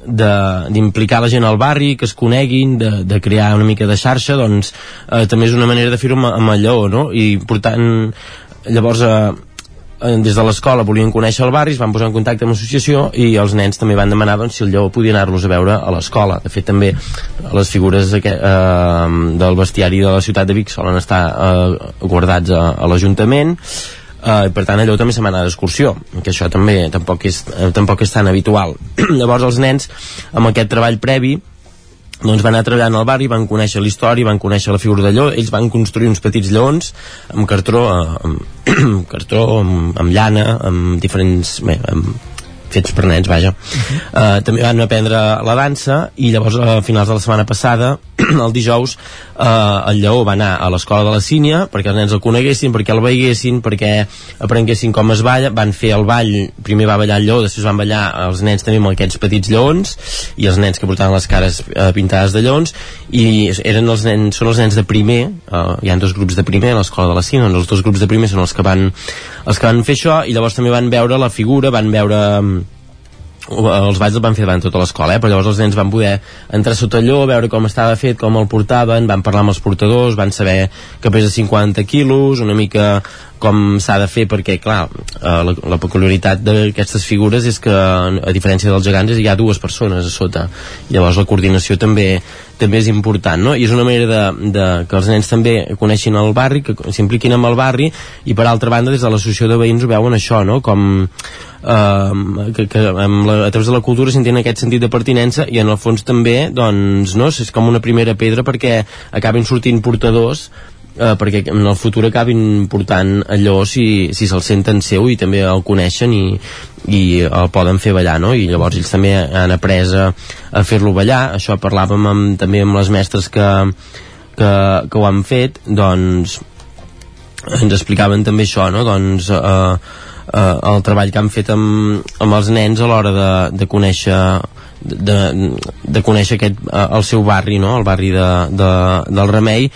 d'implicar la gent al barri, que es coneguin, de, de crear una mica de xarxa, doncs eh, també és una manera de fer-ho amb, amb lleó, no? I portant llavors eh, des de l'escola volien conèixer el barri, es van posar en contacte amb l'associació i els nens també van demanar doncs, si el lleó podia anar-los a veure a l'escola. De fet, també les figures aquest, eh, del bestiari de la ciutat de Vic solen estar eh, guardats a, a l'Ajuntament, Uh, per tant allò també se m'ha d'excursió que això també tampoc és, eh, tampoc és tan habitual llavors els nens amb aquest treball previ doncs van anar treballant al barri, van conèixer la història, van conèixer la figura de lleó, ells van construir uns petits lleons amb cartró, eh, amb, amb cartró, amb, amb llana, amb diferents... Bé, amb, fets per nens, vaja. Uh -huh. uh, també van aprendre la dansa i llavors a finals de la setmana passada, el dijous, uh, el Lleó va anar a l'escola de la Sínia perquè els nens el coneguessin, perquè el veiessin, perquè aprenguessin com es balla, van fer el ball, primer va ballar el Lleó, després van ballar els nens també amb aquests petits lleons i els nens que portaven les cares uh, pintades de lleons i eren els nens, són els nens de primer, uh, hi ha dos grups de primer a l'escola de la Sínia, doncs els dos grups de primer són els que van els que van fer això i llavors també van veure la figura, van veure els balls els van fer davant tota l'escola, eh? però llavors els nens van poder entrar sota allò, veure com estava fet, com el portaven, van parlar amb els portadors, van saber que pesa 50 quilos, una mica com s'ha de fer, perquè, clar, eh, la, la peculiaritat d'aquestes figures és que, a diferència dels gegants, hi ha dues persones a sota. Llavors la coordinació també també és important, no? I és una manera de, de que els nens també coneixin el barri, que s'impliquin amb el barri, i per altra banda, des de l'associació de veïns ho veuen això, no? Com eh, que, que amb la, a través de la cultura s'entén aquest sentit de pertinença i en el fons també doncs, no, és com una primera pedra perquè acabin sortint portadors eh, perquè en el futur acabin portant allò si, si se'l senten seu i també el coneixen i, i el poden fer ballar no? i llavors ells també han après a, a fer-lo ballar això parlàvem amb, també amb les mestres que, que, que ho han fet doncs ens explicaven també això no? doncs eh, eh, el treball que han fet amb, amb els nens a l'hora de, de conèixer de, de conèixer aquest, eh, el seu barri, no? el barri de, de, del Remei.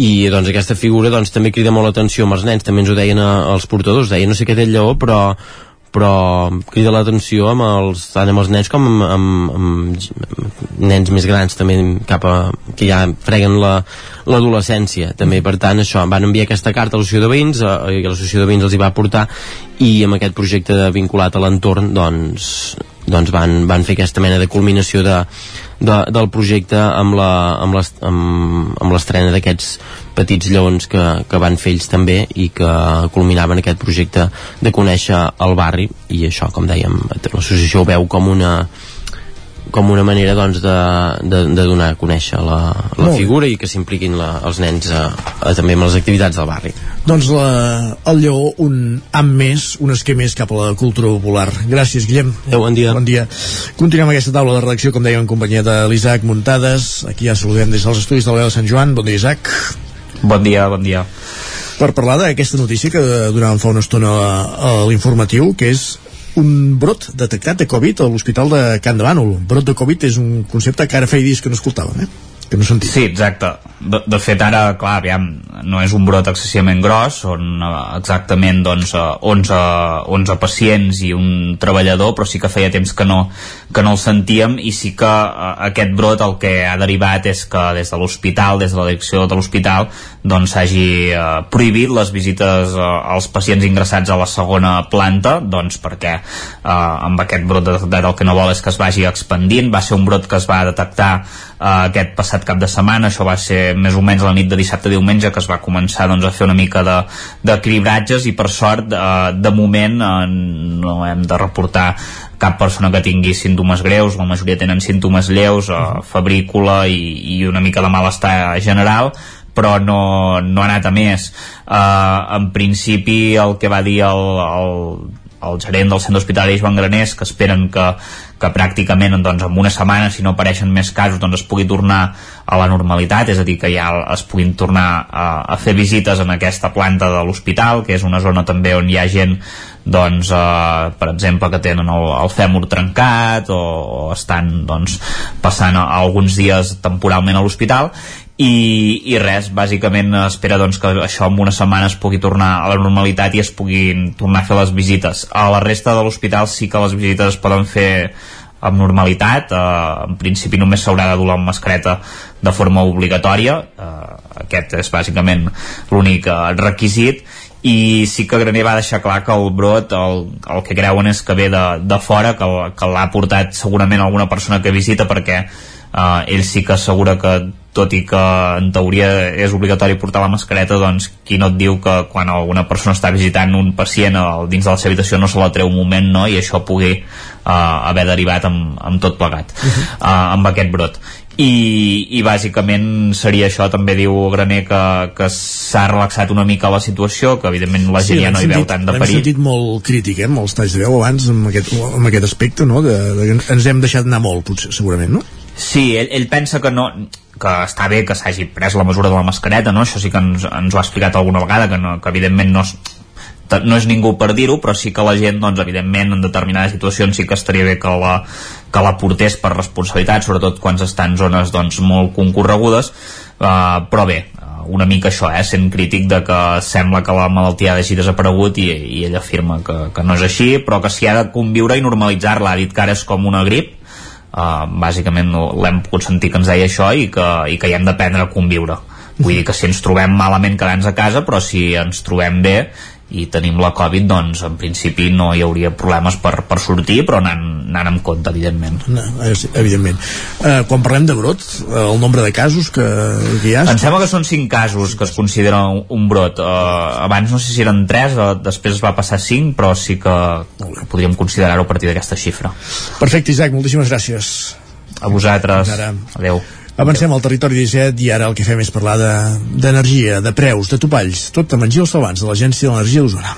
I doncs aquesta figura doncs, també crida molt l'atenció amb els nens, també ens ho deien els portadors, deien no sé què té el lleó però però crida l'atenció amb els, tant amb els nens com amb, amb, amb nens més grans també cap a, que ja freguen l'adolescència. La, també per tant això, van enviar aquesta carta a l'associació de veïns eh, i l'associació de veïns els hi va portar i amb aquest projecte vinculat a l'entorn doncs, doncs van, van fer aquesta mena de culminació de, de, del projecte amb l'estrena d'aquests petits lleons que, que van fer ells també i que culminaven aquest projecte de conèixer el barri i això, com dèiem, l'associació veu com una com una manera doncs, de, de, de donar a conèixer la, la figura i que s'impliquin els nens a, a, també amb les activitats del barri. Doncs la, el lleó, un amb més, un esquer més cap a la cultura popular. Gràcies, Guillem. Adéu, bon dia. Bon dia. Continuem aquesta taula de redacció, com dèiem, en companyia de l'Isaac Muntades. Aquí ja saludem des dels estudis de la de Sant Joan. Bon dia, Isaac. Bon dia, bon dia. Per parlar d'aquesta notícia que donàvem fa una estona a, a l'informatiu, que és un brot detectat de Covid a l'Hospital de Can de Bànol. Brot de Covid és un concepte que ara feia dies que no escoltàvem, eh? Que no sentim. Sí, exacte. De, de fet, ara, clar, aviam, no és un brot excessivament gros, són uh, exactament doncs, 11, 11 pacients i un treballador, però sí que feia temps que no, que no el sentíem i sí que uh, aquest brot el que ha derivat és que des de l'hospital, des de la direcció de l'hospital, doncs s'hagi uh, prohibit les visites uh, als pacients ingressats a la segona planta, doncs perquè uh, amb aquest brot detectat el que no vol és que es vagi expandint, va ser un brot que es va detectar uh, aquest passat cap de setmana, això va ser més o menys la nit de dissabte a diumenge que es va començar doncs, a fer una mica d'equilibratges i per sort uh, de moment uh, no hem de reportar cap persona que tingui símptomes greus, la majoria tenen símptomes lleus, uh, febrícula i, i una mica de malestar general, però no, no ha anat a més. Uh, en principi el que va dir el, el, el gerent del centre hospitalari Joan Granés que esperen que, que pràcticament doncs, en una setmana, si no apareixen més casos, doncs es pugui tornar a la normalitat, és a dir, que ja es puguin tornar a, a fer visites en aquesta planta de l'hospital, que és una zona també on hi ha gent doncs, eh, per exemple, que tenen el, el fèmur trencat o, o estan doncs, passant alguns dies temporalment a l'hospital i, i res, bàsicament espera doncs, que això en una setmana es pugui tornar a la normalitat i es puguin tornar a fer les visites. A la resta de l'hospital sí que les visites es poden fer amb normalitat, eh, en principi només s'haurà de dur la mascareta de forma obligatòria, eh, aquest és bàsicament l'únic eh, requisit. I sí que Graner va deixar clar que el brot el, el que creuen és que ve de, de fora que, que l'ha portat segurament alguna persona que visita perquè uh, ell sí que assegura que tot i que en teoria és obligatori portar la mascareta, doncs qui no et diu que quan alguna persona està visitant un pacient al, dins de la seva habitació no se la treu un moment no? i això pugui uh, haver derivat amb, amb tot plegat uh -huh. uh, amb aquest brot i, i bàsicament seria això també diu Graner que, que s'ha relaxat una mica la situació que evidentment la gent sí, ja no hi veu tant de perill sentit molt crític, eh, amb els talls de veu abans amb aquest, amb aquest aspecte no? de, de, ens hem deixat anar molt potser, segurament no? Sí, ell, ell pensa que no que està bé que s'hagi pres la mesura de la mascareta, no? Això sí que ens, ens ho ha explicat alguna vegada, que, no, que evidentment no no és ningú per dir-ho, però sí que la gent, doncs, evidentment, en determinades situacions sí que estaria bé que la, que la portés per responsabilitat, sobretot quan està en zones doncs, molt concorregudes, uh, però bé, una mica això, eh, sent crític de que sembla que la malaltia hagi desaparegut i, i ell afirma que, que no és així, però que s'hi ha de conviure i normalitzar-la. Ha dit que ara és com una grip, uh, bàsicament l'hem pogut sentir que ens deia això i que, i que hi hem d'aprendre a conviure. Vull dir que si ens trobem malament quedant a casa però si ens trobem bé i tenim la Covid, doncs en principi no hi hauria problemes per, per sortir però anant, anant amb compte, evidentment. No, evidentment. Eh, quan parlem de brot, el nombre de casos que, que hi ha? Em sembla que són 5 casos que es considera un, brot. Eh, abans no sé si eren 3 eh, després es va passar 5 però sí que, que podríem considerar-ho a partir d'aquesta xifra. Perfecte Isaac, moltíssimes gràcies. A vosaltres, adeu Avancem al territori 17 i ara el que fem és parlar d'energia, de, de preus, de topalls, tot amb en Gil Salvans, de l'Agència de l'Energia d'Osona.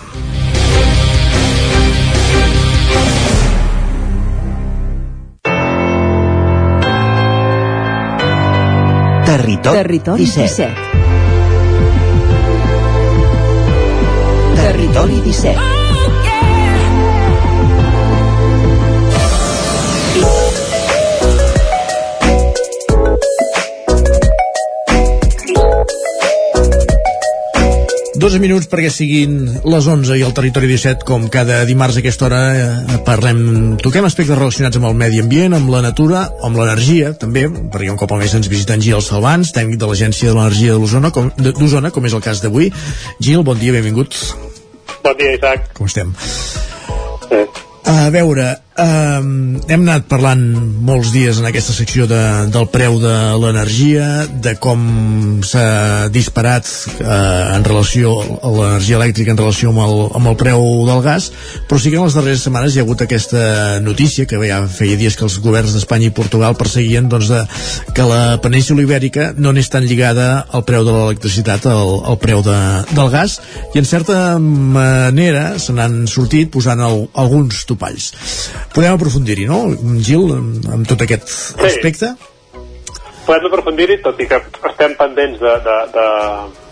Territori, Territori 17. 17. Territori 17. Dos minuts perquè siguin les 11 i el territori 17, com cada dimarts a aquesta hora eh, parlem, toquem aspectes relacionats amb el medi ambient, amb la natura, amb l'energia, també, perquè un cop al mes ens visiten Gil Salvans, tècnic de l'Agència de l'Energia d'Osona, com, com és el cas d'avui. Gil, bon dia, benvingut. Bon dia, Isaac. Com estem? Sí. A veure, Hem anat parlant molts dies en aquesta secció de, del preu de l'energia, de com s'ha disparat uh, en relació a l'energia elèctrica en relació amb el, amb el preu del gas, però sí que en les darreres setmanes hi ha hagut aquesta notícia que ja feia dies que els governs d'Espanya i Portugal perseguien doncs, de, que la península ibèrica no n'és tan lligada al preu de l'electricitat al, al preu de, del gas i en certa manera se n'han sortit posant el, alguns topalls podem aprofundir-hi, no, Gil, amb, amb tot aquest sí. aspecte? Podem aprofundir-hi, tot i que estem pendents de, de, de,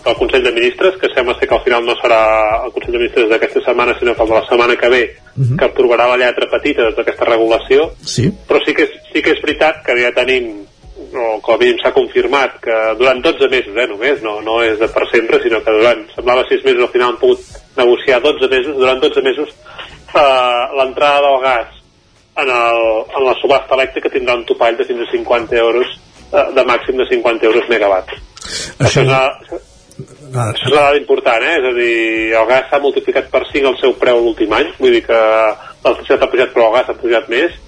del Consell de Ministres, que sembla ser que al final no serà el Consell de Ministres d'aquesta setmana, sinó que el de la setmana que ve, uh mhm. -huh. que aprovarà la lletra petita d'aquesta regulació. Sí. Però sí que, és, sí que és veritat que ja tenim o com a mínim s'ha confirmat que durant 12 mesos, eh, només, no, no és de per sempre, sinó que durant, semblava 6 mesos, al final han pogut negociar 12 mesos, durant 12 mesos eh, l'entrada del gas en, el, en la subhasta elèctrica tindrà un topall de fins a 50 euros eh, de màxim de 50 euros megawatt això, això és una, ah, això és una dada important, eh? és a dir, el gas s'ha multiplicat per 5 el seu preu l'últim any, vull dir que l'electricitat ha pujat però el gas ha pujat més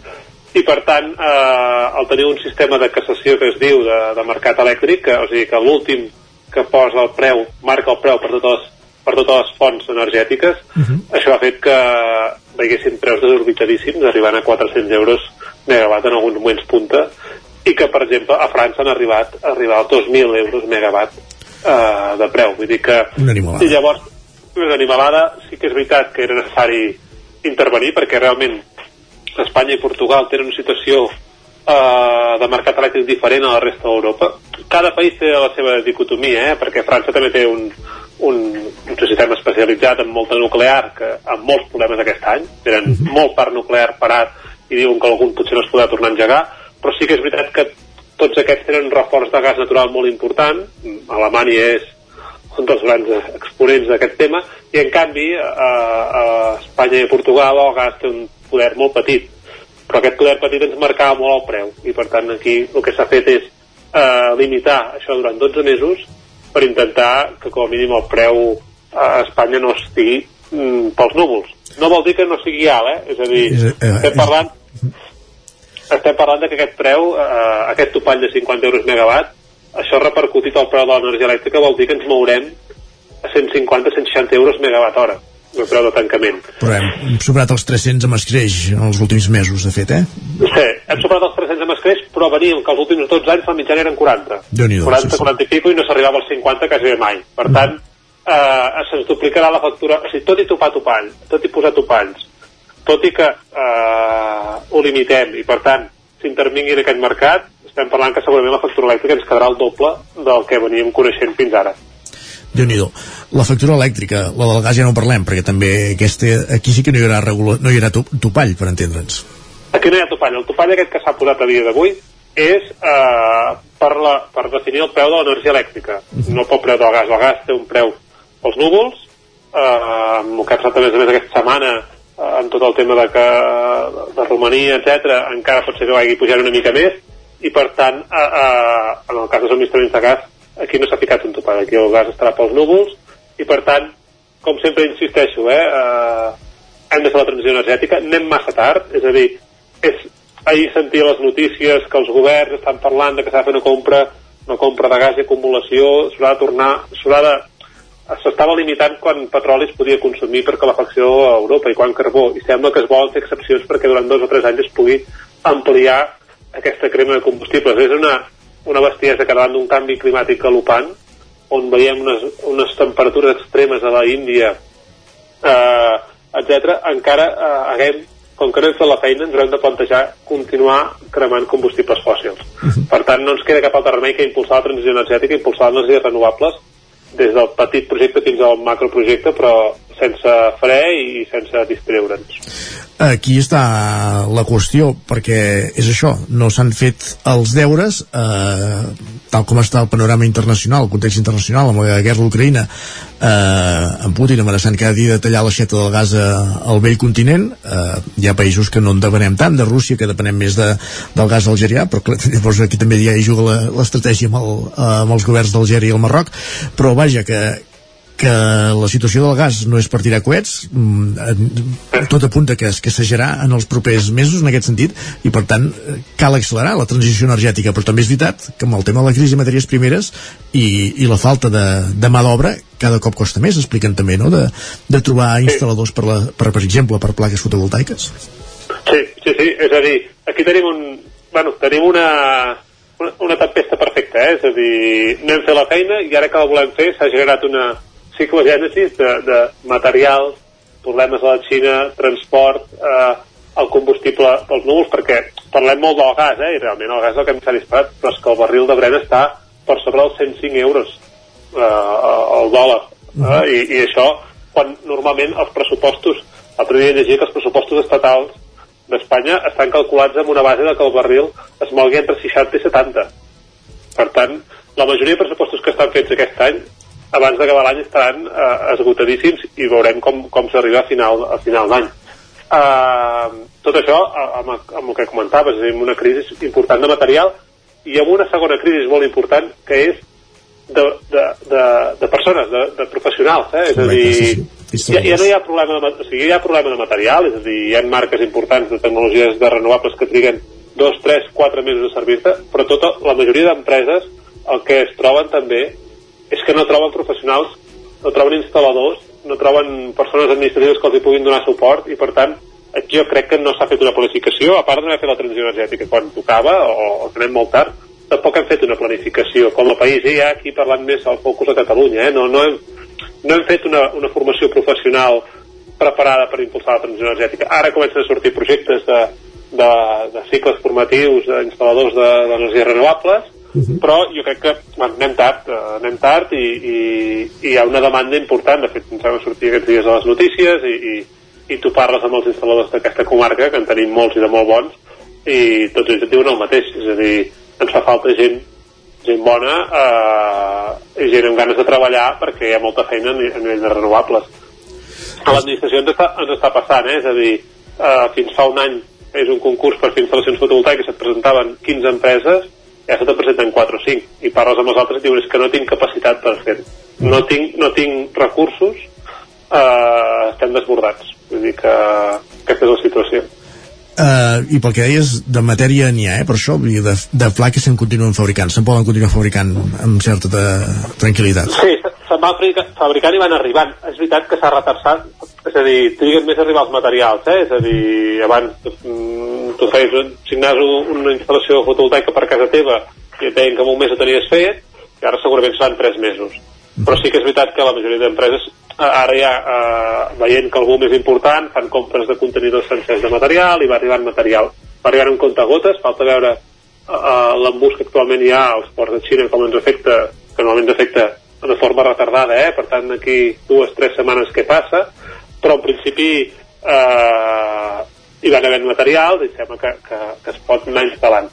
i per tant eh, al tenir un sistema de cassació que es diu de, de mercat elèctric, que, o sigui que l'últim que posa el preu, marca el preu per totes per totes les fonts energètiques, uh mhm. -huh. això ha fet que veiessin preus desorbitadíssims, arribant a 400 euros megawatt en alguns moments punta, i que, per exemple, a França han arribat a arribar a 2.000 euros megawatt eh, de preu. Vull dir que... Una animalada. I llavors, una animalada, sí que és veritat que era necessari intervenir, perquè realment Espanya i Portugal tenen una situació eh, de mercat elèctric diferent a la resta d'Europa. Cada país té la seva dicotomia, eh? perquè França també té un, un, un sistema especialitzat en molta nuclear que amb molts problemes aquest any, tenen uh mhm. -huh. molt parc nuclear parat i diuen que algun potser no es podrà tornar a engegar, però sí que és veritat que tots aquests tenen un reforç de gas natural molt important, Alemanya és un dels grans exponents d'aquest tema, i en canvi a, a Espanya i a Portugal el gas té un poder molt petit, però aquest poder petit ens marcava molt el preu, i per tant aquí el que s'ha fet és eh, limitar això durant 12 mesos per intentar que com a mínim el preu a Espanya no estigui mm, pels núvols. No vol dir que no sigui alt, eh? És a dir, És, eh, estem parlant estem parlant de que aquest preu, eh, aquest topall de 50 euros megawatt, això repercutit al preu de l'energia elèctrica vol dir que ens mourem a 150-160 euros megawatt hora el preu de tancament. Però hem superat els 300 amb escreix en els últims mesos, de fet, eh? Sí, hem superat els 300 amb escreix, però veníem que els últims 12 anys la mitjana eren 40. Déu-n'hi-do, 40, sí, sí. 40 i pico i no s'arribava als 50 quasi mai. Per tant, eh, se'ns duplicarà la factura, o sigui, tot i topar topall, tot i posar topalls, tot i que eh, ho limitem i per tant s'intervingui en aquest mercat, estem parlant que segurament la factura elèctrica ens quedarà el doble del que veníem coneixent fins ara. déu nhi La factura elèctrica, la del gas ja no parlem, perquè també aquesta, aquí sí que no hi haurà, regula, no hi haurà to- topall, per entendre'ns. Aquí no hi ha topall. El topall aquest que s'ha posat a dia d'avui és eh, per, la, per definir el preu de l'energia elèctrica, no pel preu del gas. El gas té un preu pels núvols, eh, el que ha passat a més a més aquesta setmana, eh, amb tot el tema de, que, de Romania, etc encara pot ser que vagi pujant una mica més, i per tant, eh, eh, en el cas de subministraments de gas, aquí no s'ha ficat un topall, aquí el gas estarà pels núvols, i per tant, com sempre insisteixo, eh, eh, hem de fer la transició energètica, anem massa tard, és a dir, és, ahir sentia les notícies que els governs estan parlant de que s'ha de fer una compra, una compra de gas i acumulació, s'haurà de tornar, s'haurà de s'estava limitant quan petroli es podia consumir per calefacció a Europa i quan carbó, i sembla que es volen fer excepcions perquè durant dos o tres anys es pugui ampliar aquesta crema de combustibles. És una, una bestiesa que davant d'un canvi climàtic galopant, on veiem unes, unes temperatures extremes a la Índia, eh, etc encara eh, haguem, com que no hem fet la feina, ens haurem de plantejar continuar cremant combustibles fòssils. Per tant, no ens queda cap altre remei que impulsar la transició energètica, impulsar les energies renovables, des del petit projecte fins al macroprojecte, però sense fre i sense distreure'ns. Aquí està la qüestió, perquè és això, no s'han fet els deures, eh, tal com està el panorama internacional, el context internacional, amb la guerra d'Ucraïna, eh, en Putin amenaçant cada dia de tallar l'aixeta del gas a- al vell continent, eh, hi ha països que no en depenem tant, de Rússia, que depenem més de, del gas algerià, però clar, llavors aquí també ja hi juga l'estratègia amb, el, eh, amb els governs d'Algèria i el Marroc, però vaja, que, que la situació del gas no és per tirar coets mm, tot apunta que es que s'agerà en els propers mesos en aquest sentit i per tant eh, cal accelerar la transició energètica però també és veritat que amb el tema de la crisi de matèries primeres i, i la falta de, de mà d'obra cada cop costa més, expliquen també no? de, de trobar instal·ladors per, la, per, per exemple per plaques fotovoltaiques Sí, sí, sí, és a dir, aquí tenim un... Bueno, tenim una, una, una tempesta perfecta, eh? és a dir, no hem fet la feina i ara que la volem fer s'ha generat una psicogènesis de, de materials, problemes a la Xina, transport, eh, el combustible pels núvols, perquè parlem molt del gas, eh? i realment el gas és el que s'ha disparat, però és que el barril de Brent està per sobre dels 105 euros eh, el dòlar, eh? I, i això quan normalment els pressupostos, l'altre dia llegia que els pressupostos estatals d'Espanya estan calculats amb una base de que el barril es mogui entre 60 i 70. Per tant, la majoria de pressupostos que estan fets aquest any, abans d'acabar l'any estaran eh, esgotadíssims i veurem com, com s'arriba a final, a final d'any. Uh, tot això eh, amb, amb el que comentaves, és dir, amb una crisi important de material i amb una segona crisi molt important que és de, de, de, de persones, de, de professionals, eh? és a dir, sí, sí. ja, ja no hi ha problema de, o sigui, hi ha problema de material, és a dir, hi ha marques importants de tecnologies de renovables que triguen dos, tres, quatre mesos a servir-te, però tota la majoria d'empreses el que es troben també és que no troben professionals, no troben instal·ladors, no troben persones administratives que els hi puguin donar suport i per tant jo crec que no s'ha fet una planificació, a part de no haver fet la transició energètica quan tocava o, o anem molt tard, tampoc hem fet una planificació com a país, i ja aquí parlant més al focus a Catalunya, eh? no, no, hem, no hem fet una, una formació professional preparada per impulsar la transició energètica. Ara comencen a sortir projectes de, de, de cicles formatius d'instal·ladors de- d'energies renovables, però jo crec que anem tard, eh, anem tard i, i, i hi ha una demanda important, de fet ens han sortit aquests dies a les notícies i, i, i tu parles amb els instal·ladors d'aquesta comarca, que en tenim molts i de molt bons, i tots ells et diuen el mateix, és a dir, ens fa falta gent gent bona eh, i gent amb ganes de treballar perquè hi ha molta feina a nivell de renovables. A l'administració ens, està, ens està passant, eh? és a dir, eh, fins fa un any és un concurs per fer instal·lacions fotovoltaiques, et presentaven 15 empreses, ja se te presenten 4 o 5, i parles amb els altres i diuen és que no tinc capacitat per fer-ho. no tinc, no tinc recursos eh, estem desbordats vull dir que aquesta és la situació Uh, I pel que deies, de matèria n'hi ha, eh? per això, de, de plaques se'n continuen fabricant, se'n poden continuar fabricant amb certa de, tranquil·litat. Sí, se'n fabrica- fabricant i van arribant. És veritat que s'ha retardat, és a dir, triguen més a arribar els materials, eh? és a dir, abans mm, tu feies, signaves un- una instal·lació fotovoltaica per casa teva i et deien que en un mes ho tenies fet, i ara segurament seran tres mesos. Però sí que és veritat que la majoria d'empreses eh, ara ja, eh, veient que algú més important, fan compres de contenidors sencers de material i va arribant material. Va arribar un comptagotes, falta veure eh, l'embús que actualment hi ha als ports de Xina com ens afecta, que normalment afecta de forma retardada, eh? per tant aquí dues, tres setmanes que passa, però en principi eh, hi van haver material i sembla que, que, que es pot anar instal·lant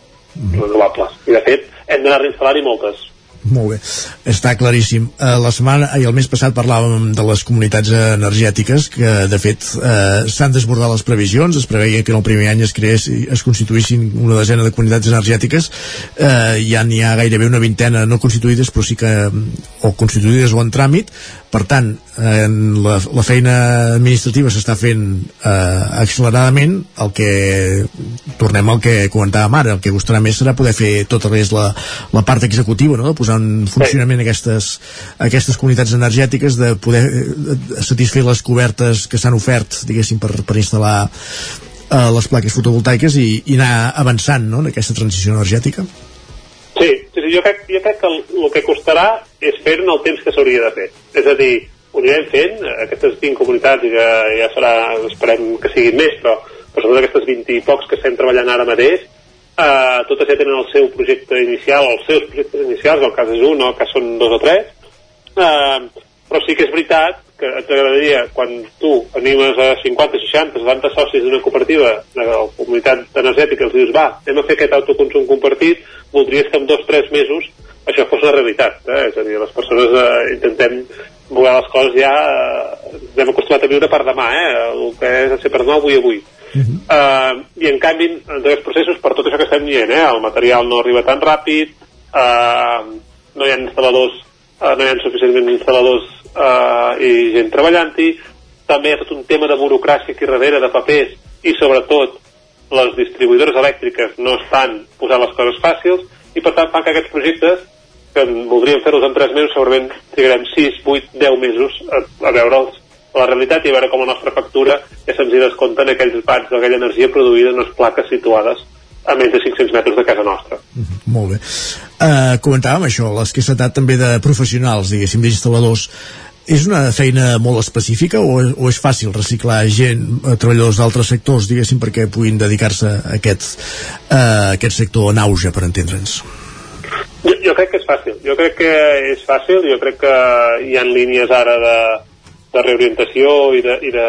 renovables. I de fet hem d'anar reinstal·lant-hi moltes. Molt bé, està claríssim. Eh, la setmana i el mes passat parlàvem de les comunitats energètiques que, de fet, eh, s'han desbordat les previsions. Es preveia que en el primer any es creés es constituïssin una desena de comunitats energètiques. Eh, ja n'hi ha gairebé una vintena no constituïdes, però sí que o constituïdes o en tràmit. Per tant, eh, la, la feina administrativa s'està fent eh, acceleradament. El que tornem al que comentàvem ara, el que costarà més serà poder fer tot el que és la, la part executiva, no? de posar en funcionament aquestes, aquestes comunitats energètiques, de poder eh, satisfer les cobertes que s'han ofert, diguéssim, per, per instal·lar eh, les plaques fotovoltaiques i, i anar avançant no? en aquesta transició energètica. Jo, crec, jo crec que el, el que costarà és fer-ho en el temps que s'hauria de fer. És a dir, ho anirem fent, aquestes 20 comunitats, que ja serà, esperem que siguin més, però, però sobretot aquestes 20 i pocs que estem treballant ara mateix, eh, totes ja tenen el seu projecte inicial, els seus projectes inicials, el cas és un, el cas són dos o tres, eh, però sí que és veritat que ens agradaria, quan tu animes a 50, 60, 70 socis d'una cooperativa, de la comunitat energètica, els dius, va, anem a fer aquest autoconsum compartit, voldries que en dos tres mesos això fos una realitat, eh? és a dir, les persones eh, intentem voler les coses ja, eh, hem acostumat a viure per demà, eh? el que és ser per demà, avui, avui. Uh -huh. uh, I en canvi, en aquests processos, per tot això que estem dient, eh? el material no arriba tan ràpid, uh, no hi ha instal·ladors, uh, no hi ha suficientment instal·ladors uh, i gent treballant-hi, també hi ha tot un tema de burocràcia aquí darrere, de papers, i sobretot les distribuïdores elèctriques no estan posant les coses fàcils, i per tant fan que aquests projectes que voldríem fer-los en 3 mesos segurament trigarem 6, 8, 10 mesos a, a veure'ls la realitat i a veure com la nostra factura ja se'ns hi descompten aquells bats d'aquella energia produïda en les plaques situades a menys de 500 metres de casa nostra. Molt bé. Uh, comentàvem això, l'escassetat també de professionals, diguéssim, d'instal·ladors. És una feina molt específica o, o és fàcil reciclar gent, eh, treballadors d'altres sectors, diguéssim, perquè puguin dedicar-se a aquest, uh, aquest sector en auge, per entendre'ns? Jo, jo crec que és fàcil. Jo crec que és fàcil. Jo crec que hi ha línies ara de, de reorientació i de, i de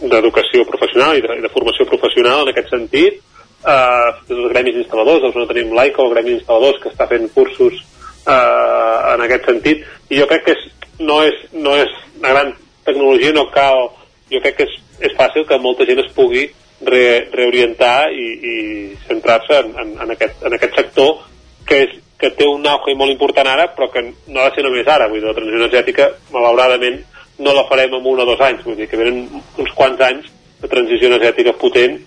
d'educació professional i de, i de formació professional en aquest sentit eh, dels gremis instal·ladors doncs no tenim l'AICO, el gremi d'instal·ladors que està fent cursos eh, en aquest sentit. I jo crec que és, no, és, no és una gran tecnologia no cal, jo crec que és, és fàcil que molta gent es pugui re, reorientar i, i centrar-se en, en, en, aquest, en aquest sector que, és, que té un auge molt important ara però que no ha de ser només ara. Vull dir, la transició energètica malauradament no la farem en un o dos anys. Vull dir que venen uns quants anys de transició energètica potent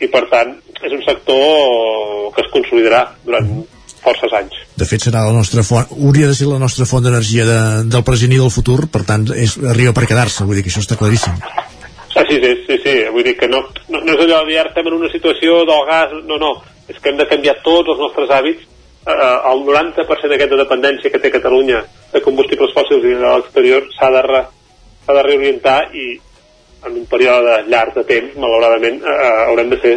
i per tant és un sector que es consolidarà durant forces anys. De fet, serà la nostra font, hauria de ser la nostra font d'energia de, del present i del futur, per tant, és, arriba per quedar-se, vull dir que això està claríssim. Ah, sí, sí, sí, sí, vull dir que no, no, no és allò de dir ara estem en una situació del gas, no, no, és que hem de canviar tots els nostres hàbits, eh, el 90% d'aquesta dependència que té Catalunya de combustibles fòssils i de l'exterior s'ha de, re, de reorientar i en un període llarg de temps, malauradament, eh, haurem, de ser,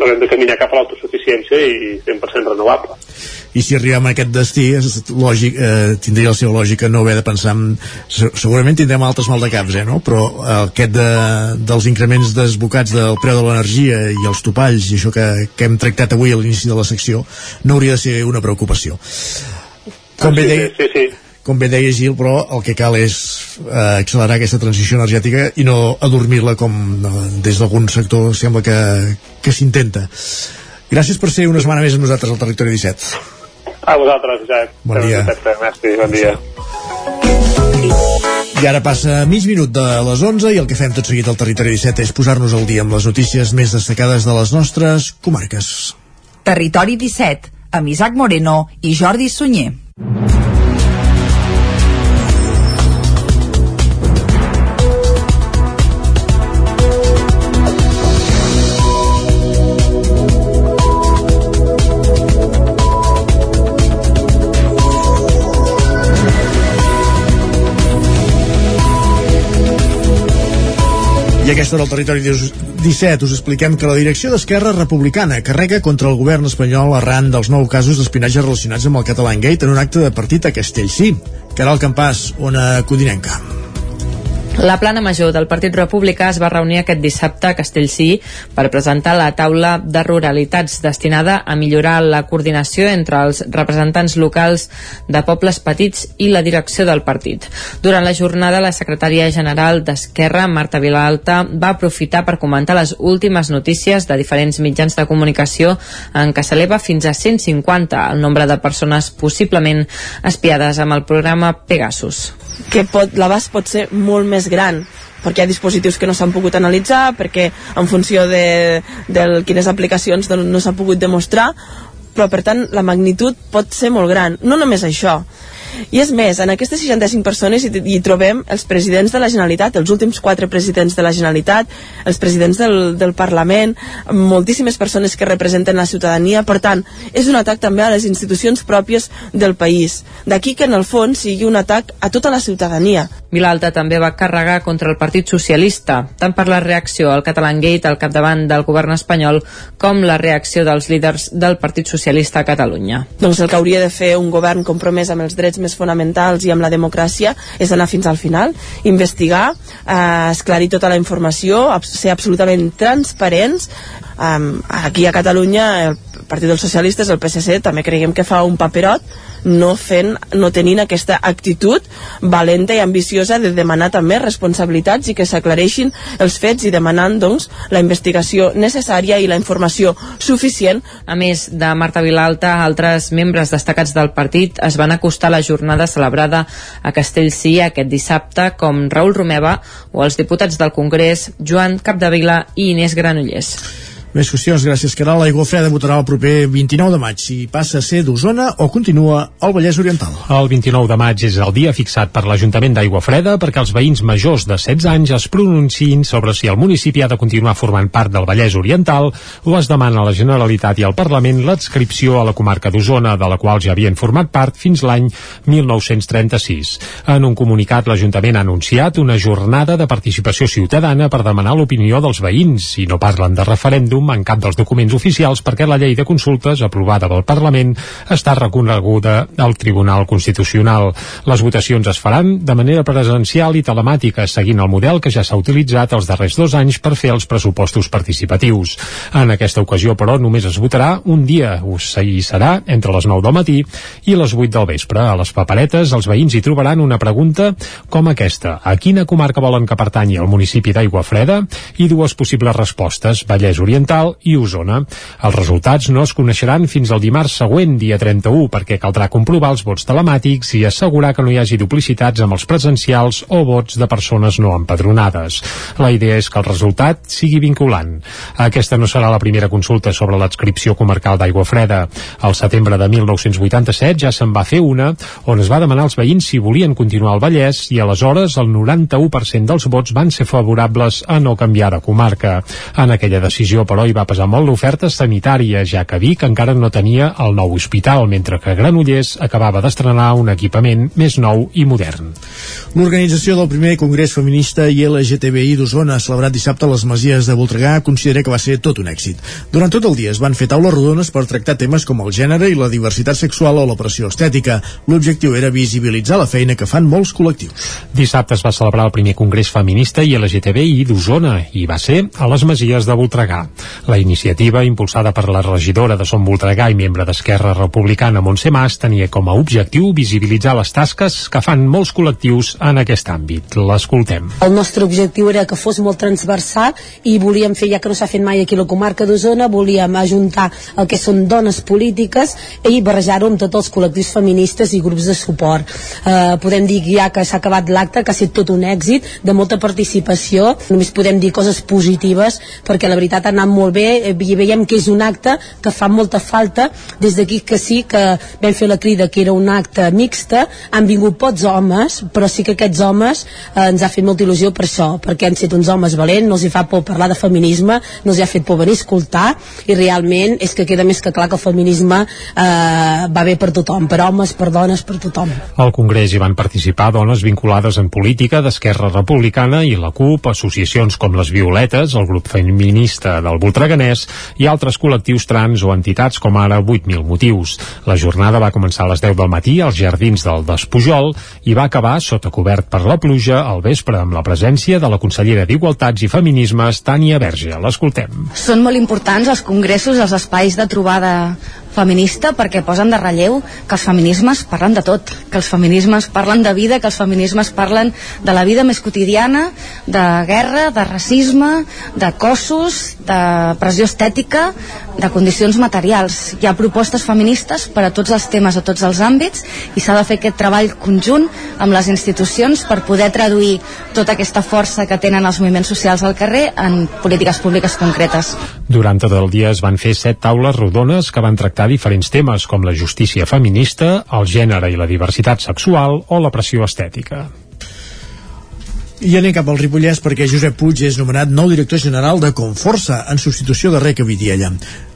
haurem de caminar cap a l'autosuficiència i 100% renovable. I si arribem a aquest destí, és lògic, eh, tindria la seva lògica no haver de pensar en... se- Segurament tindrem altres maldecaps, eh, no? Però eh, aquest de, dels increments desbocats del preu de l'energia i els topalls i això que, que hem tractat avui a l'inici de la secció no hauria de ser una preocupació. Com bé deia, Sí, sí, com bé deia Gil, però el que cal és eh, accelerar aquesta transició energètica i no adormir-la com eh, des d'algun sector sembla que, que s'intenta. Gràcies per ser una setmana més amb nosaltres al Territori 17. a vosaltres, Jacep. Bon dia. Merci, bon dia. I ara passa mig minut de les 11 i el que fem tot seguit al Territori 17 és posar-nos al dia amb les notícies més destacades de les nostres comarques. Territori 17, amb Isaac Moreno i Jordi Sunyer. Aquesta hora al territori 17 us expliquem que la direcció d'Esquerra Republicana carrega contra el govern espanyol arran dels nou casos d'espinatge relacionats amb el Catalan Gate en un acte de partit a Castellcí. Caral Campàs, ona codinenca. La plana major del Partit Republicà es va reunir aquest dissabte a Castellcí per presentar la taula de ruralitats destinada a millorar la coordinació entre els representants locals de pobles petits i la direcció del partit. Durant la jornada, la secretària general d'Esquerra, Marta Vilalta, va aprofitar per comentar les últimes notícies de diferents mitjans de comunicació en què s'eleva fins a 150 el nombre de persones possiblement espiades amb el programa Pegasus que pot, l'abast pot ser molt més gran perquè hi ha dispositius que no s'han pogut analitzar, perquè en funció de, de quines aplicacions no s'ha pogut demostrar, però per tant la magnitud pot ser molt gran. No només això, i és més, en aquestes 65 persones hi, hi trobem els presidents de la Generalitat, els últims quatre presidents de la Generalitat, els presidents del, del Parlament, moltíssimes persones que representen la ciutadania, per tant, és un atac també a les institucions pròpies del país. D'aquí que en el fons sigui un atac a tota la ciutadania. Vilalta també va carregar contra el Partit Socialista, tant per la reacció al Catalan Gate al capdavant del govern espanyol com la reacció dels líders del Partit Socialista a Catalunya. Doncs el que hauria de fer un govern compromès amb els drets més fonamentals i amb la democràcia és anar fins al final, investigar, eh, esclarir tota la informació, ser absolutament transparents. Eh, aquí a Catalunya el Partit dels Socialistes, el PSC, també creiem que fa un paperot no fent, no tenint aquesta actitud valenta i ambiciosa de demanar també responsabilitats i que s'aclareixin els fets i demanant doncs la investigació necessària i la informació suficient. A més de Marta Vilalta, altres membres destacats del partit es van acostar a la jornada celebrada a Castellcí aquest dissabte com Raül Romeva o els diputats del Congrés Joan Capdevila i Inés Granollers. Més qüestions, gràcies, Caral. L'aigua freda votarà el proper 29 de maig si passa a ser d'Osona o continua al Vallès Oriental. El 29 de maig és el dia fixat per l'Ajuntament d'Aigua Freda perquè els veïns majors de 16 anys es pronunciïn sobre si el municipi ha de continuar formant part del Vallès Oriental o es demana a la Generalitat i al Parlament l'adscripció a la comarca d'Osona, de la qual ja havien format part fins l'any 1936. En un comunicat, l'Ajuntament ha anunciat una jornada de participació ciutadana per demanar l'opinió dels veïns i no parlen de referèndum referèndum en cap dels documents oficials perquè la llei de consultes aprovada pel Parlament està reconeguda al Tribunal Constitucional. Les votacions es faran de manera presencial i telemàtica, seguint el model que ja s'ha utilitzat els darrers dos anys per fer els pressupostos participatius. En aquesta ocasió, però, només es votarà un dia, i serà entre les 9 del matí i les 8 del vespre. A les paperetes, els veïns hi trobaran una pregunta com aquesta. A quina comarca volen que pertanyi el municipi d'Aigua Freda? I dues possibles respostes, Vallès Oriental Oriental i Osona. Els resultats no es coneixeran fins al dimarts següent, dia 31, perquè caldrà comprovar els vots telemàtics i assegurar que no hi hagi duplicitats amb els presencials o vots de persones no empadronades. La idea és que el resultat sigui vinculant. Aquesta no serà la primera consulta sobre l'adscripció comarcal d'Aigua Freda. Al setembre de 1987 ja se'n va fer una on es va demanar als veïns si volien continuar al Vallès i aleshores el 91% dels vots van ser favorables a no canviar de comarca. En aquella decisió, però, hi va pesar molt l'oferta sanitària, ja que Vic encara no tenia el nou hospital, mentre que Granollers acabava d'estrenar un equipament més nou i modern. L'organització del primer Congrés Feminista i LGTBI d'Osona, celebrat dissabte a les Masies de Voltregà, considera que va ser tot un èxit. Durant tot el dia es van fer taules rodones per tractar temes com el gènere i la diversitat sexual o la pressió estètica. L'objectiu era visibilitzar la feina que fan molts col·lectius. Dissabte es va celebrar el primer Congrés Feminista i LGTBI d'Osona i va ser a les Masies de Voltregà. La iniciativa, impulsada per la regidora de Som Voltregà i membre d'Esquerra Republicana Montse Mas, tenia com a objectiu visibilitzar les tasques que fan molts col·lectius en aquest àmbit. L'escoltem. El nostre objectiu era que fos molt transversal i volíem fer, ja que no s'ha fet mai aquí la comarca d'Osona, volíem ajuntar el que són dones polítiques i barrejar-ho amb tots els col·lectius feministes i grups de suport. Eh, podem dir ja que s'ha acabat l'acte, que ha estat tot un èxit, de molta participació, només podem dir coses positives perquè la veritat ha anat molt bé eh, i veiem que és un acte que fa molta falta. Des d'aquí que sí que vam fer la crida que era un acte mixta han vingut pocs homes però sí que aquests homes eh, ens ha fet molta il·lusió per això, perquè han estat uns homes valents no els hi fa por parlar de feminisme no els hi ha fet por venir a escoltar i realment és que queda més que clar que el feminisme eh, va bé per tothom, per homes, per dones, per tothom. Al Congrés hi van participar dones vinculades en política d'Esquerra Republicana i la CUP, associacions com les Violetes, el grup feminista del Voltreganès i altres col·lectius trans o entitats com ara 8.000 motius. La jornada va començar a les 10 del matí als jardins del Despujol i va acabar sota cobert per la pluja al vespre amb la presència de la consellera d'Igualtats i Feminismes, Tània Verge. L'escoltem. Són molt importants els congressos, els espais de trobada feminista perquè posen de relleu que els feminismes parlen de tot, que els feminismes parlen de vida, que els feminismes parlen de la vida més quotidiana, de guerra, de racisme, de cossos, de pressió estètica, de condicions materials. Hi ha propostes feministes per a tots els temes, a tots els àmbits, i s'ha de fer aquest treball conjunt amb les institucions per poder traduir tota aquesta força que tenen els moviments socials al carrer en polítiques públiques concretes. Durant tot el dia es van fer set taules rodones que van tractar diferents temes com la justícia feminista, el gènere i la diversitat sexual o la pressió estètica. I anem cap al Ripollès perquè Josep Puig és nomenat nou director general de Conforça en substitució de Reca Vidiella.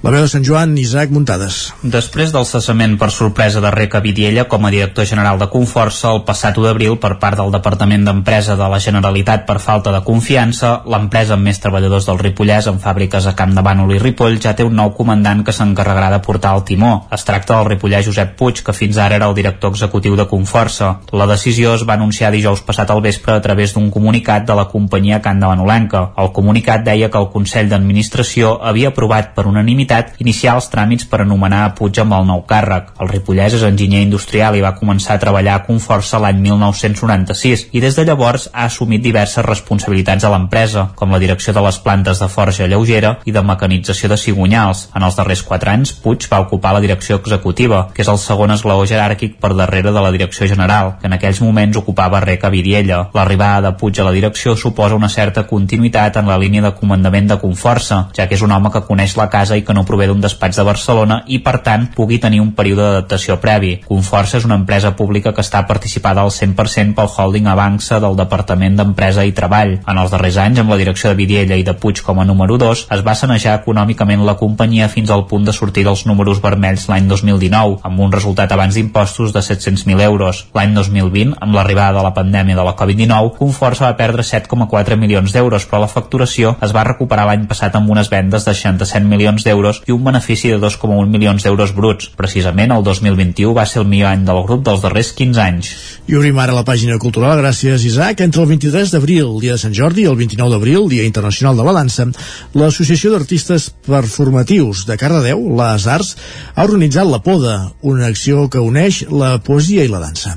La veu de Sant Joan, Isaac Muntades. Després del cessament per sorpresa de Reca Vidiella com a director general de Conforça el passat 1 d'abril per part del Departament d'Empresa de la Generalitat per falta de confiança, l'empresa amb més treballadors del Ripollès amb fàbriques a Camp de Bànol i Ripoll ja té un nou comandant que s'encarregarà de portar el timó. Es tracta del ripollès Josep Puig, que fins ara era el director executiu de Conforça. La decisió es va anunciar dijous passat al vespre a través d'un comunicat de la companyia Can de Banolenca. El comunicat deia que el Consell d'Administració havia aprovat per unanimitat iniciar els tràmits per anomenar a Puig amb el nou càrrec. El ripollès és enginyer industrial i va començar a treballar a Conforça l'any 1996 i des de llavors ha assumit diverses responsabilitats a l'empresa, com la direcció de les plantes de forja lleugera i de mecanització de cigonyals. En els darrers quatre anys, Puig va ocupar la direcció executiva, que és el segon esglaó jeràrquic per darrere de la direcció general, que en aquells moments ocupava Reca Vidiella. L'arribada de Puig a la direcció suposa una certa continuïtat en la línia de comandament de Conforça, ja que és un home que coneix la casa i que no prové d'un despatx de Barcelona i, per tant, pugui tenir un període d'adaptació previ. Conforça és una empresa pública que està participada al 100% pel holding Avança del Departament d'Empresa i Treball. En els darrers anys, amb la direcció de Vidiella i de Puig com a número 2, es va sanejar econòmicament la companyia fins al punt de sortir dels números vermells l'any 2019, amb un resultat abans d'impostos de 700.000 euros. L'any 2020, amb l'arribada de la pandèmia de la Covid-19, Conforça va perdre 7,4 milions d'euros, però la facturació es va recuperar l'any passat amb unes vendes de 67 milions d'euros i un benefici de 2,1 milions d'euros bruts. Precisament el 2021 va ser el millor any del grup dels darrers 15 anys. I obrim ara la pàgina cultural, gràcies Isaac. Entre el 23 d'abril, dia de Sant Jordi, i el 29 d'abril, dia internacional de la dansa, l'Associació d'Artistes Performatius de Cardedeu, les Arts, ha organitzat la Poda, una acció que uneix la poesia i la dansa.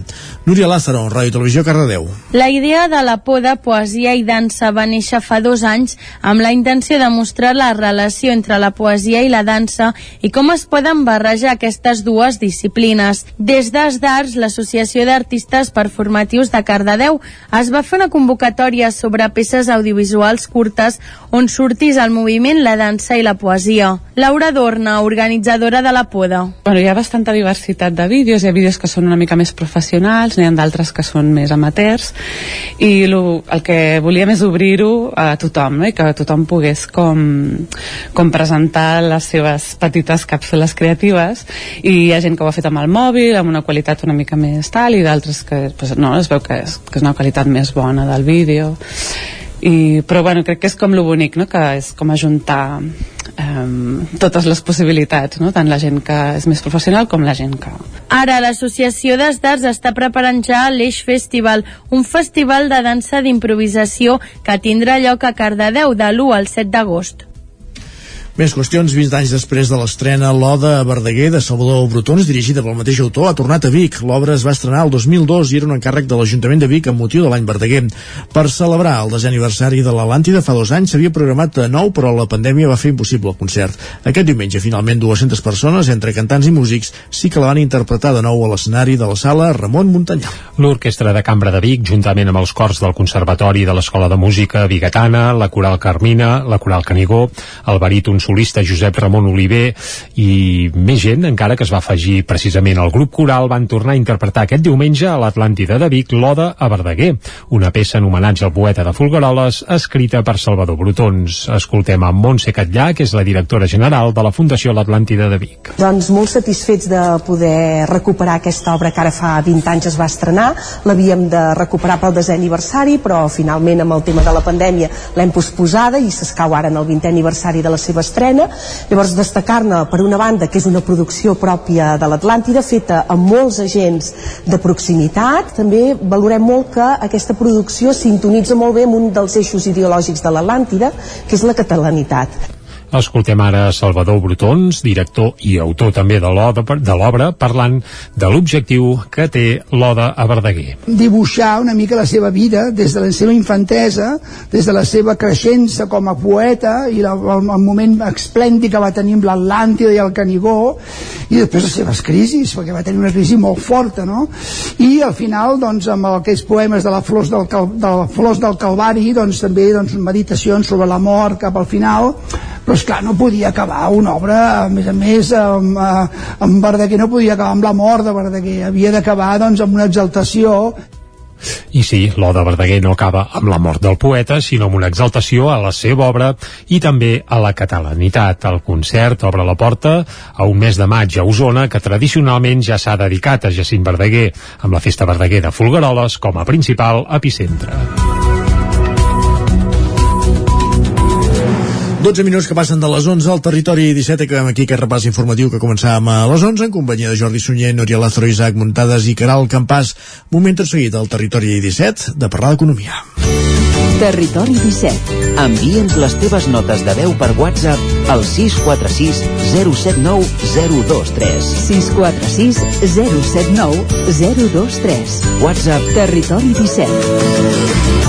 Núria Lázaro, Ràdio Televisió, Cardedeu. La idea de la Poda, poesia i dansa va néixer fa dos anys amb la intenció de mostrar la relació entre la poesia i la dansa i com es poden barrejar aquestes dues disciplines. Des d'Es d'Arts, l'Associació d'Artistes Performatius de Cardedeu, es va fer una convocatòria sobre peces audiovisuals curtes on sortís al moviment la dansa i la poesia. Laura Dorna, organitzadora de la Poda. Bueno, hi ha bastanta diversitat de vídeos, hi ha vídeos que són una mica més professionals, n'hi ha d'altres que són més amateurs, i lo, el que volíem és obrir-ho a tothom, no? i que tothom pogués com, com presentar les seves petites càpsules creatives, i hi ha gent que ho ha fet amb el mòbil, amb una qualitat una mica més tal, i d'altres que pues, no, es veu que és, que és una qualitat més bona del vídeo i, però bueno, crec que és com lo bonic no? que és com ajuntar um, totes les possibilitats no? tant la gent que és més professional com la gent que... Ara l'Associació d'Estats està preparant ja l'Eix Festival, un festival de dansa d'improvisació que tindrà lloc a Cardedeu de l'1 al 7 d'agost. Més qüestions, 20 anys després de l'estrena L'Oda a Verdaguer de Salvador Brutons, dirigida pel mateix autor, ha tornat a Vic. L'obra es va estrenar el 2002 i era un encàrrec de l'Ajuntament de Vic amb motiu de l'any Verdaguer. Per celebrar el desè aniversari de l'Atlàntida fa dos anys s'havia programat de nou, però la pandèmia va fer impossible el concert. Aquest diumenge, finalment, 200 persones, entre cantants i músics, sí que la van interpretar de nou a l'escenari de la sala Ramon Muntanyà. L'Orquestra de Cambra de Vic, juntament amb els cors del Conservatori de l'Escola de Música Bigatana, la Coral Carmina, la Coral Canigó, el baríton solista Josep Ramon Oliver i més gent encara que es va afegir precisament al grup coral van tornar a interpretar aquest diumenge a l'Atlàntida de Vic l'Oda a Verdaguer, una peça en homenatge al poeta de Folgueroles escrita per Salvador Brutons. Escoltem a Montse Catllà, que és la directora general de la Fundació L'Atlàntida de Vic. Doncs molt satisfets de poder recuperar aquesta obra que ara fa 20 anys es va estrenar. L'havíem de recuperar pel desè aniversari, però finalment amb el tema de la pandèmia l'hem posposada i s'escau ara en el 20è aniversari de la seva estrena. Llavors destacar-ne per una banda que és una producció pròpia de l'Atlàntida feta amb molts agents de proximitat. També valorem molt que aquesta producció sintonitza molt bé amb un dels eixos ideològics de l'Atlàntida, que és la catalanitat. Escoltem ara Salvador Brutons, director i autor també de l'obra, parlant de l'objectiu que té l'Oda a Verdaguer. Dibuixar una mica la seva vida des de la seva infantesa, des de la seva creixença com a poeta i el, el, moment esplèndid que va tenir amb l'Atlàntida i el Canigó i després les seves crisis, perquè va tenir una crisi molt forta, no? I al final, doncs, amb aquests poemes de la Flors del, Cal, de la Flors del Calvari, doncs també doncs, meditacions sobre la mort cap al final, però esclar, no podia acabar una obra, a més a més, amb, eh, amb Verdaguer no podia acabar amb la mort de Verdaguer, havia d'acabar doncs, amb una exaltació i sí, l'Oda Verdaguer no acaba amb la mort del poeta, sinó amb una exaltació a la seva obra i també a la catalanitat. El concert obre la porta a un mes de maig a Osona, que tradicionalment ja s'ha dedicat a Jacint Verdaguer, amb la Festa Verdaguer de Folgueroles com a principal epicentre. 12 minuts que passen de les 11 al territori 17 acabem aquí aquest repàs informatiu que començàvem a les 11 en companyia de Jordi Sunyer, Núria Lázaro, Isaac Muntades i Caral Campàs. Moment tot seguit al territori 17 de parlar d'economia. Territori 17. Envia'ns les teves notes de veu per WhatsApp al 646 079 023. 646 079 023. WhatsApp Territori 17.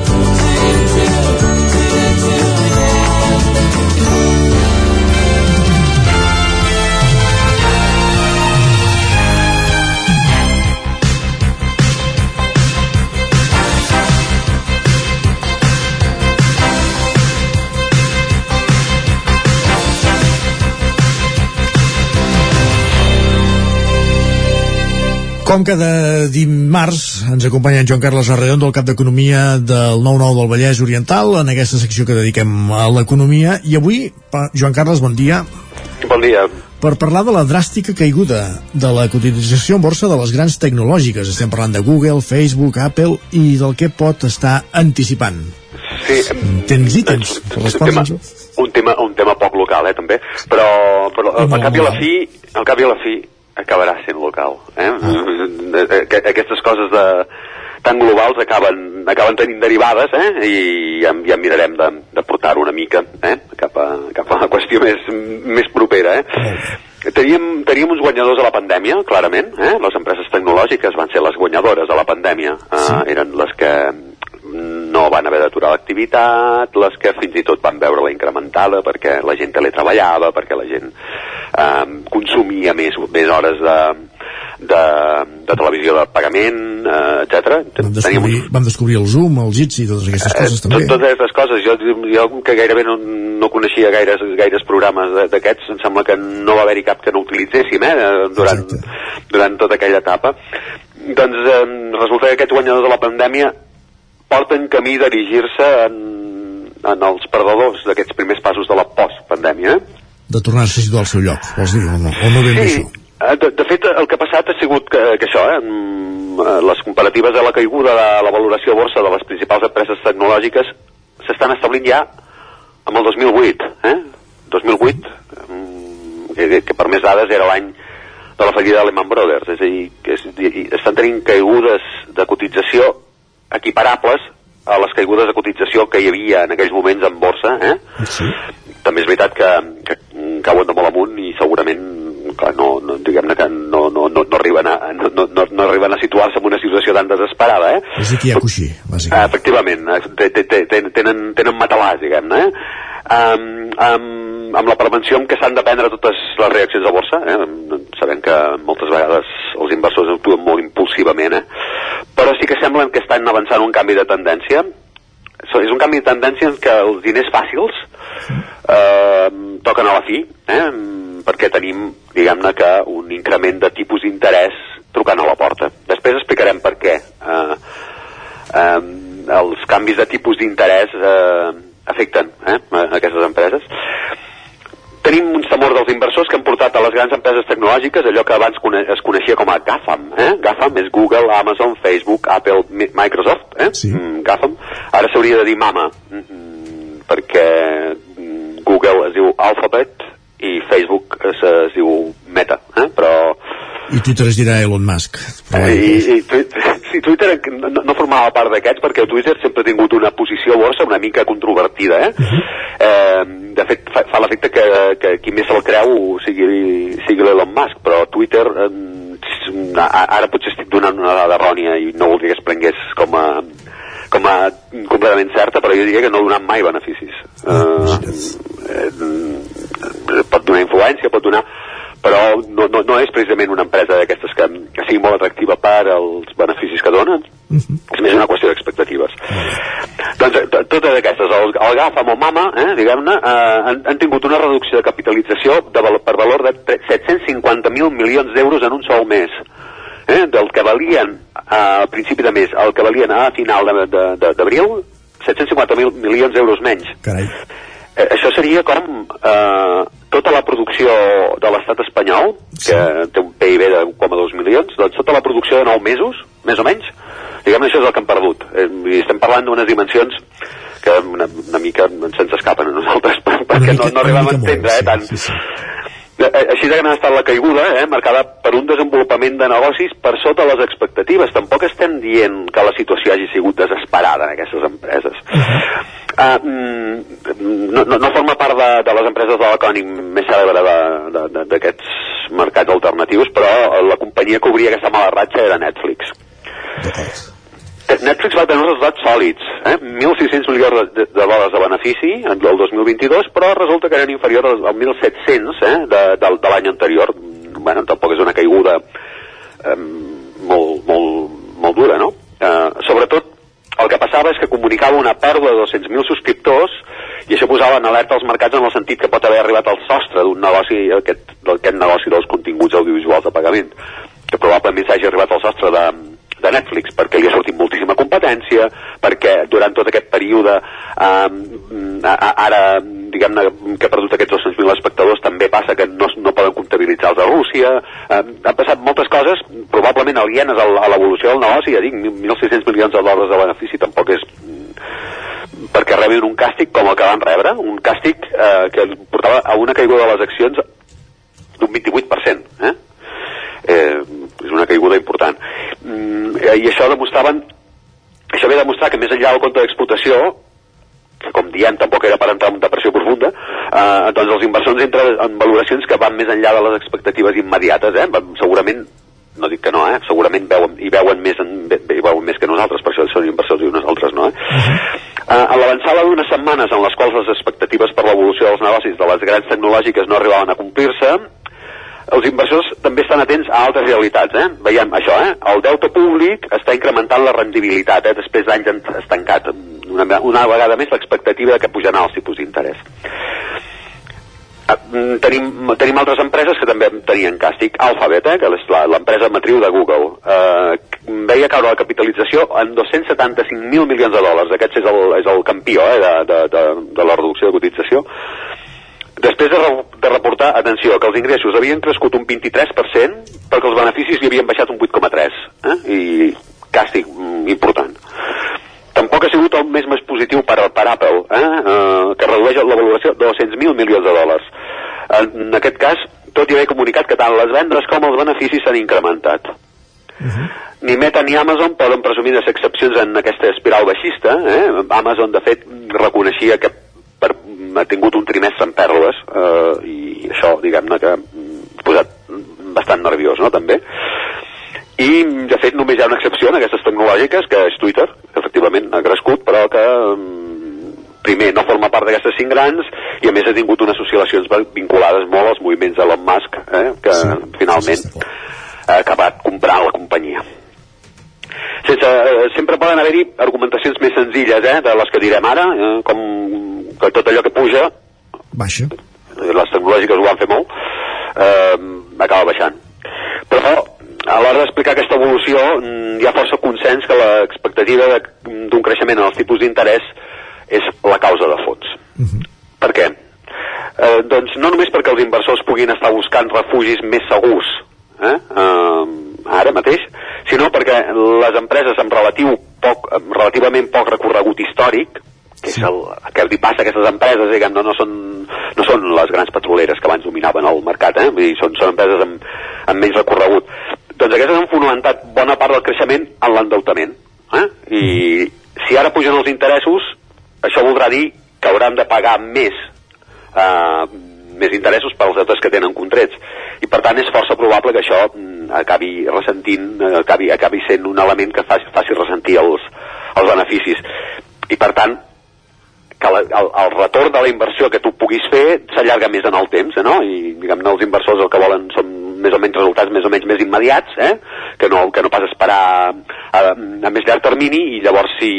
Com cada dimarts ens acompanya en Joan Carles Arredondo, el cap d'Economia del 9-9 del Vallès Oriental, en aquesta secció que dediquem a l'economia. I avui, Joan Carles, bon dia. Bon dia. Per parlar de la dràstica caiguda de la cotització en borsa de les grans tecnològiques. Estem parlant de Google, Facebook, Apple i del que pot estar anticipant. Sí, Tens ítems? un tema, un tema, un tema poc local, eh, també, però, però al cap i a la fi, al cap i a la fi, acabarà sent local. Eh? Ah. Aquestes coses de, tan globals acaben, acaben tenint derivades eh? i ja, ja mirarem de, de portar-ho una mica eh? cap, a, cap a la qüestió més, més propera. Eh? Teníem, teníem uns guanyadors a la pandèmia, clarament. Eh? Les empreses tecnològiques van ser les guanyadores a la pandèmia. Eh? Eren les que no van haver d'aturar l'activitat, les que fins i tot van veure la incrementada perquè la gent teletreballava, perquè la gent eh, consumia més, més hores de, de, de televisió de pagament, eh, etc. Vam descobrir, vam descobrir el Zoom, el Jitsi i totes aquestes coses Tot, també. totes aquestes coses, jo, jo que gairebé no, no coneixia gaires, gaires programes d'aquests, em sembla que no va haver-hi cap que no utilitzéssim eh, durant, durant tota aquella etapa. Doncs eh, resulta que aquests guanyadors de la pandèmia porten camí dirigir-se en, en els perdedors d'aquests primers passos de la post-pandèmia. Eh? De tornar-se a situar al seu lloc, vols dir, o no? O no ben bé això? Eh, De, de fet, el que ha passat ha sigut que, que això, eh, eh, les comparatives de la caiguda de la valoració a borsa de les principals empreses tecnològiques s'estan establint ja amb el 2008. Eh? 2008, mm, que, que per més dades era l'any de la fallida de Lehman Brothers, és a dir, que és, estan tenint caigudes de cotització equiparables a les caigudes de cotització que hi havia en aquells moments en borsa, eh? Sí. També és veritat que, que cauen de molt amunt i segurament clar, no, no, diguem-ne que no, no, no, no, arriben a, no, no, no, arriben a situar-se en una situació tan desesperada, eh? És aquí ha coixí, Ah, bàsicament. efectivament, eh, te- te- te- ten- tenen, tenen matalàs, diguem-ne. Eh? Um, um, amb la prevenció amb què s'han de prendre totes les reaccions a borsa, eh? sabem que moltes vegades els inversors actuen molt impulsivament, eh? però sí que semblen que estan avançant un canvi de tendència. So, és un canvi de tendència en què els diners fàcils eh, toquen a la fi, eh? perquè tenim, diguem-ne, que un increment de tipus d'interès trucant a la porta. Després explicarem per què. Eh, eh, els canvis de tipus d'interès eh, afecten eh, a aquestes empreses. Tenim uns temors dels inversors que han portat a les grans empreses tecnològiques allò que abans es coneixia com a GAFAM. Eh? GAFAM és Google, Amazon, Facebook, Apple, Mi Microsoft. Eh? Sí. Mm, GAFAM. Ara s'hauria de dir MAMA, mm, perquè mm, Google es diu Alphabet i Facebook es, es diu Meta. Eh? Però I Twitter es dirà Elon Musk. Eh, I, i Twi- sí, Twitter no, no formava part d'aquests perquè Twitter sempre ha tingut una posició a borsa una mica controvertida eh? eh de fet fa, fa l'efecte que, que qui més se'l creu sigui, sigui l'Elon Musk però Twitter eh, ara potser estic donant una dada errònia i no voldria que es prengués com a com a completament certa però jo diria que no ha donat mai beneficis. Eh, eh, pot donar influència pot donar però no, no, no és precisament una empresa d'aquestes que, que sigui molt atractiva per als beneficis que donen. És més una qüestió d'expectatives. Doncs eh, totes aquestes el, el GAFAM o MAMA eh, diguem-ne eh, han, han tingut una reducció de capitalització de, per valor de tre- 750.000 milions d'euros en un sol mes eh, del que valien eh, al principi de mes el que valien a final d'abril 750.000 milions d'euros menys. Carai. Eh, això seria com eh, tota la producció de l'estat espanyol, que té un PIB de 1,2 milions, doncs tota la producció de 9 mesos, més o menys, diguem això és el que han perdut. Eh, estem parlant d'unes dimensions que una, una mica se'ns escapen a nosaltres per- perquè no, no arribem a entendre eh, tant. Eh, eh, Així de gran ha estat la caiguda, eh, marcada per un desenvolupament de negocis per sota les expectatives. Tampoc estem dient que la situació hagi sigut desesperada en aquestes empreses. Uh, no, no, no forma part de, de les empreses de l'ecònim més cèlebre d'aquests mercats alternatius, però la companyia que obria aquesta mala ratxa era Netflix. Netflix va tenir uns resultats sòlids, eh? 1.600 milions de, de dòlars de benefici en el 2022, però resulta que eren inferiors als als 1.700 eh? de, de, de l'any anterior. Bueno, tampoc és una caiguda eh, molt, molt, molt dura, no? Eh, sobretot, el que passava és que comunicava una pèrdua de 200.000 subscriptors i això posava en alerta els mercats en el sentit que pot haver arribat al sostre d'un negoci, aquest, d'aquest negoci dels continguts audiovisuals de pagament, que probablement s'hagi arribat al sostre de, de Netflix perquè li ha sortit moltíssima competència, perquè durant tot aquest període eh, ara, diguem-ne, que ha perdut aquests 200.000 espectadors, també passa que no, no poden comptabilitzar els de Rússia, eh, han passat moltes coses, probablement alienes a, l'evolució del negoci, ja dic, 1.600 milions de dòlars de benefici tampoc és mm, perquè rebin un càstig com el que van rebre, un càstig eh, que portava a una caiguda de les accions d'un 28%, eh? Eh, és una caiguda important. Mm, eh, I això demostraven, això ve a demostrar que més enllà del compte d'explotació, que com diem tampoc era per entrar en depressió profunda, eh, doncs els inversors entren en valoracions que van més enllà de les expectatives immediates, eh? Segurament no dic que no, eh? segurament veuen, hi veuen més, en, hi veuen més que nosaltres, per això són inversors i nosaltres no. Eh? Uh, a l'avançada d'unes setmanes en les quals les expectatives per l'evolució dels negocis de les grans tecnològiques no arribaven a complir-se, els inversors també estan atents a altres realitats. Eh? Veiem això, eh? el deute públic està incrementant la rendibilitat eh? després d'anys estancat. Una, una vegada més l'expectativa que pujaran els tipus d'interès. Ah, mm, Tenim, tenim altres empreses que també tenien càstig. Alphabet, eh, que és l'empresa matriu de Google, eh, veia caure la capitalització en 275.000 milions de dòlars. Aquest és el, és el campió eh, de, de, de, de la reducció de cotització. Després de, re, de reportar, atenció, que els ingressos havien crescut un 23% perquè els beneficis hi havien baixat un 8,3%. Eh? I càstig mm, important. Tampoc ha sigut el mes més positiu per, per Apple, eh? Eh, que redueix la valoració de 200.000 milions de dòlars. En aquest cas, tot i haver comunicat que tant les vendes com els beneficis s'han incrementat. Ni Meta ni Amazon poden presumir de ser excepcions en aquesta espiral baixista. Eh? Amazon, de fet, reconeixia que per, ha tingut un trimestre en pèrdues eh, i això, diguem-ne, que ha posat bastant nerviós, no?, també. I, de fet, només hi ha una excepció en aquestes tecnològiques, que és Twitter, que efectivament ha crescut, però que mm, primer no forma part d'aquestes cinc grans i a més ha tingut unes oscil·lacions vinculades molt als moviments d'Elon Musk eh, que sí, finalment sí, ha acabat comprant la companyia sense, eh, sempre poden haver-hi argumentacions més senzilles eh, de les que direm ara eh, com que tot allò que puja baixa les tecnològiques ho van fer molt eh, acaba baixant però a l'hora d'explicar aquesta evolució mm, hi ha força consens que l'expectativa d'un creixement en els tipus d'interès és la causa de fons. Uh -huh. Per què? Eh, doncs no només perquè els inversors puguin estar buscant refugis més segurs eh? Eh, ara mateix, sinó perquè les empreses amb relatiu poc, amb relativament poc recorregut històric que és el que li passa a aquestes empreses, diguem, no, no, són, no són les grans petroleres que abans dominaven el mercat, eh? Vull dir, són, són empreses amb, amb menys recorregut. Doncs aquestes han fonamentat bona part del creixement en l'endeutament. Eh? I si ara pugen els interessos, això voldrà dir que hauran de pagar més eh, més interessos per als deutes que tenen contrets. I per tant és força probable que això mm, acabi ressentint, acabi, acabi sent un element que faci, faci ressentir els, els beneficis. I per tant, que la, el, el retorn de la inversió que tu puguis fer s'allarga més en el temps, eh, no? I diguem-ne els inversors el que volen són més o menys resultats més o menys més immediats, eh? que, no, que no pas esperar a, a més llarg termini i llavors si,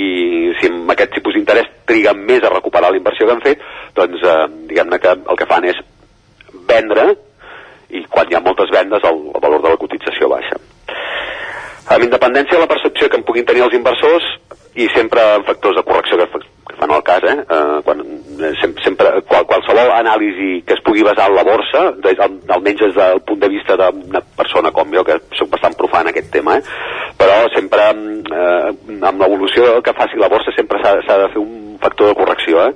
si amb aquest tipus d'interès triguen més a recuperar la inversió que han fet, doncs eh, diguem-ne que el que fan és vendre i quan hi ha moltes vendes el, el valor de la cotització baixa. Amb independència de la percepció que en puguin tenir els inversors i sempre amb factors de correcció que, fan el cas, eh? eh quan, eh, sem sempre, qual, qualsevol anàlisi que es pugui basar en la borsa, des, al, almenys des del punt de vista d'una persona com jo, que sóc bastant profà en aquest tema, eh? però sempre eh, amb l'evolució que faci la borsa sempre s'ha de fer un factor de correcció, eh?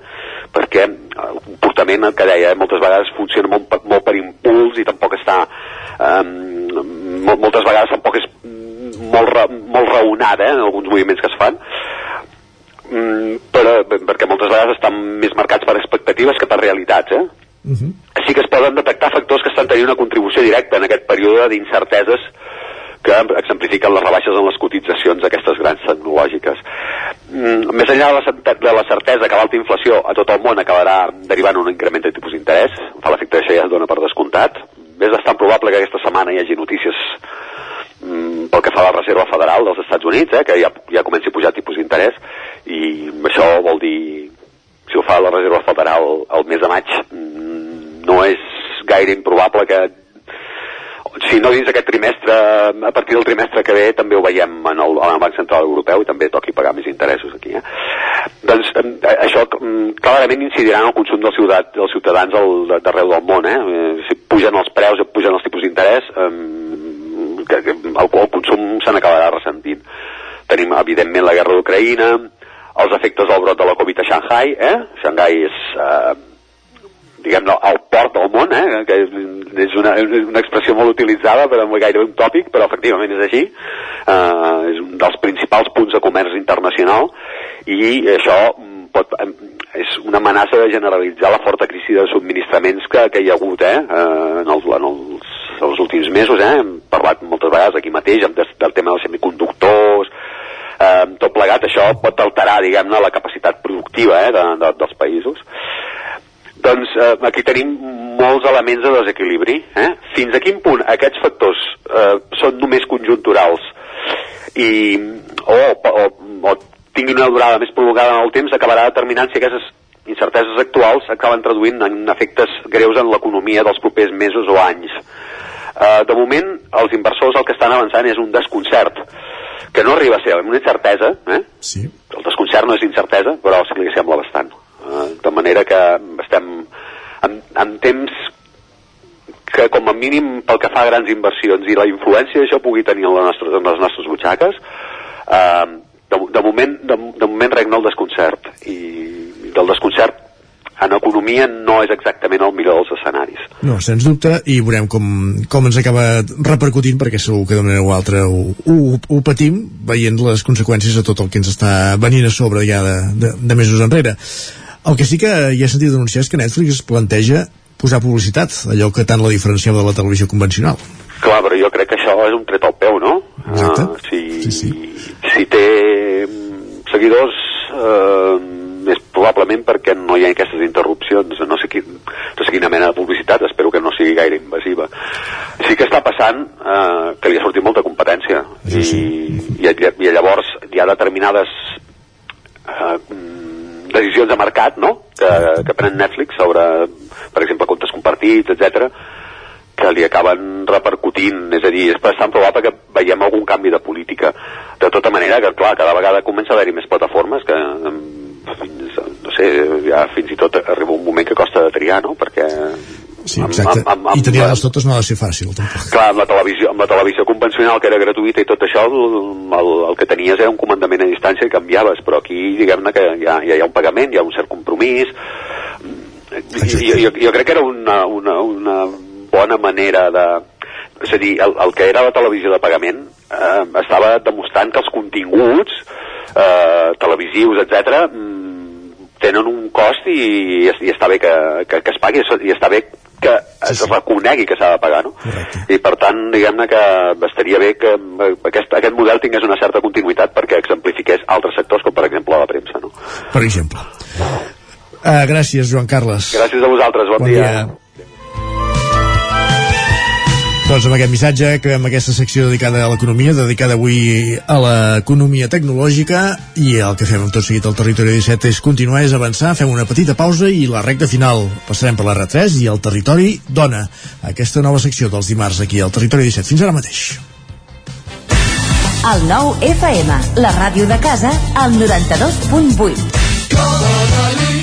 perquè eh, el comportament, el que deia, eh, moltes vegades funciona molt, molt per impuls i tampoc està eh, mol- moltes vegades tampoc és molt, ra molt raonada eh, en alguns moviments que es fan mm, però, perquè moltes vegades estan més marcats per expectatives que per realitats eh? Així que es poden detectar factors que estan tenint una contribució directa en aquest període d'incerteses que exemplifiquen les rebaixes en les cotitzacions d'aquestes grans tecnològiques. Mm, més enllà de la, certe- de la certesa que l'alta inflació a tot el món acabarà derivant un increment de tipus d'interès, fa l'efecte que això ja es dona per descomptat, és bastant probable que aquesta setmana hi hagi notícies mm, pel que fa a la Reserva Federal dels Estats Units, eh, que ja, ja comenci a pujar tipus d'interès, i això vol dir, si ho fa la Reserva Federal el mes de maig, mm, no és gaire improbable que si no dins d'aquest trimestre, a partir del trimestre que ve també ho veiem en el, en el Banc Central Europeu i també toqui pagar més interessos aquí. Eh? Doncs eh, això mm, clarament incidirà en el consum dels, ciutat, dels ciutadans al, d'arreu del món. Eh? Eh, Si pugen els preus, si pugen els tipus d'interès, eh, el, el consum se n'acabarà ressentint. Tenim, evidentment, la guerra d'Ucraïna, els efectes del brot de la Covid a Shanghai, eh? Shanghai és... Eh, diguem-ne, el port del món, eh? que és, és una, una expressió molt utilitzada, però gairebé un tòpic, però efectivament és així. Uh, és un dels principals punts de comerç internacional i això pot, és una amenaça de generalitzar la forta crisi de subministraments que, que hi ha hagut eh? Uh, en, els, en els, els últims mesos. Eh? Hem parlat moltes vegades aquí mateix del tema dels semiconductors, eh, tot plegat això pot alterar diguem-ne la capacitat productiva eh, de, de, dels països doncs eh, aquí tenim molts elements de desequilibri. Eh? Fins a quin punt aquests factors eh, són només conjunturals i, o, o, o tinguin una durada més prolongada en el temps acabarà determinant si aquestes incerteses actuals acaben traduint en efectes greus en l'economia dels propers mesos o anys. Eh, de moment, els inversors el que estan avançant és un desconcert que no arriba a ser una incertesa, eh? Sí. el desconcert no és incertesa, però sí que li sembla bastant. Eh, de manera que estem en, en temps que com a mínim pel que fa a grans inversions i la influència això pugui tenir en, la nostra, en les nostres butxaques eh, de, de, moment, de, de moment regna el desconcert i del desconcert en economia no és exactament el millor dels escenaris. No, sens dubte, i veurem com, com ens acaba repercutint, perquè segur que d'una manera o altra ho, ho, ho patim, veient les conseqüències de tot el que ens està venint a sobre ja de, de, de mesos enrere. El que sí que hi ha sentit denunciar és que Netflix es planteja posar publicitat, allò que tant la diferenciava de la televisió convencional. Clar, però jo crec que això és un tret al peu, no? Exacte. Uh, si, sí, sí. si té mm, seguidors uh, és probablement perquè no hi ha aquestes interrupcions, no sé, quin, no sé quina mena de publicitat, espero que no sigui gaire invasiva. Sí que està passant uh, que li ha sortit molta competència i, i, i llavors hi ha determinades uh, decisions de mercat, no?, que, que pren Netflix sobre, per exemple, comptes compartits, etc que li acaben repercutint, és a dir, és bastant probable que veiem algun canvi de política. De tota manera, que clar, cada vegada comença a haver-hi més plataformes que fins, no sé, ja fins i tot arriba un moment que costa de triar, no?, perquè Sí, exacte. Amb, amb, amb, I tenir-les totes no ha de ser fàcil, tampoc. Clar, amb la, televisió, amb la televisió convencional, que era gratuïta i tot això, el, el, el que tenies era un comandament a distància i canviaves, però aquí, diguem-ne que ja, ja hi ha un pagament, hi ha un cert compromís... Jo, jo, jo crec que era una, una, una bona manera de... És a dir, el, el que era la televisió de pagament eh, estava demostrant que els continguts eh, televisius, etc tenen un cost i, i està bé que, que, que es pagui i està bé que es reconegui que s'ha de pagar, no? Correcte. I per tant, diguem-ne que estaria bé que aquest, aquest model tingués una certa continuïtat perquè exemplifiqués altres sectors, com per exemple la premsa, no? Per exemple. Uh, gràcies, Joan Carles. Gràcies a vosaltres, bon, Bon dia. dia. Doncs amb aquest missatge acabem aquesta secció dedicada a l'economia, dedicada avui a l'economia tecnològica i el que fem amb tot seguit al Territori 17 és continuar, és avançar, fem una petita pausa i la recta final passarem per la R3 i el Territori dona aquesta nova secció dels dimarts aquí al Territori 17. Fins ara mateix. El nou FM, la ràdio de casa, al 92.8.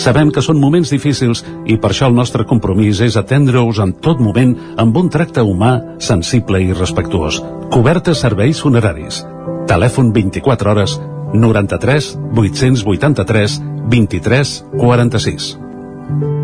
Sabem que són moments difícils i per això el nostre compromís és atendre-us en tot moment amb un tracte humà, sensible i respectuós. Cobertes serveis funeraris. Telèfon 24 hores 93 883 23 46.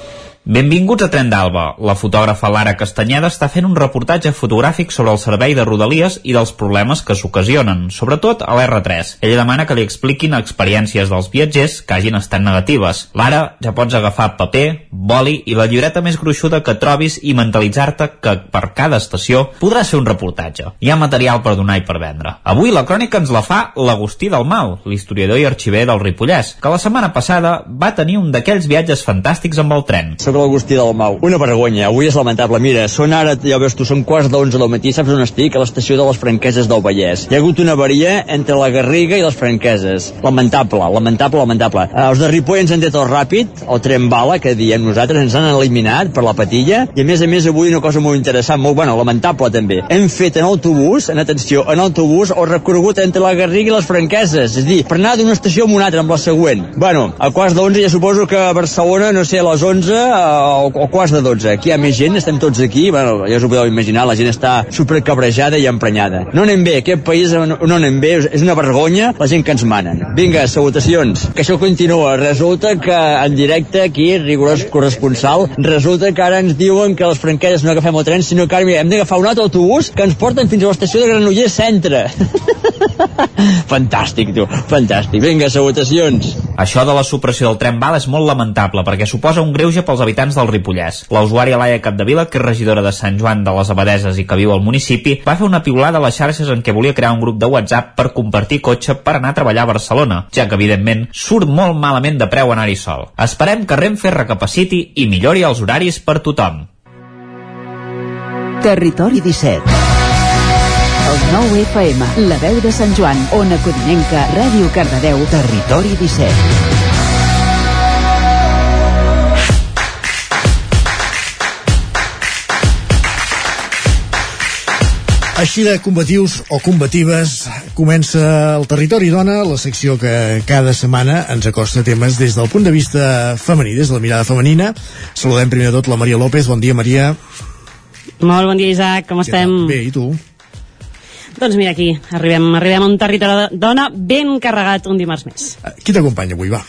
Benvinguts a Tren d'Alba. La fotògrafa Lara Castanyeda està fent un reportatge fotogràfic sobre el servei de Rodalies i dels problemes que s'ocasionen, sobretot a l'R3. Ella demana que li expliquin experiències dels viatgers que hagin estat negatives. Lara, ja pots agafar paper, boli i la llibreta més gruixuda que trobis i mentalitzar-te que per cada estació podràs fer un reportatge. Hi ha material per donar i per vendre. Avui la crònica ens la fa l'Agustí Mal, l'historiador i arxiver del Ripollès, que la setmana passada va tenir un d'aquells viatges fantàstics amb el tren soc l'Agustí del Mau. Una vergonya, avui és lamentable. Mira, són ara, ja veus tu, són quarts d'onze del matí, saps on estic? A l'estació de les Franqueses del Vallès. Hi ha hagut una avaria entre la Garriga i les Franqueses. Lamentable, lamentable, lamentable. Uh, els de Ripoll ens han dit el ràpid, el tren bala, que diem nosaltres, ens han eliminat per la patilla, i a més a més avui una cosa molt interessant, molt bueno, lamentable també. Hem fet en autobús, en atenció, en autobús, el recorregut entre la Garriga i les Franqueses, és a dir, per anar d'una estació a una altra, amb la següent. Bueno, a quarts d'onze ja suposo que a Barcelona, no sé, a les 11 o, o quarts de 12. Aquí hi ha més gent, estem tots aquí, bueno, ja us ho podeu imaginar, la gent està supercabrejada i emprenyada. No anem bé, aquest país no, anem bé, és una vergonya la gent que ens manen. Vinga, salutacions. Que això continua. Resulta que en directe aquí, rigorós corresponsal, resulta que ara ens diuen que les franqueses no agafem el tren, sinó que ara hem d'agafar un altre autobús que ens porten fins a l'estació de Granollers Centre. fantàstic, tu, fantàstic. Vinga, salutacions. Això de la supressió del tren bala és molt lamentable perquè suposa un greuge pels habitants del Ripollès. La usuària Laia Capdevila, que és regidora de Sant Joan de les Abadeses i que viu al municipi, va fer una piulada a les xarxes en què volia crear un grup de WhatsApp per compartir cotxe per anar a treballar a Barcelona, ja que evidentment surt molt malament de preu anar-hi sol. Esperem que Renfe recapaciti i millori els horaris per tothom. Territori 17. El 9 FM, la veu de Sant Joan, Ona Codinenca, Ràdio Cardedeu, Territori 17. Així de combatius o combatives comença el Territori Dona, la secció que cada setmana ens acosta temes des del punt de vista femení, des de la mirada femenina. Saludem primer de tot la Maria López. Bon dia, Maria. Molt bon dia, Isaac. Com estem? Bé, i tu? Doncs mira aquí, arribem, arribem a un territori dona ben carregat un dimarts més. Qui t'acompanya avui, va?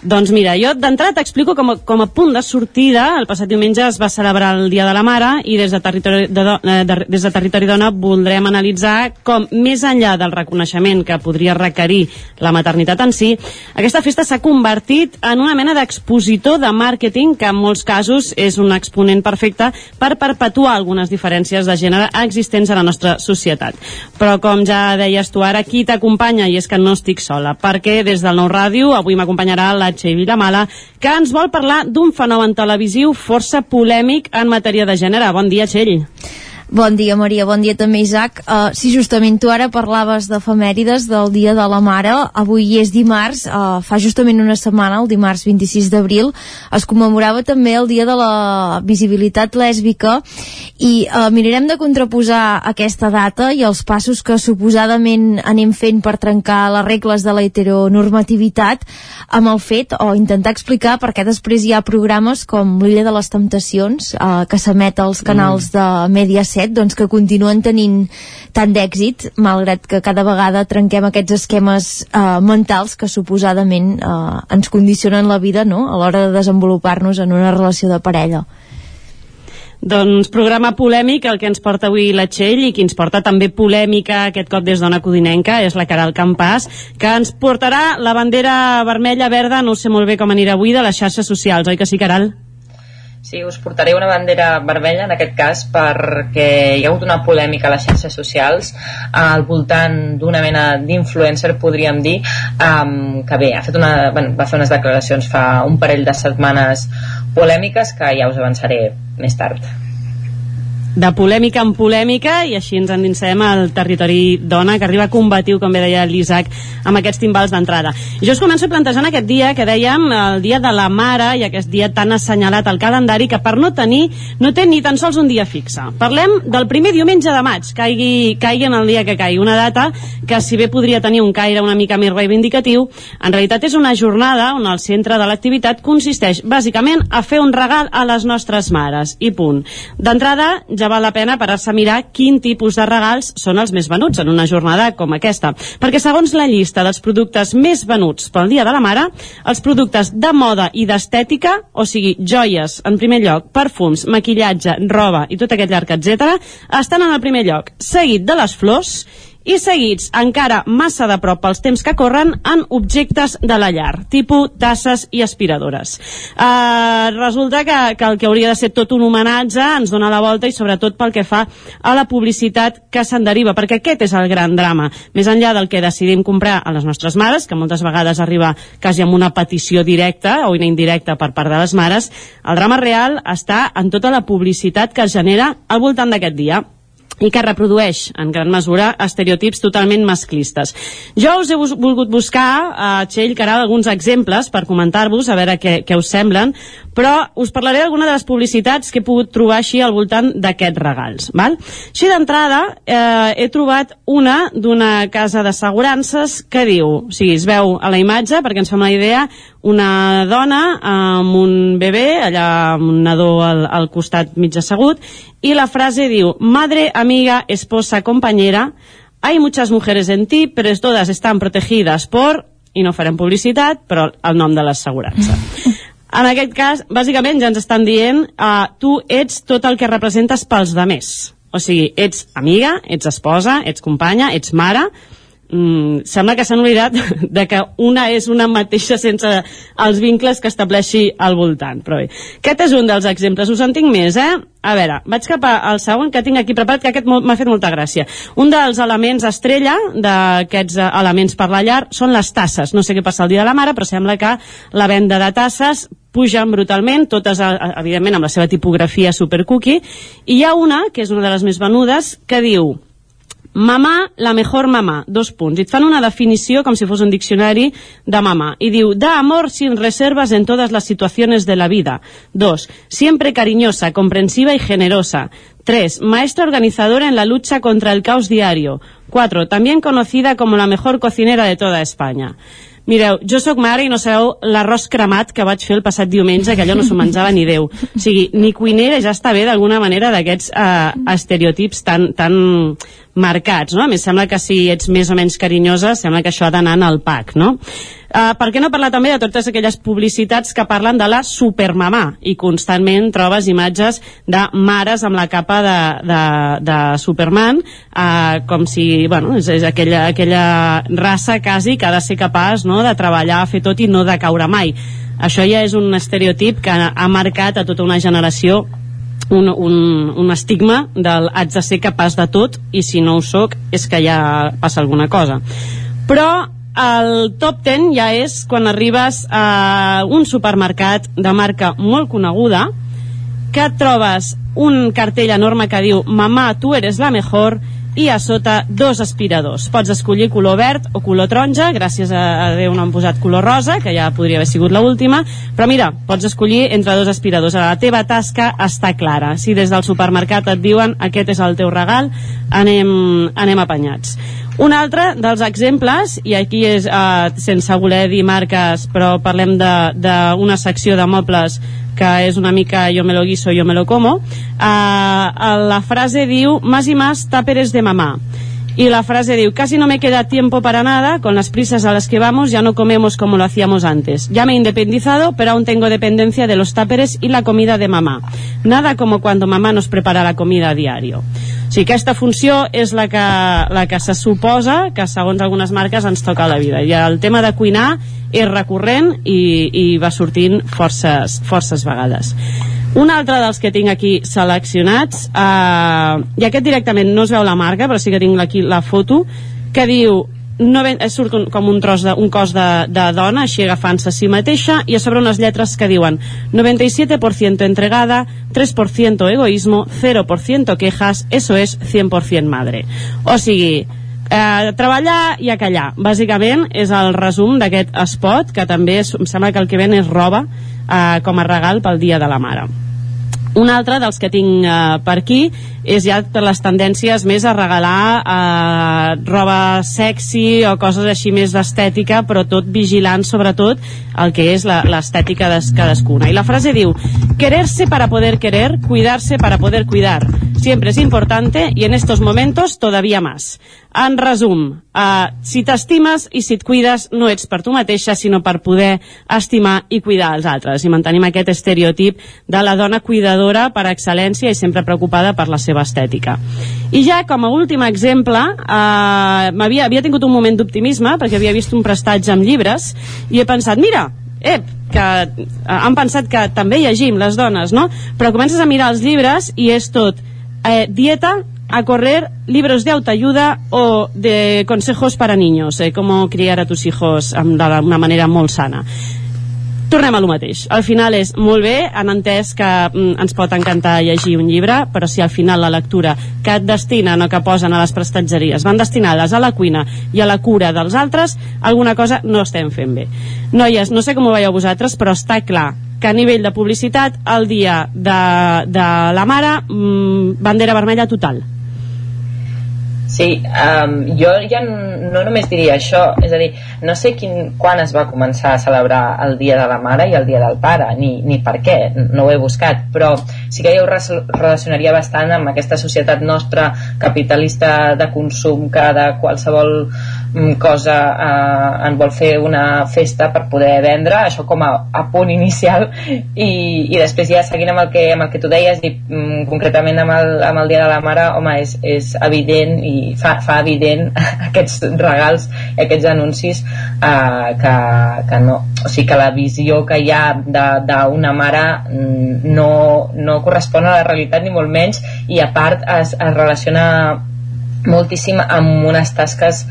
Doncs mira, jo d'entrada t'explico com, a, com a punt de sortida, el passat diumenge es va celebrar el Dia de la Mare i des de Territori, de, de, de, des de territori Dona voldrem analitzar com, més enllà del reconeixement que podria requerir la maternitat en si, aquesta festa s'ha convertit en una mena d'expositor de màrqueting que en molts casos és un exponent perfecte per perpetuar algunes diferències de gènere existents a la nostra societat. Però com ja deies tu ara, qui t'acompanya? I és que no estic sola, perquè des del Nou Ràdio avui m'acompanyarà la Txell Vilamala, que ens vol parlar d'un fenomen televisiu força polèmic en matèria de gènere. Bon dia, Txell. Bon dia, Maria. Bon dia també, Isaac. Uh, sí, justament tu ara parlaves d'efemèrides del Dia de la Mare. Avui és dimarts, uh, fa justament una setmana, el dimarts 26 d'abril, es commemorava també el Dia de la Visibilitat Lèsbica i uh, mirarem de contraposar aquesta data i els passos que suposadament anem fent per trencar les regles de la heteronormativitat amb el fet, o intentar explicar per què després hi ha programes com l'Illa de les Temptacions, uh, que s'emet als canals mm. de Mediaset 17 doncs, que continuen tenint tant d'èxit, malgrat que cada vegada trenquem aquests esquemes eh, mentals que suposadament eh, ens condicionen la vida no? a l'hora de desenvolupar-nos en una relació de parella. Doncs programa polèmic el que ens porta avui la Txell i qui ens porta també polèmica aquest cop des d'Ona Codinenca és la Caral Campàs que ens portarà la bandera vermella verda no sé molt bé com anirà avui de les xarxes socials, oi que sí Caral? Sí, us portaré una bandera vermella en aquest cas perquè hi ha hagut una polèmica a les xarxes socials al voltant d'una mena d'influencer, podríem dir, um, que bé, ha fet una, bueno, va fer unes declaracions fa un parell de setmanes polèmiques que ja us avançaré més tard de polèmica en polèmica i així ens endinsem al territori dona que arriba combatiu, com bé deia l'Isaac amb aquests timbals d'entrada. Jo us començo plantejant aquest dia que dèiem el dia de la mare i aquest dia tan assenyalat al calendari que per no tenir no té ni tan sols un dia fixe. Parlem del primer diumenge de maig, caigui, caigui en el dia que caigui, una data que si bé podria tenir un caire una mica més reivindicatiu, en realitat és una jornada on el centre de l'activitat consisteix bàsicament a fer un regal a les nostres mares i punt. D'entrada, ja val la pena parar-se a mirar quin tipus de regals són els més venuts en una jornada com aquesta. Perquè segons la llista dels productes més venuts pel Dia de la Mare, els productes de moda i d'estètica, o sigui, joies, en primer lloc, perfums, maquillatge, roba i tot aquest llarg, etc, estan en el primer lloc, seguit de les flors i seguits encara massa de prop pels temps que corren en objectes de la llar, tipus tasses i aspiradores. Uh, resulta que, que el que hauria de ser tot un homenatge ens dona la volta i sobretot pel que fa a la publicitat que se'n deriva, perquè aquest és el gran drama. Més enllà del que decidim comprar a les nostres mares, que moltes vegades arriba quasi amb una petició directa o indirecta per part de les mares, el drama real està en tota la publicitat que es genera al voltant d'aquest dia i que reprodueix en gran mesura estereotips totalment masclistes. Jo us he bus volgut buscar, a uh, Txell, Caral, alguns exemples per comentar-vos, a veure què, què us semblen, però us parlaré d'alguna de les publicitats que he pogut trobar així al voltant d'aquests regals. Val? Així d'entrada, eh, he trobat una d'una casa d'assegurances que diu, o sigui, es veu a la imatge, perquè ens fem la idea, una dona amb un bebè, allà amb un nadó al, al costat mig assegut, y la frase diu, madre, amiga, esposa, compañera, hay muchas mujeres en ti, pero todas están protegidas por, i no farem publicitat, però el nom de l'assegurança. En aquest cas, bàsicament ja ens estan dient uh, tu ets tot el que representes pels de més. O sigui, ets amiga, ets esposa, ets companya, ets mare, mm, sembla que s'han oblidat de que una és una mateixa sense els vincles que estableixi al voltant. Però bé, aquest és un dels exemples. Us en tinc més, eh? A veure, vaig cap al segon que tinc aquí preparat, que aquest m'ha fet molta gràcia. Un dels elements estrella d'aquests eh, elements per la llar són les tasses. No sé què passa el dia de la mare, però sembla que la venda de tasses pugen brutalment, totes, eh, evidentment, amb la seva tipografia supercookie, i hi ha una, que és una de les més venudes, que diu Mamà, la mejor mamà, dos punts. I et fan una definició com si fos un diccionari de mamà. I diu, da amor sin reservas en todas las situaciones de la vida. Dos, siempre cariñosa, comprensiva y generosa. Tres, maestra organizadora en la lucha contra el caos diario. Cuatro, también conocida como la mejor cocinera de toda España. Mireu, jo sóc mare i no sabeu l'arròs cremat que vaig fer el passat diumenge, que allò no s'ho menjava ni Déu. O sigui, ni cuinera ja està bé d'alguna manera d'aquests uh, estereotips tan, tan marcats, no? A més, sembla que si ets més o menys carinyosa, sembla que això ha d'anar el pack, no? Uh, per què no parlar també de totes aquelles publicitats que parlen de la supermamà i constantment trobes imatges de mares amb la capa de, de, de Superman uh, com si, bueno, és, és aquella, aquella raça quasi que ha de ser capaç no, de treballar, fer tot i no de caure mai. Això ja és un estereotip que ha marcat a tota una generació un, un, un estigma del haig de ser capaç de tot i si no ho sóc és que ja passa alguna cosa però el top 10 ja és quan arribes a un supermercat de marca molt coneguda que trobes un cartell enorme que diu Mamà, tu eres la mejor i a sota dos aspiradors. Pots escollir color verd o color taronja, gràcies a, Déu no han posat color rosa, que ja podria haver sigut l última, però mira, pots escollir entre dos aspiradors. La teva tasca està clara. Si des del supermercat et diuen aquest és el teu regal, anem, anem apanyats. Un altre dels exemples, i aquí és eh, sense voler dir marques, però parlem d'una secció de mobles que és una mica yo me lo guiso, yo me lo como, eh, la frase diu más y más táperes de mamá y la frase diu, casi no me queda tiempo para nada, con las prisas a las que vamos ya no comemos como lo hacíamos antes. Ya me he independizado, pero aún tengo dependencia de los táperes y la comida de mamá. Nada como cuando mamá nos prepara la comida a diario. O sigui, aquesta funció és la que, la que se suposa que segons algunes marques ens toca la vida. I el tema de cuinar és recurrent i, i va sortint forces, forces vegades. Un altre dels que tinc aquí seleccionats, eh, i aquest directament no es veu la marca, però sí que tinc aquí la foto, que diu no ven, surt un, com un tros de, un cos de, de dona així agafant-se a si mateixa i a sobre unes lletres que diuen 97% entregada 3% egoísmo 0% quejas eso es 100% madre o sigui eh, treballar i a callar bàsicament és el resum d'aquest spot que també és, em sembla que el que ven és roba eh, com a regal pel dia de la mare. Un altre dels que tinc eh, per aquí és ja per les tendències més a regalar eh, roba sexy o coses així més d'estètica però tot vigilant sobretot el que és l'estètica de cadascuna. I la frase diu quererse para poder querer, cuidarse para poder cuidar. Siempre es importante y en estos momentos todavía más en resum, eh, si t'estimes i si et cuides no ets per tu mateixa, sinó per poder estimar i cuidar els altres. I mantenim aquest estereotip de la dona cuidadora per excel·lència i sempre preocupada per la seva estètica. I ja, com a últim exemple, eh, havia, havia tingut un moment d'optimisme, perquè havia vist un prestatge amb llibres, i he pensat, mira, ep, que eh, han pensat que també llegim les dones, no? Però comences a mirar els llibres i és tot eh, dieta, a correr libros de autoayuda o de consejos para niños, eh, cómo criar a tus hijos d'una manera molt sana. Tornem a lo mateix. Al final és molt bé, han entès que mm, ens pot encantar llegir un llibre, però si al final la lectura que et destinen o que posen a les prestatgeries van destinades a la cuina i a la cura dels altres, alguna cosa no estem fent bé. Noies, no sé com ho veieu vosaltres, però està clar que a nivell de publicitat el dia de, de la mare mmm, bandera vermella total Sí, um, jo ja no només diria això, és a dir, no sé quin, quan es va començar a celebrar el Dia de la Mare i el Dia del Pare, ni, ni per què, no ho he buscat, però sí que jo ho relacionaria bastant amb aquesta societat nostra capitalista de consum que de qualsevol cosa eh, en vol fer una festa per poder vendre, això com a, a punt inicial i, i després ja seguint amb el que, amb el que tu deies i mm, concretament amb el, amb el Dia de la Mare home, és, és evident i fa, fa evident aquests regals i aquests anuncis eh, que, que no o sigui que la visió que hi ha d'una mare mm, no, no correspon a la realitat ni molt menys i a part es, es relaciona moltíssim amb unes tasques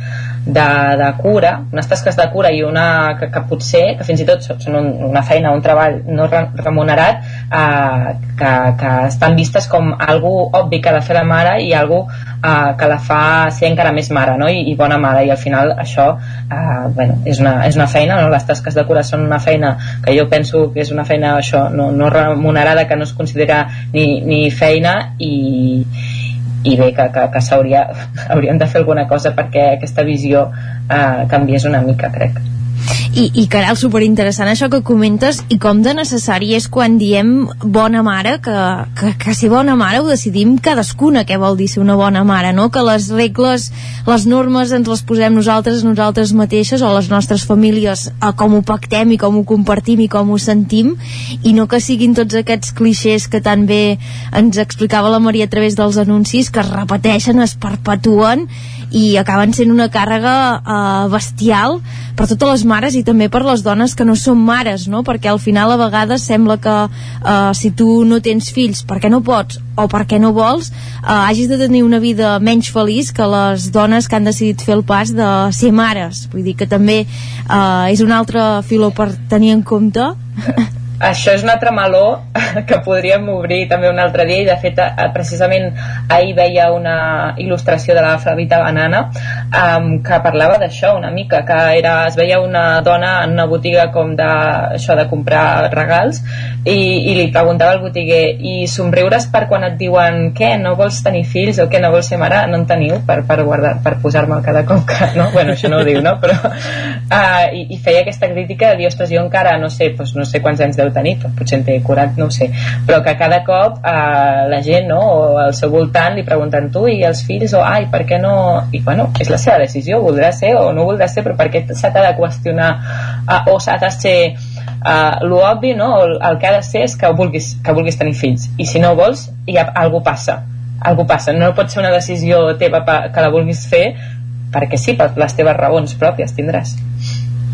de, de cura, unes tasques de cura i una que, que potser, que fins i tot són un, una feina, un treball no remunerat eh, que, que estan vistes com algo obvi que ha de fer la mare i algo eh, que la fa ser encara més mare no? I, i bona mare i al final això eh, bueno, és, una, és una feina, no? les tasques de cura són una feina que jo penso que és una feina això, no, no remunerada que no es considera ni, ni feina i, i bé que, que, que s'hauria hauríem de fer alguna cosa perquè aquesta visió eh, canviés una mica crec i, i Caral, superinteressant això que comentes i com de necessari és quan diem bona mare, que, que, que ser bona mare ho decidim cadascuna què vol dir ser una bona mare, no? Que les regles, les normes ens les posem nosaltres nosaltres mateixes o les nostres famílies a com ho pactem i com ho compartim i com ho sentim i no que siguin tots aquests clixés que tan bé ens explicava la Maria a través dels anuncis que es repeteixen, es perpetuen i acaben sent una càrrega eh, bestial per totes les mares i també per les dones que no són mares, no? Perquè al final a vegades sembla que eh, si tu no tens fills perquè no pots o perquè no vols, eh, hagis de tenir una vida menys feliç que les dones que han decidit fer el pas de ser mares. Vull dir que també eh, és un altre filó per tenir en compte això és un altre meló que podríem obrir també un altre dia i de fet eh, precisament ahir veia una il·lustració de la Flavita Banana um, que parlava d'això una mica, que era, es veia una dona en una botiga com de, això de comprar regals i, i li preguntava al botiguer i somriures per quan et diuen què, no vols tenir fills o què, no vols ser mare no en teniu per, per, guardar, per posar-me'l cada cop que, no? bueno, això no ho diu, no? però uh, i, i feia aquesta crítica de dir, ostres, jo encara no sé, doncs no sé quants anys deu tenir, potser en té 40, no ho sé, però que cada cop eh, la gent, no, o al seu voltant li pregunten tu i els fills, o ai, per què no... I bueno, és la seva decisió, voldrà ser o no voldrà ser, però per què s'ha de qüestionar eh, o s'ha de ser uh, l'obvi, no? El, el que ha de ser és que vulguis, que vulguis tenir fills. I si no vols, ja algú passa. Algú passa, no pot ser una decisió teva que la vulguis fer perquè sí, per les teves raons pròpies tindràs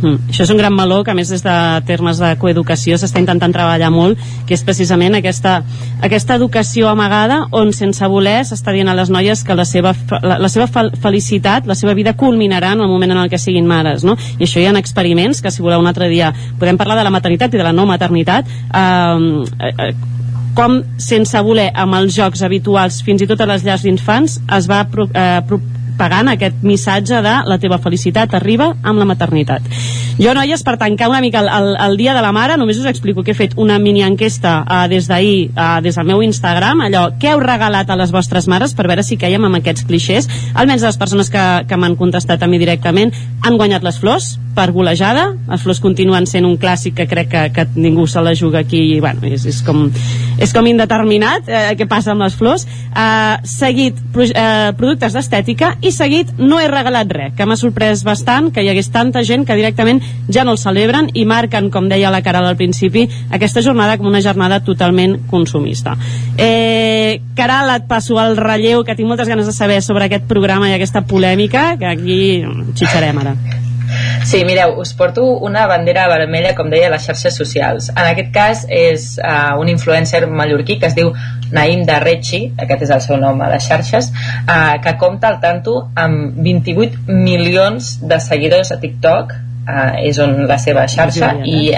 Mm. Això és un gran meló que a més des de termes de coeducació s'està intentant treballar molt, que és precisament aquesta, aquesta educació amagada on sense voler s'està dient a les noies que la seva, la, la seva felicitat, la seva vida culminarà en el moment en el que siguin mares, no? I això hi ha experiments que si voleu un altre dia podem parlar de la maternitat i de la no maternitat eh, eh, com sense voler amb els jocs habituals fins i tot a les llars d'infants es va eh, pagant aquest missatge de la teva felicitat arriba amb la maternitat. Jo, noies, per tancar una mica el, el, el dia de la mare, només us explico que he fet una mini enquesta uh, des d'ahir, uh, des del meu Instagram, allò, què heu regalat a les vostres mares per veure si caiem amb aquests clixés. Almenys les persones que, que m'han contestat a mi directament han guanyat les flors per golejada. Les flors continuen sent un clàssic que crec que, que ningú se la juga aquí i, bueno, és, és, com, és com indeterminat eh, què passa amb les flors. Uh, seguit, pro, uh, productes d'estètica i seguit no he regalat res, que m'ha sorprès bastant que hi hagués tanta gent que directament ja no el celebren i marquen, com deia la cara al principi, aquesta jornada com una jornada totalment consumista. Eh, Caral, et passo al relleu, que tinc moltes ganes de saber sobre aquest programa i aquesta polèmica, que aquí xitxarem ara. Sí, mireu, us porto una bandera vermella, com deia, a les xarxes socials. En aquest cas és uh, un influencer mallorquí que es diu Naim de Rechi, aquest és el seu nom a les xarxes, uh, que compta al tanto amb 28 milions de seguidors a TikTok, eh, és on la seva xarxa i,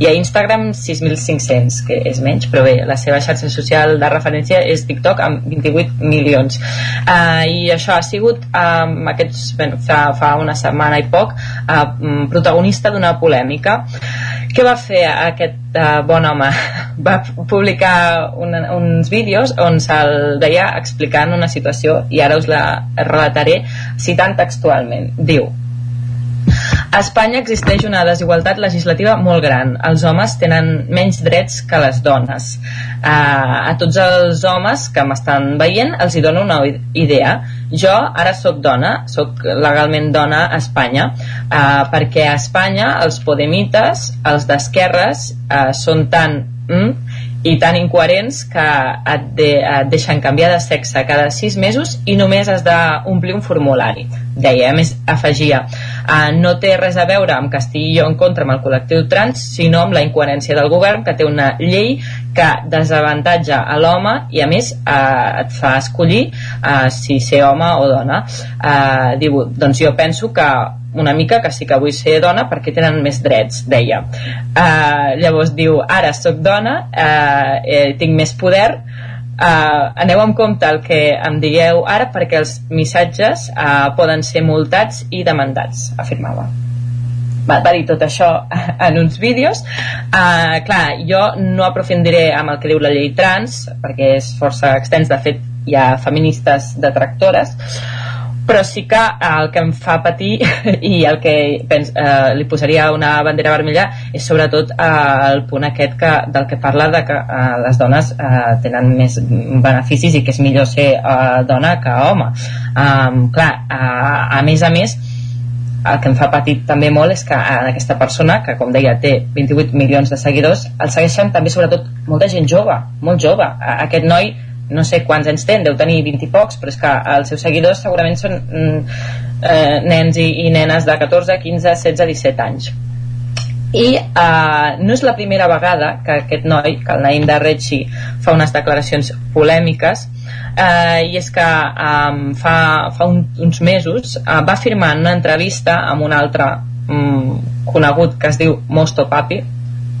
i a Instagram 6.500 que és menys, però bé, la seva xarxa social de referència és TikTok amb 28 milions uh, i això ha sigut um, aquests, bueno, fa, fa una setmana i poc uh, protagonista d'una polèmica què va fer aquest uh, bon home? Va publicar una, uns vídeos on se'l deia explicant una situació i ara us la relataré citant textualment. Diu, a Espanya existeix una desigualtat legislativa molt gran. Els homes tenen menys drets que les dones. Uh, a tots els homes que m'estan veient els hi dono una idea. Jo ara sóc dona, sóc legalment dona a Espanya, uh, perquè a Espanya els podemites, els d'esquerres, uh, són tan mm, i tan incoherents que et, de, et deixen canviar de sexe cada sis mesos i només has d'omplir un formulari deia, a més afegia uh, no té res a veure amb que estigui jo en contra amb el col·lectiu trans sinó amb la incoherència del govern que té una llei que desavantatja a l'home i a més uh, et fa escollir uh, si ser home o dona uh, diu, doncs jo penso que una mica que sí que vull ser dona perquè tenen més drets, deia. Uh, llavors diu, ara sóc dona, uh, eh, tinc més poder, uh, aneu amb compte el que em digueu ara perquè els missatges uh, poden ser multats i demandats, afirmava. Va, va dir tot això en uns vídeos. Uh, clar, jo no aprofundiré amb el que diu la llei trans perquè és força extens, de fet hi ha feministes detractores però sí que el que em fa patir i el que pens, eh, li posaria una bandera vermella és sobretot eh, el punt aquest que, del que parla de que eh, les dones eh, tenen més beneficis i que és millor ser eh, dona que home um, clar, eh, a més a més el que em fa patir també molt és que eh, aquesta persona, que com deia té 28 milions de seguidors, el segueixen també sobretot molta gent jove, molt jove. Aquest noi no sé quants anys té, deu tenir 20 i pocs, però és que els seus seguidors segurament són mm, eh, nens i, i nenes de 14, 15, 16, 17 anys. I eh, no és la primera vegada que aquest noi, que el Naim de Rechi, fa unes declaracions polèmiques, eh, i és que eh, fa, fa un, uns mesos eh, va firmar en una entrevista amb un altre mm, conegut que es diu Mosto Papi,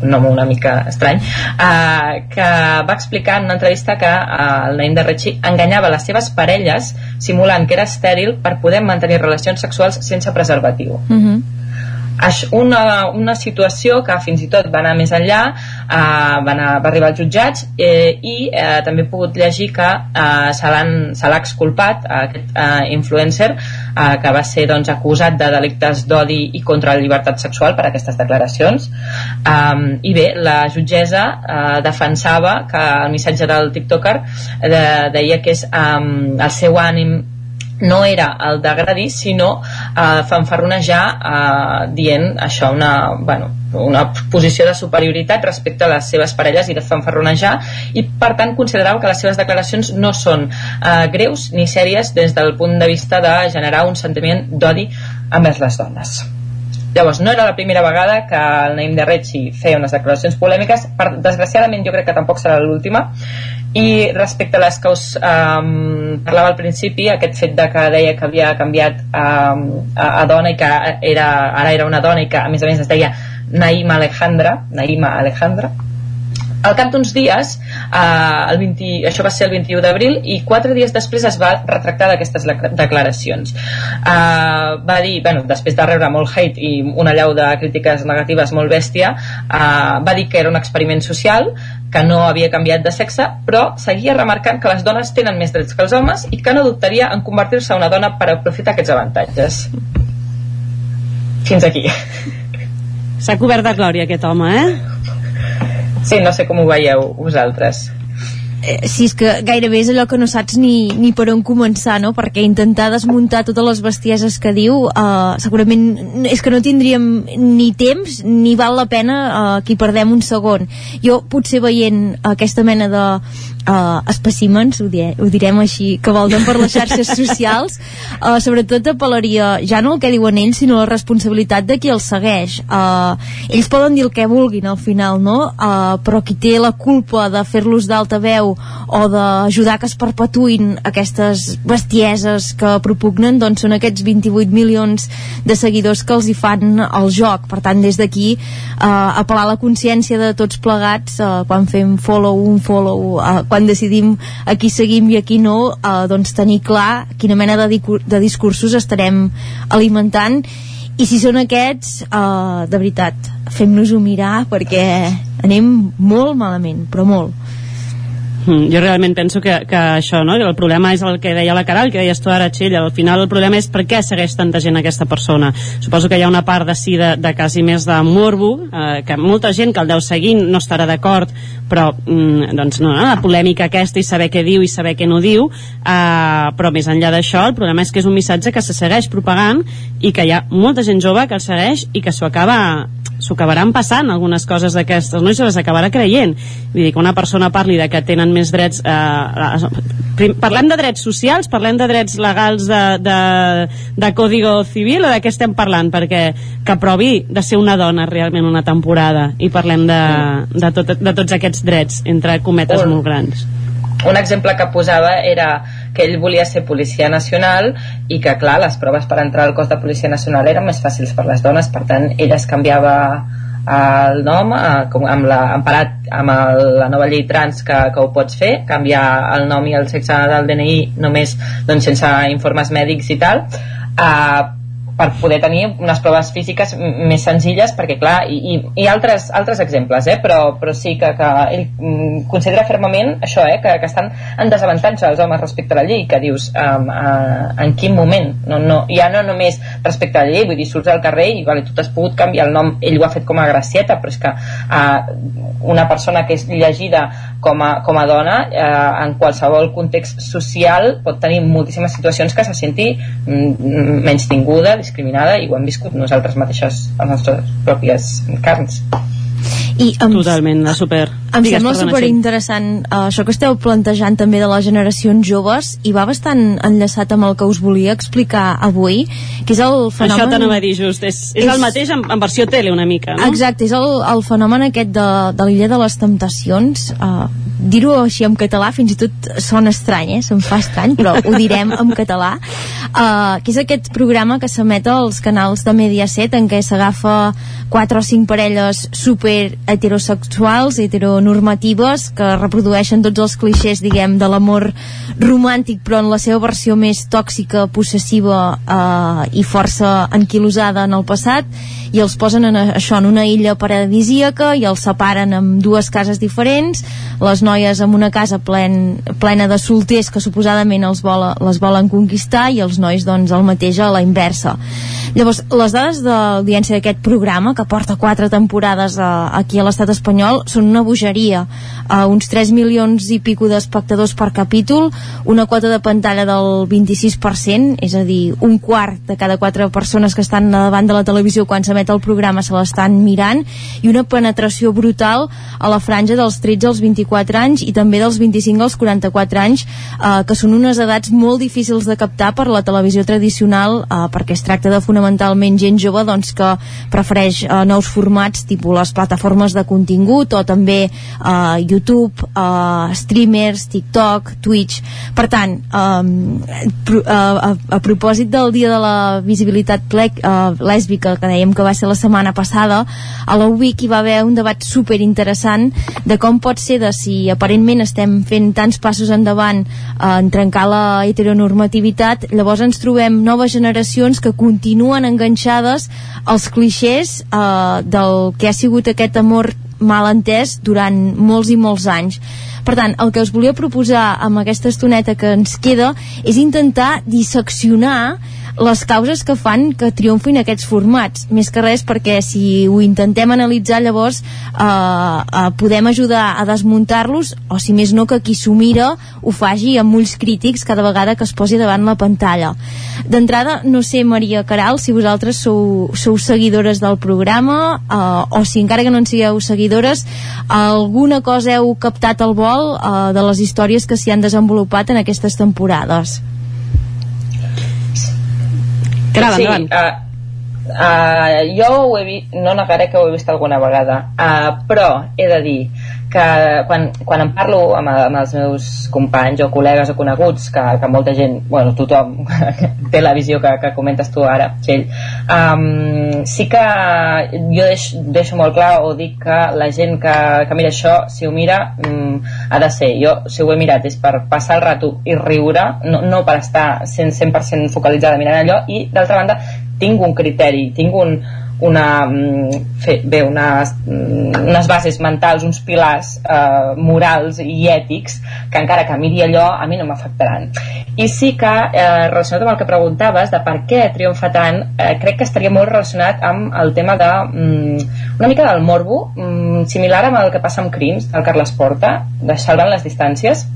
un nom una mica estrany, eh, que va explicar en una entrevista que eh, el Naim de Rechi enganyava les seves parelles simulant que era estèril per poder mantenir relacions sexuals sense preservatiu. Uh mhm. -huh una, una situació que fins i tot va anar més enllà eh, va, anar, va arribar als jutjats eh, i eh, també he pogut llegir que eh, se l'ha exculpat aquest eh, influencer eh, que va ser doncs, acusat de delictes d'odi i contra la llibertat sexual per aquestes declaracions. Eh, i bé, la jutgessa eh, defensava que el missatge del tiktoker de, deia que és eh, el seu ànim no era el d'agredir sinó eh, fanfarronejar eh, dient això una, bueno, una posició de superioritat respecte a les seves parelles i de fanfarronejar i per tant considerava que les seves declaracions no són eh, greus ni sèries des del punt de vista de generar un sentiment d'odi envers les dones. Llavors, no era la primera vegada que el Naim de Retxi feia unes declaracions polèmiques, per, desgraciadament jo crec que tampoc serà l'última, i respecte a les que us um, parlava al principi, aquest fet de que deia que havia canviat um, a, a dona i que era, ara era una dona i que a més a més es deia Naima Alejandra, Naima Alejandra, al cap d'uns dies, eh, el 20, això va ser el 21 d'abril, i quatre dies després es va retractar d'aquestes declaracions. Eh, va dir, bueno, després de rebre molt hate i una llau de crítiques negatives molt bèstia, eh, va dir que era un experiment social, que no havia canviat de sexe, però seguia remarcant que les dones tenen més drets que els homes i que no dubtaria en convertir-se en una dona per aprofitar aquests avantatges. Fins aquí. S'ha cobert de glòria aquest home, eh? Sí, no sé com ho veieu vosaltres eh, si és que gairebé és allò que no saps ni, ni per on començar, no? Perquè intentar desmuntar totes les bestieses que diu eh, segurament és que no tindríem ni temps ni val la pena eh, que hi perdem un segon. Jo potser veient aquesta mena de uh, espècimens, ho, diré, ho direm així, que volten per les xarxes socials, uh, sobretot apel·laria ja no el que diuen ells, sinó la responsabilitat de qui els segueix. Uh, ells poden dir el que vulguin al final, no? Uh, però qui té la culpa de fer-los d'alta veu o d'ajudar que es perpetuïn aquestes bestieses que propugnen, doncs són aquests 28 milions de seguidors que els hi fan el joc. Per tant, des d'aquí, uh, apel·lar la consciència de tots plegats uh, quan fem follow, un follow, uh, quan decidim a qui seguim i a qui no, eh, doncs tenir clar quina mena de, de discursos estarem alimentant i si són aquests, eh, de veritat, fem-nos-ho mirar perquè anem molt malament, però molt. Mm, jo realment penso que, que això, no? el problema és el que deia la Caral, que deies tu ara, Txell, al final el problema és per què segueix tanta gent aquesta persona. Suposo que hi ha una part de sí de, de quasi més de morbo, eh, que molta gent que el deu seguint no estarà d'acord, però mm, doncs no, no, la polèmica aquesta i saber què diu i saber què no diu, eh, però més enllà d'això, el problema és que és un missatge que se segueix propagant i que hi ha molta gent jove que el segueix i que s'ho acaba s'ho acabaran passant algunes coses d'aquestes, no? I se les acabarà creient. Vull dir, que una persona parli de que tenen més drets... Eh, parlem de drets socials, parlem de drets legals de, de, de código civil o de què estem parlant? Perquè que provi de ser una dona realment una temporada i parlem de, de, tot, de tots aquests drets, entre cometes molt grans un exemple que posava era que ell volia ser policia nacional i que, clar, les proves per entrar al cos de policia nacional eren més fàcils per les dones, per tant, ella es canviava el nom eh, com amb la, emparat amb el, la nova llei trans que, que ho pots fer, canviar el nom i el sexe del DNI només doncs, sense informes mèdics i tal. Eh, per poder tenir unes proves físiques més senzilles perquè clar, i, i, altres, altres exemples eh? però, però sí que, que ell mm, considera fermament això eh? que, que estan en desavantatge els homes respecte a la llei que dius um, uh, en quin moment no, no, ja no només respecte a la llei vull dir, surts al carrer i vale, tu t'has pogut canviar el nom ell ho ha fet com a gracieta però és que uh, una persona que és llegida com a, com a dona uh, en qualsevol context social pot tenir moltíssimes situacions que se senti mm, menys tinguda, discriminada i ho hem viscut nosaltres mateixes a les nostres pròpies carns. I em, Totalment, la super. Em Digues, sembla super interessant uh, això que esteu plantejant també de les generacions joves i va bastant enllaçat amb el que us volia explicar avui, que és el fenomen... Això t'anava a dir just, és, és, és el mateix en, en versió tele una mica, no? Exacte, és el, el fenomen aquest de, de l'illa de les temptacions, uh, dir-ho així en català fins i tot sona estrany, eh? se'm fa estrany, però ho direm en català, uh, que és aquest programa que s'emet als canals de Mediaset en què s'agafa quatre o cinc parelles super heterosexuals, heteronormatives, que reprodueixen tots els clixés, diguem, de l'amor romàntic, però en la seva versió més tòxica, possessiva eh, i força anquilosada en el passat, i els posen en això en una illa paradisíaca i els separen amb dues cases diferents, les noies amb una casa plen, plena de solters que suposadament els vola, les volen conquistar i els nois doncs el mateix a la inversa. Llavors, les dades d'audiència d'aquest programa, que porta quatre temporades a, eh, aquí a l'estat espanyol, són una bogeria. Uh, uns 3 milions i pico d'espectadors per capítol, una quota de pantalla del 26%, és a dir, un quart de cada quatre persones que estan davant de la televisió quan s'emet emet el programa se l'estan mirant i una penetració brutal a la franja dels 13 als 24 anys i també dels 25 als 44 anys eh, que són unes edats molt difícils de captar per la televisió tradicional eh, perquè es tracta de fonamentalment gent jove doncs, que prefereix eh, nous formats tipus les plataformes de contingut o també eh, YouTube, eh, streamers, TikTok, Twitch. Per tant, eh, eh, a, a propòsit del dia de la visibilitat plec, eh, lèsbica que dèiem que va ser la setmana passada, a la UIC hi va haver un debat super interessant de com pot ser de si aparentment estem fent tants passos endavant eh, en trencar la heteronormativitat, llavors ens trobem noves generacions que continuen enganxades als clixés eh, del que ha sigut aquest amor mal entès durant molts i molts anys. Per tant, el que us volia proposar amb aquesta estoneta que ens queda és intentar disseccionar les causes que fan que triomfin aquests formats. Més que res perquè si ho intentem analitzar llavors eh, eh, podem ajudar a desmuntar-los o si més no que qui s'ho mira ho faci amb ulls crítics cada vegada que es posi davant la pantalla. D'entrada no sé Maria Caral si vosaltres sou, sou seguidores del programa eh, o si encara que no en sigueu seguidores alguna cosa heu captat al vol eh, de les històries que s'hi han desenvolupat en aquestes temporades Caral, sí, endavant. Uh, jo ho he vist, no negaré que ho he vist alguna vegada, uh, però he de dir que quan, quan em parlo amb, amb els meus companys o col·legues o coneguts, que, que molta gent, bueno, tothom té la visió que, que comentes tu ara, Txell, um, sí que jo deixo, deixo molt clar o dic que la gent que, que mira això, si ho mira, um, ha de ser. Jo, si ho he mirat, és per passar el rato i riure, no, no per estar 100%, 100 focalitzada mirant allò, i d'altra banda, tinc un criteri, tinc un, una, mm, fer, bé, unes, mm, unes bases mentals, uns pilars eh, morals i ètics que encara que miri allò a mi no m'afectaran. I sí que, eh, relacionat amb el que preguntaves de per què triomfa tant, eh, crec que estaria molt relacionat amb el tema de mm, una mica del morbo, mm, similar amb el que passa amb Crims, del Carles Porta, de Salvant les distàncies,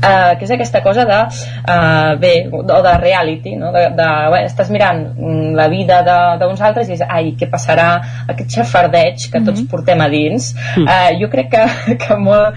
Uh, que és aquesta cosa de uh, bé, o de reality no? de, de, bé, estàs mirant mm, la vida d'uns altres i dius, ai, què passarà aquest xafardeig que tots mm -hmm. portem a dins uh, jo crec que, que molt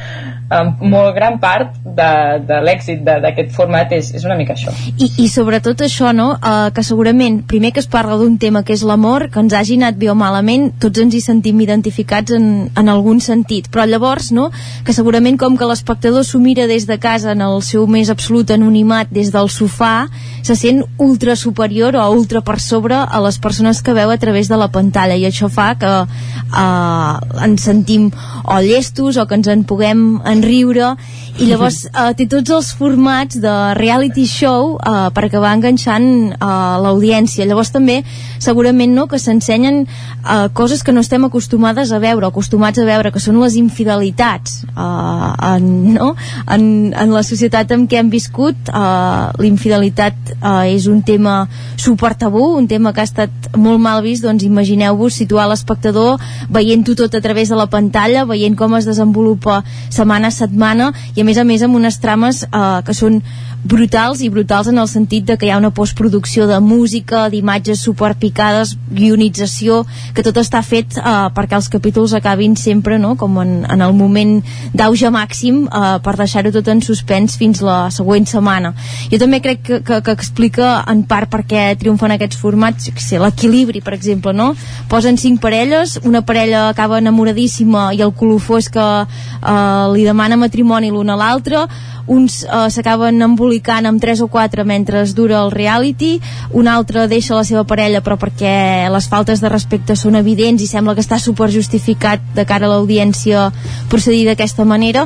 um, molt gran part de, de l'èxit d'aquest format és, és una mica això. I, i sobretot això, no? Uh, que segurament, primer que es parla d'un tema que és l'amor, que ens hagi anat bé o malament, tots ens hi sentim identificats en, en algun sentit, però llavors, no?, que segurament com que l'espectador s'ho mira des de casa en el seu més absolut anonimat des del sofà, se sent ultra superior o ultra per sobre a les persones que veu a través de la pantalla i això fa que uh, ens sentim o llestos o que ens en puguem en riure i llavors té tots els formats de reality show uh, per acabar enganxant uh, l'audiència llavors també segurament no, que s'ensenyen uh, coses que no estem acostumades a veure acostumats a veure, que són les infidelitats uh, en, no? en, en la societat en què hem viscut uh, l'infidelitat uh, és un tema super tabú, un tema que ha estat molt mal vist, doncs imagineu-vos situar l'espectador veient-ho tot a través de la pantalla, veient com es desenvolupa setmana a setmana i a més a més amb unes trames eh, que són brutals i brutals en el sentit de que hi ha una postproducció de música, d'imatges superpicades, guionització, que tot està fet eh, perquè els capítols acabin sempre no? com en, en el moment d'auge màxim eh, per deixar-ho tot en suspens fins la següent setmana. Jo també crec que, que, que explica en part per què triomfen aquests formats, sé, l'equilibri, per exemple, no? Posen cinc parelles, una parella acaba enamoradíssima i el colofó és que eh, li demana matrimoni l'una a l'altra, uns eh, s'acaben embolicant amb 3 o 4 mentre es dura el reality, un altre deixa la seva parella però perquè les faltes de respecte són evidents i sembla que està super justificat de cara a l'audiència procedir d'aquesta manera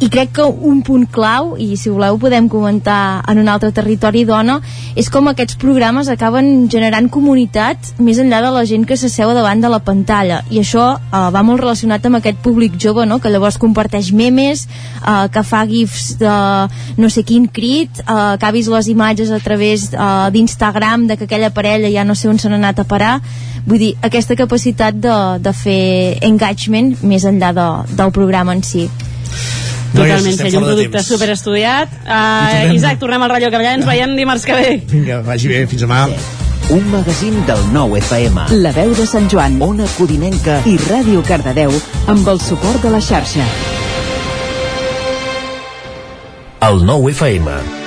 i crec que un punt clau i si voleu podem comentar en un altre territori dona és com aquests programes acaben generant comunitat més enllà de la gent que s'asseu davant de la pantalla i això eh, va molt relacionat amb aquest públic jove no? que llavors comparteix memes eh, que fa gifs de no sé quin crit, eh, que ha vist les imatges a través eh, d'Instagram de que aquella parella ja no sé on s'han anat a parar vull dir, aquesta capacitat de, de fer engagement més enllà de, del programa en si Totalment, no, un producte superestudiat. Uh, Isaac, tornem al Rayo Cabellà, ens veiem dimarts que ve. Vinga, vagi bé, fins demà. Sí. un magazín del nou FM. La veu de Sant Joan, Ona Codinenca i Ràdio Cardedeu amb el suport de la xarxa. El nou FM.